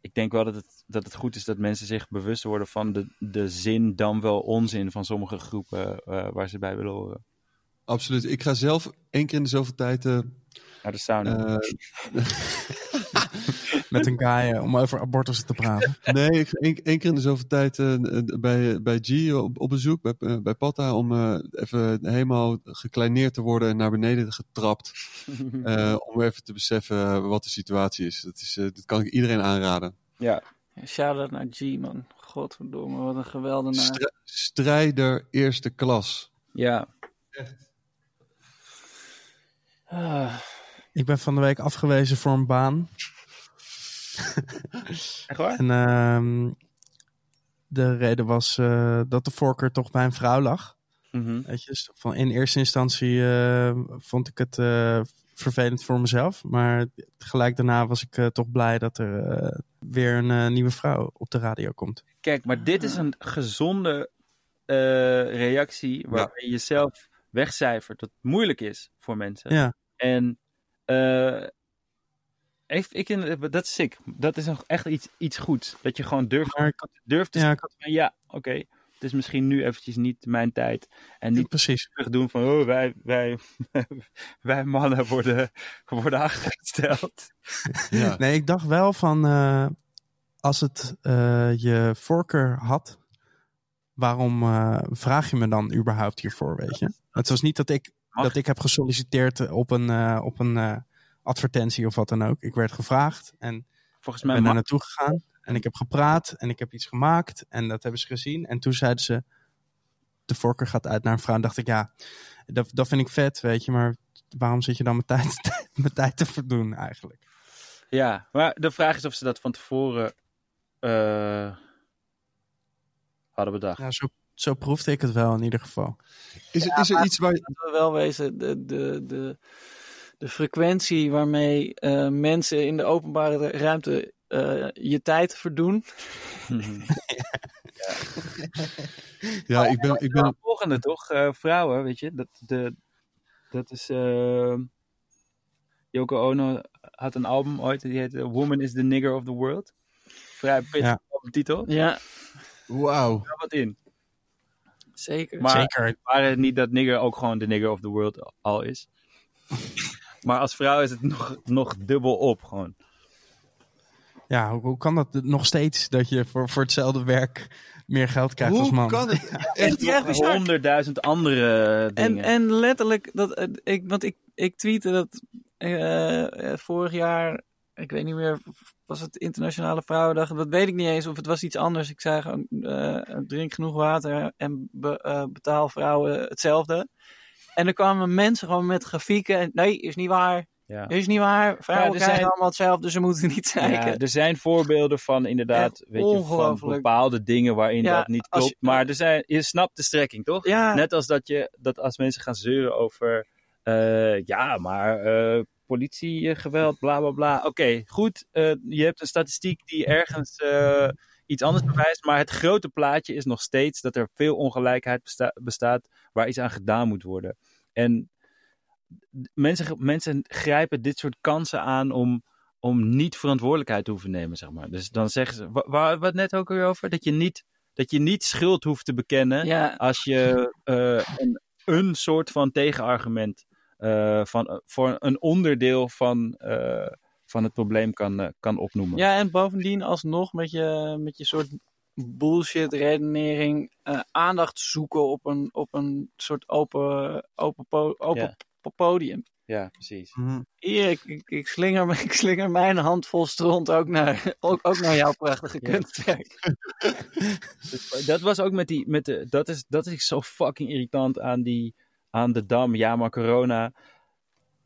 ik denk wel dat het, dat het goed is dat mensen zich bewust worden van de, de zin dan wel onzin van sommige groepen eh, waar ze bij willen horen. absoluut. Ik ga zelf één keer in de zoveel tijd eh, Naar de sauna. eh, Met een guy om over abortus te praten. Nee, ik ga één, één keer in de zoveel tijd bij, bij G op, op bezoek, bij, bij Patta, om eh, even helemaal gekleineerd te worden en naar beneden getrapt. eh, om even te beseffen wat de situatie is. Dat, is, eh, dat kan ik iedereen aanraden. ja. Shout-out naar G, man. Godverdomme, wat een geweldenaar. Stri- strijder eerste klas. ja. Ah, Ik ben van de week afgewezen voor een baan. Echt waar? En ehm, de reden was eh, dat de voorkeur toch bij een vrouw lag. Weet je, dus van in eerste instantie eh, vond ik het eh, vervelend voor mezelf. Maar gelijk daarna was ik eh, toch blij dat er eh, weer een eh, nieuwe vrouw op de radio komt. Kijk, maar dit is een gezonde eh, reactie waarbij je jezelf wegcijfert. Dat moeilijk is voor mensen. Ja. En eh, ik, ik, dat is sick. Dat is nog echt iets, iets goeds. Dat je gewoon durft, Maar durft te ja, zeggen van ja, oké. Is misschien nu eventjes niet mijn tijd. En niet precies. terug doen van oh, wij, wij, wij mannen worden, worden achtergesteld. Ja. Nee, ik dacht wel van eh, als het eh, je voorkeur had, waarom eh, vraag je me dan überhaupt hiervoor, weet je? Het was niet dat ik, Mag. dat ik heb gesolliciteerd op een, eh, op een advertentie of wat dan ook. Ik werd gevraagd en Volgens mij ben daar mag naartoe gegaan en ik heb gepraat en ik heb iets gemaakt en dat hebben ze gezien. En toen zeiden ze, de voorkeur gaat uit naar een vrouw. En dacht ik, ja, dat, dat vind ik vet, weet je, maar waarom zit je dan mijn tijd, mijn tijd te verdoen eigenlijk? Ja, maar de vraag is of ze dat van tevoren eh, hadden bedacht. Ja, zo, zo proefde ik het wel in ieder geval. Is, er- is er iets waar... Laten we wel wezen, de, de, de, de frequentie waarmee eh, mensen in de openbare ruimte eh, je tijd verdoen. Ja, ik ben... Ik ben De volgende toch? Eh, vrouwen, weet je. Dat, de, dat is... eh, Yoko Ono had een album ooit. Die heette Woman is the Nigger of the World. Vrij pittig Ja. albumtitel. Ja, Wauw. Daar wat in. zeker. Maar Zeker. waren niet dat nigger ook gewoon de nigger of the world al is. maar als vrouw is het nog, nog dubbel op gewoon. Ja, hoe, hoe kan dat nog steeds dat je voor, voor hetzelfde werk meer geld krijgt als Hoe man? kan het? Echt? Ja, bizar. Honderdduizend andere En, dingen. en letterlijk, dat, eh, ik, want ik, ik tweette dat eh, eh, vorig jaar, ik weet niet meer, was het Internationale Vrouwendag? Dat weet ik niet eens, of het was iets anders. Ik zei gewoon, eh, drink genoeg water en be- eh, betaal vrouwen hetzelfde. En er kwamen mensen gewoon met grafieken. En, nee, is niet waar. Ja. Is niet waar. Vrouwen zijn- allemaal hetzelfde, ze moeten niet Ja, zeiken. er zijn voorbeelden van inderdaad, Echt weet je, van bepaalde dingen waarin Ja, dat niet klopt. je- Maar er zijn, je snapt de strekking, toch? Ja, Net als dat, je, dat als mensen gaan zeuren over, eh, ja, maar eh, politiegeweld, bla bla bla. Oké, goed, eh, je hebt een statistiek die ergens iets anders bewijst, maar het grote plaatje is nog steeds dat er veel ongelijkheid besta- bestaat waar iets aan gedaan moet worden. En mensen, mensen grijpen dit soort kansen aan om, om niet verantwoordelijkheid te hoeven nemen, zeg maar. Dus dan zeggen ze, wa- waar we het net ook weer over, dat je niet, dat je niet schuld hoeft te bekennen ja, als je eh, een, een soort van tegenargument eh, van, voor een onderdeel van, eh, van het probleem kan, kan opnoemen. Ja, en bovendien alsnog met je, met je soort bullshit redenering aandacht zoeken op een, op een soort open, open, open Ja. po- podium. Ja, precies. Mhm. Hier, ik, ik, ik, slinger, me- ik slinger mijn handvol stront ook naar, ook, ook naar jouw prachtige Ja. kunstwerk. Dus dat was ook met die, met de, dat is, dat is zo fucking irritant aan die, aan de dam. Ja, maar corona.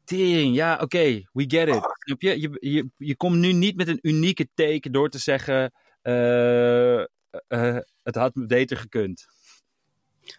Tering, ja, oké, we get it. Snap je? Je, je? je komt nu niet met een unieke take door te zeggen, eh, eh, het had beter gekund.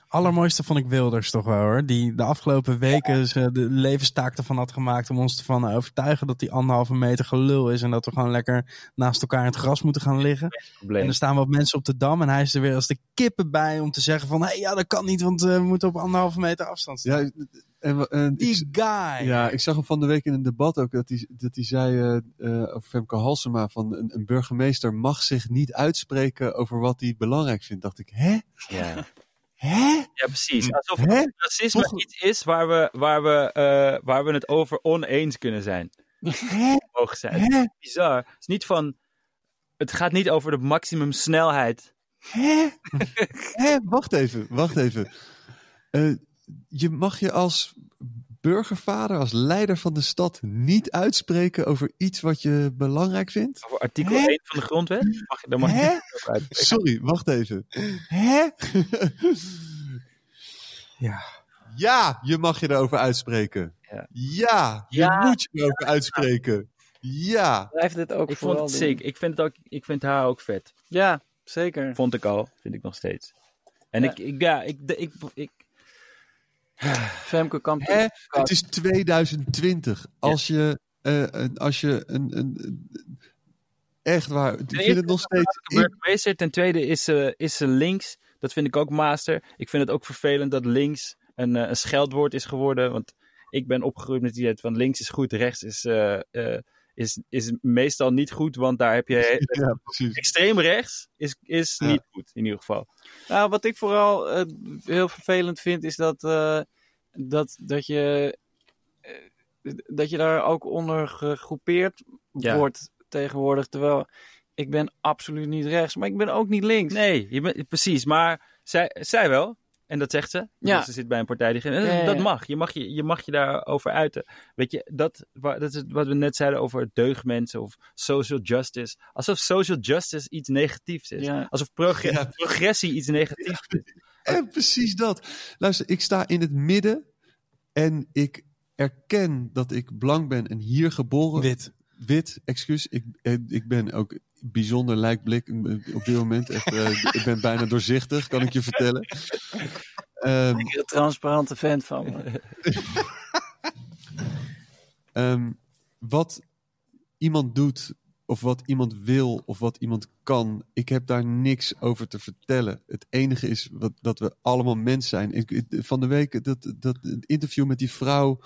Allermooiste vond ik Wilders toch wel hoor. Die de afgelopen weken ze de levenstaak ervan had gemaakt om ons ervan te overtuigen dat die anderhalve meter gelul is. En dat we gewoon lekker naast elkaar in het gras moeten gaan liggen. En er staan wat mensen op de dam en hij is er weer als de kippen bij om te zeggen van... Hé, hey, ja, dat kan niet, want eh, we moeten op anderhalve meter afstand staan. Ja, en, en ik, Die guy! ja, ik zag hem van de week in een debat ook dat hij, dat hij zei eh, eh, over Femke Halsema van een, een burgemeester mag zich niet uitspreken over wat hij belangrijk vindt. Dacht ik, hè? Ja. Hè? ja, precies. Alsof Hè? racisme Toch- iets is waar we, waar, we, eh, waar we het over oneens kunnen zijn. Hè? Mogen zijn. Hè? Bizar. Het is niet van... Het gaat niet over de maximum snelheid. Hè? Hè? Wacht even, wacht even. Eh, je mag je als burgervader, als leider van de stad, niet uitspreken over iets wat je belangrijk vindt? Over artikel Hè? 1 van de grondwet? Mag, je- daar mag je Hè? Sorry, wacht even. Hè? Ja. Ja, je mag je erover uitspreken. Ja. Ja, je Ja. moet je erover uitspreken. Ja. Blijft dit ook Ik vond het sick. Ik vind, het ook, ik vind haar ook vet. Ja, zeker. Vond ik al. Vind ik nog steeds. En Ja. ik, ik, ja, ik, ik, ik, Femke Kamp. Hè? Het is 2020. Als je, eh, een- als je een, een, een- echt waar, ik vind het nog steeds. burgemeester. Ten tweede is ze is ze links. Dat vind ik ook master. Ik vind het ook vervelend dat links een, eh, een scheldwoord is geworden. Want ik ben opgegroeid met het idee van links is goed, rechts is, eh, eh, is, is meestal niet goed. Want daar heb je Ja, extreem rechts is, is Ja. niet goed in ieder geval. Nou, wat ik vooral eh, heel vervelend vind, is dat, eh, dat, dat, je, eh, dat je daar ook onder gegroepeerd Ja. wordt tegenwoordig. Terwijl ik ben absoluut niet rechts, maar ik ben ook niet links. Nee, je bent, precies. Maar zij, zij wel. En dat zegt ze. Ja. Dus ze zit bij een partij die... Ja, ja, Dat ja. mag. Je mag je, je mag je daarover uiten. Weet je, dat, dat is wat we net zeiden over deugdmensen of social justice. Alsof social justice iets negatiefs is. Ja. Alsof progressie iets negatiefs is. En precies dat. Luister, ik sta in het midden en ik erken dat ik blank ben en hier geboren. Wit. Wit, excuus. Ik, eh, ik ben ook bijzonder lijkblik op dit moment. Echt, eh, ik ben bijna doorzichtig, kan ik je vertellen. Ehm, Ik ben een transparante vent van me. Ehm, wat iemand doet, of wat iemand wil, of wat iemand kan, ik heb daar niks over te vertellen. Het enige is wat, dat we allemaal mens zijn. Ik, van de week, dat, dat het interview met die vrouw,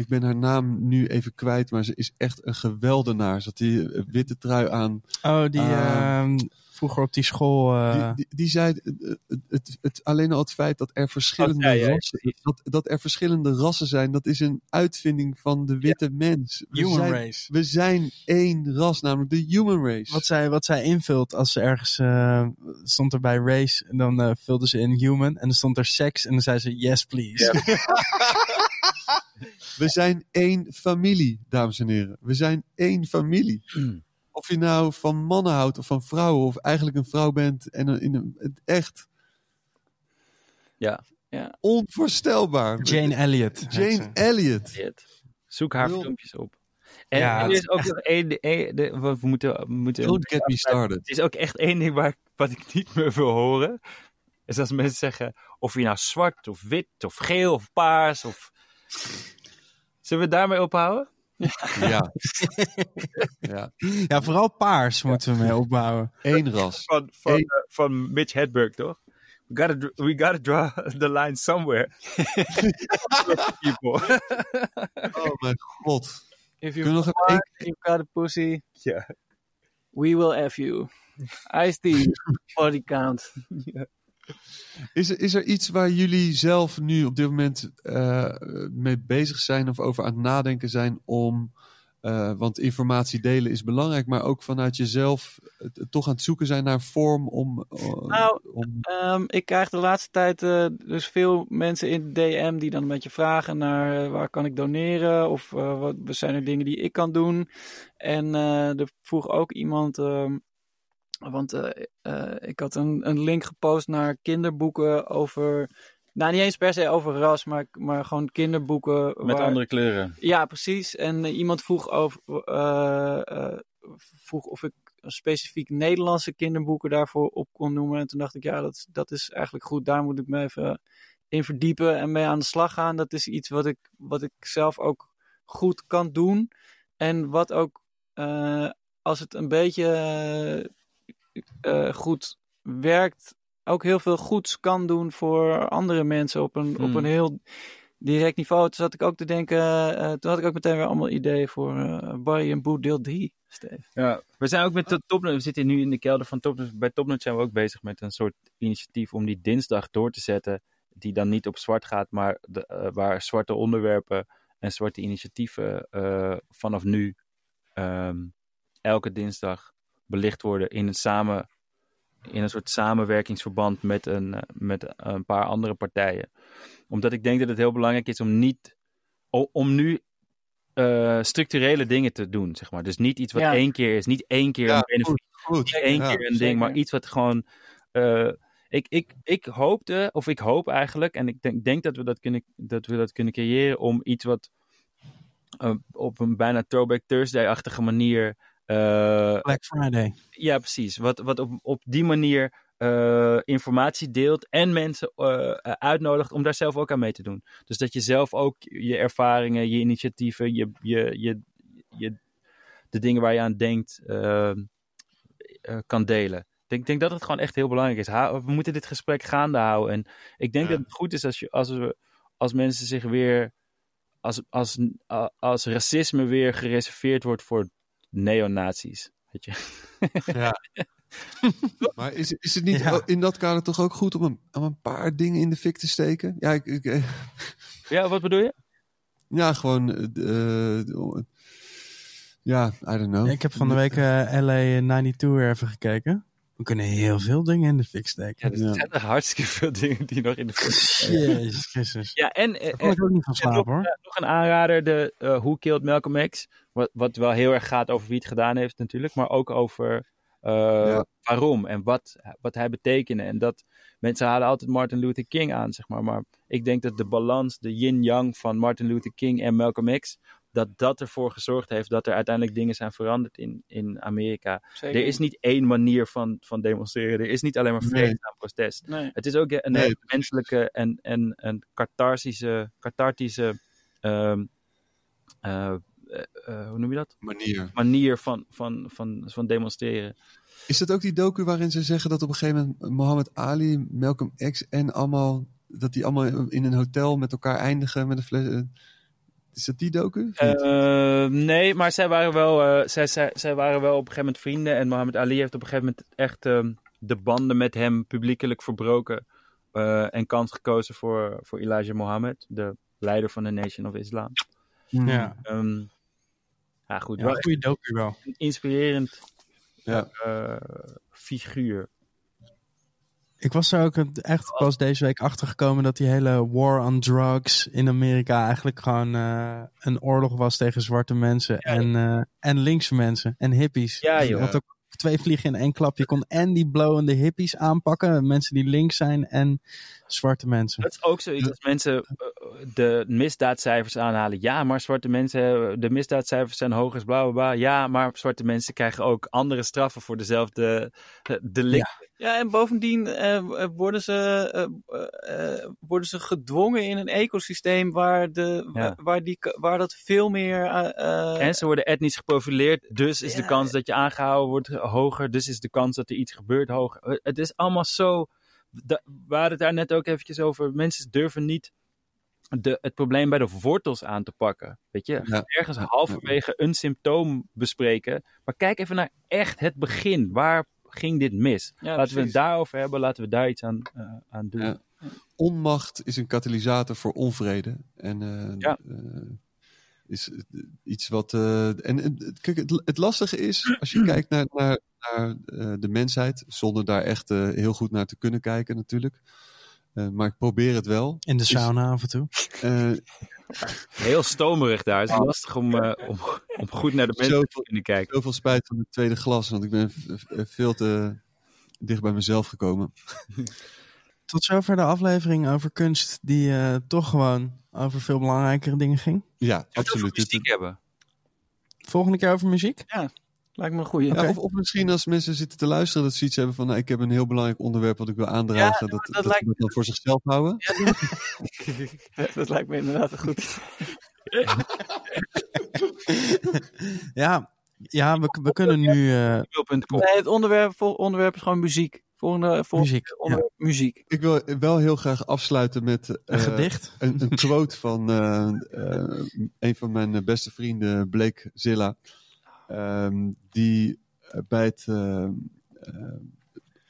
ik ben haar naam nu even kwijt, maar ze is echt een geweldenaar. Ze had die eh, witte trui aan. Oh, die Ah. ehm, vroeger op die school. eh, Die, die, die zei, eh, het, het, het, alleen al het feit dat er verschillende Oh, ja, ja, rassen, dat, dat er verschillende rassen zijn, dat is een uitvinding van de witte mens. We human zijn, race. We zijn één ras, namelijk de human race. Wat zij, wat zij invult als ze ergens eh, stond er bij race en dan eh, vulde ze in human en dan stond er seks en dan zei ze yes please. We zijn één familie, dames en heren. We zijn één familie. Of je nou van mannen houdt of van vrouwen, of eigenlijk een vrouw bent en een, in een, het echt Ja. Ja. onvoorstelbaar. Jane Elliott. heet Jane. Shit. Zoek haar Wil- filmpjes op. En Ja, er is ook nog één... één- de- we moeten... We moeten Don't get me started. Het is ook echt één ding waar, wat ik niet meer wil horen. Is als mensen zeggen, of je nou zwart of wit of geel of paars of... Zullen we daarmee ophouden? Ja. ja. Ja, vooral paars moeten we mee opbouwen. Eén ras. Van, van, eh, van Mitch Hedberg, toch? We gotta, we gotta draw the line somewhere. People. Oh mijn god. If Kunnen we you nog even één- you've got a pussy, Ja. we will F you. Ice-T, body count. Is er, is er iets waar jullie zelf nu op dit moment eh, mee bezig zijn of over aan het nadenken zijn om, eh, want informatie delen is belangrijk, maar ook vanuit jezelf eh, toch aan het zoeken zijn naar vorm om, Nou, om Ehm, ik krijg de laatste tijd dus veel mensen in de DM die dan een beetje vragen naar waar kan ik doneren of wat zijn er dingen die ik kan doen. En er vroeg ook iemand, ehm, want eh, eh, ik had een, een link gepost naar kinderboeken over, nou niet eens per se over ras, maar, maar gewoon kinderboeken. Met waar- andere kleuren. ja, precies. En eh, iemand vroeg, over, vroeg of ik specifiek Nederlandse kinderboeken daarvoor op kon noemen. En toen dacht ik, ja, dat, is- dat is eigenlijk goed. Daar moet ik me even in verdiepen en mee aan de slag gaan. Dat is iets wat ik, wat ik zelf ook goed kan doen. En wat ook, als het een beetje eh, eh, goed werkt, ook heel veel goeds kan doen voor andere mensen op een, op Hmm. een heel direct niveau. Toen zat ik ook te denken, eh, toen had ik ook meteen weer allemaal ideeën voor eh Barry en Boet deel 3, Steve. Ja, we zijn ook met de we zitten nu in de kelder van Topnotch. Bij Topnotch zijn we ook bezig met een soort initiatief om die dinsdag door te zetten. Die dan niet op zwart gaat, maar de, eh, waar zwarte onderwerpen en zwarte initiatieven eh, vanaf nu ehm, elke dinsdag belicht worden in een, samen, in een soort samenwerkingsverband met een, eh, met een paar andere partijen. Omdat ik denk dat het heel belangrijk is om niet om nu eh, structurele dingen te doen, zeg maar. Dus niet iets wat Ja. één keer is, niet één keer Ja, een benefit, goed. niet één Ja, keer een ding, maar iets wat gewoon. eh, ik, ik, ik hoopte, of ik hoop eigenlijk, en ik denk, denk dat, we dat, kunnen, dat we dat kunnen creëren om iets wat op een bijna Throwback Thursday-achtige manier. Eh, Black Friday. ja, precies. Wat, wat op, op die manier eh, informatie deelt en mensen eh, uitnodigt om daar zelf ook aan mee te doen. Dus dat je zelf ook je ervaringen, je initiatieven, je, je, je, je, de dingen waar je aan denkt, eh, eh, kan delen. Ik denk, denk dat het gewoon echt heel belangrijk is. We moeten dit gesprek gaande houden. En ik denk Ja. dat het goed is als, je, als, we, als mensen zich weer. Als, als, als racisme weer gereserveerd wordt voor neonazies. Weet je? Ja. maar is, is het niet Ja. in dat kader toch ook goed om een, om een paar dingen in de fik te steken? Ja, ik, ik, eh, Ja, wat bedoel je? ja gewoon. eh, eh, ja, I don't know. Ik heb van de week eh, LA 92 weer even gekeken. We kunnen heel veel dingen in de fik Ja, steken. er zijn er hartstikke veel dingen die nog in de fik zijn. Jezus Christus. Ja, en, eh, Daar kon ik ook niet van slapen hoor. eh, nog een aanrader, de eh Who Killed Malcolm X. Wat, wat wel heel erg gaat over wie het gedaan heeft natuurlijk, maar ook over eh, Ja. waarom en wat, wat hij betekende. En dat mensen halen altijd Martin Luther King aan, zeg maar. Maar ik denk dat de balans, de yin-yang van Martin Luther King en Malcolm X, dat dat ervoor gezorgd heeft dat er uiteindelijk dingen zijn veranderd in, in Amerika. Zeker. Er is niet één manier van, van demonstreren. Er is niet alleen maar Nee. vreedzaam protest. Nee. Het is ook een Nee, hele menselijke en, en een catharsische, cathartische ehm, eh, eh, eh, hoe noem je dat? Manier. Manier van, van, van, van demonstreren. Is dat ook die docu waarin ze zeggen dat op een gegeven moment Mohammed Ali, Malcolm X en allemaal. dat die allemaal in een hotel met elkaar eindigen met een fles. Is dat die docu? Of niet? Eh, nee, maar zij waren, wel, eh, zij, zij, zij waren wel op een gegeven moment vrienden. En Mohammed Ali heeft op een gegeven moment echt ehm, de banden met hem publiekelijk verbroken. eh, en kans gekozen voor, voor Elijah Mohammed, de leider van de Nation of Islam. Ja, Ehm, ja, goed. ja wel goede docu wel. een inspirerend Ja. eh, figuur. Ik was er ook echt pas deze week achter gekomen dat die hele war on drugs in Amerika eigenlijk gewoon eh, een oorlog was tegen zwarte mensen en, eh, en linkse mensen en hippies. Ja, joh. Want ook twee vliegen in één klap. Je kon en die blowende hippies aanpakken, mensen die links zijn en zwarte mensen. Dat is ook zoiets als mensen eh, de misdaadcijfers aanhalen. Ja, maar zwarte mensen, de misdaadcijfers zijn hoger, bla bla bla. Ja, maar zwarte mensen krijgen ook andere straffen voor dezelfde eh, delicten. Ja, en bovendien eh, worden, ze, worden ze gedwongen in een ecosysteem waar, de, Ja. waar, die, waar dat veel meer. En ze worden etnisch geprofileerd, dus is de Ja. kans dat je aangehouden wordt hoger. Dus is de kans dat er iets gebeurt hoger. Het is allemaal zo. Da- we hadden het daar net ook eventjes over. Mensen durven niet de, het probleem bij de wortels aan te pakken. Weet je, Ja. ergens halverwege een symptoom bespreken. Maar kijk even naar echt het begin. Waar ging dit mis? ja, laten we het daarover hebben. Laten we daar iets aan, eh, aan doen. Ja. Onmacht is een katalysator voor onvrede. En eh, Ja. eh, is iets wat. eh, en kijk, het, het lastige is, als je kijkt naar, naar, naar eh, de mensheid, zonder daar echt eh, heel goed naar te kunnen kijken, natuurlijk. Eh, maar ik probeer het wel. In de sauna af en toe. Eh, Heel stomerig daar. Het is lastig om, eh, om, om goed naar de mensen Zoveel- te kunnen kijken. zoveel spijt van het tweede glas, want ik ben veel te dicht bij mezelf gekomen. Tot zover de aflevering over kunst die eh, toch gewoon over veel belangrijkere dingen ging. Ja, Absoluut. Mystiek hebben. Volgende keer over muziek. Lijkt me een. Ja, of, of misschien als mensen zitten te luisteren dat ze iets hebben van nou, ik heb een heel belangrijk onderwerp wat ik wil aandragen. dat, dat dat, lijkt ze dat dan voor zichzelf houden. dat lijkt me inderdaad een goed. Ja, ja we, we kunnen nu eh. Nee, het onderwerp, onderwerp is gewoon muziek. Volgende, volgende muziek. Ja. muziek. Ik wil wel heel graag afsluiten met Een eh, gedicht. een, een quote van eh, eh, een van mijn beste vrienden, Blake Zilla. Ehm, die eh, bij het eh, eh,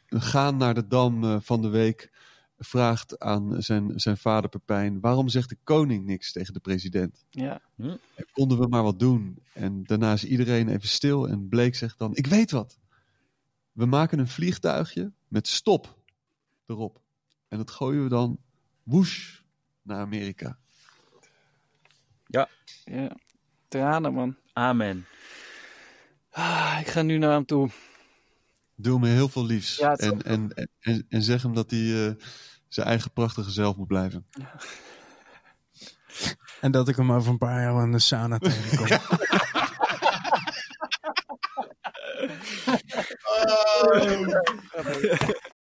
gaan naar de dam van de week vraagt aan zijn, zijn vader Pepijn: waarom zegt de koning niks tegen de president? Ja. En konden we maar wat doen? En daarna is iedereen even stil en Blake zegt dan: ik weet wat. We maken een vliegtuigje met stop erop. En dat gooien we dan woesh naar Amerika. ja. Tranen, man. Amen. Ah, ik ga nu naar hem toe. Doe me heel veel liefs. Ja, en, en, en, en zeg hem dat hij eh, zijn eigen prachtige zelf moet blijven. En dat ik hem over een paar jaar in de sauna tegenkom. Oh.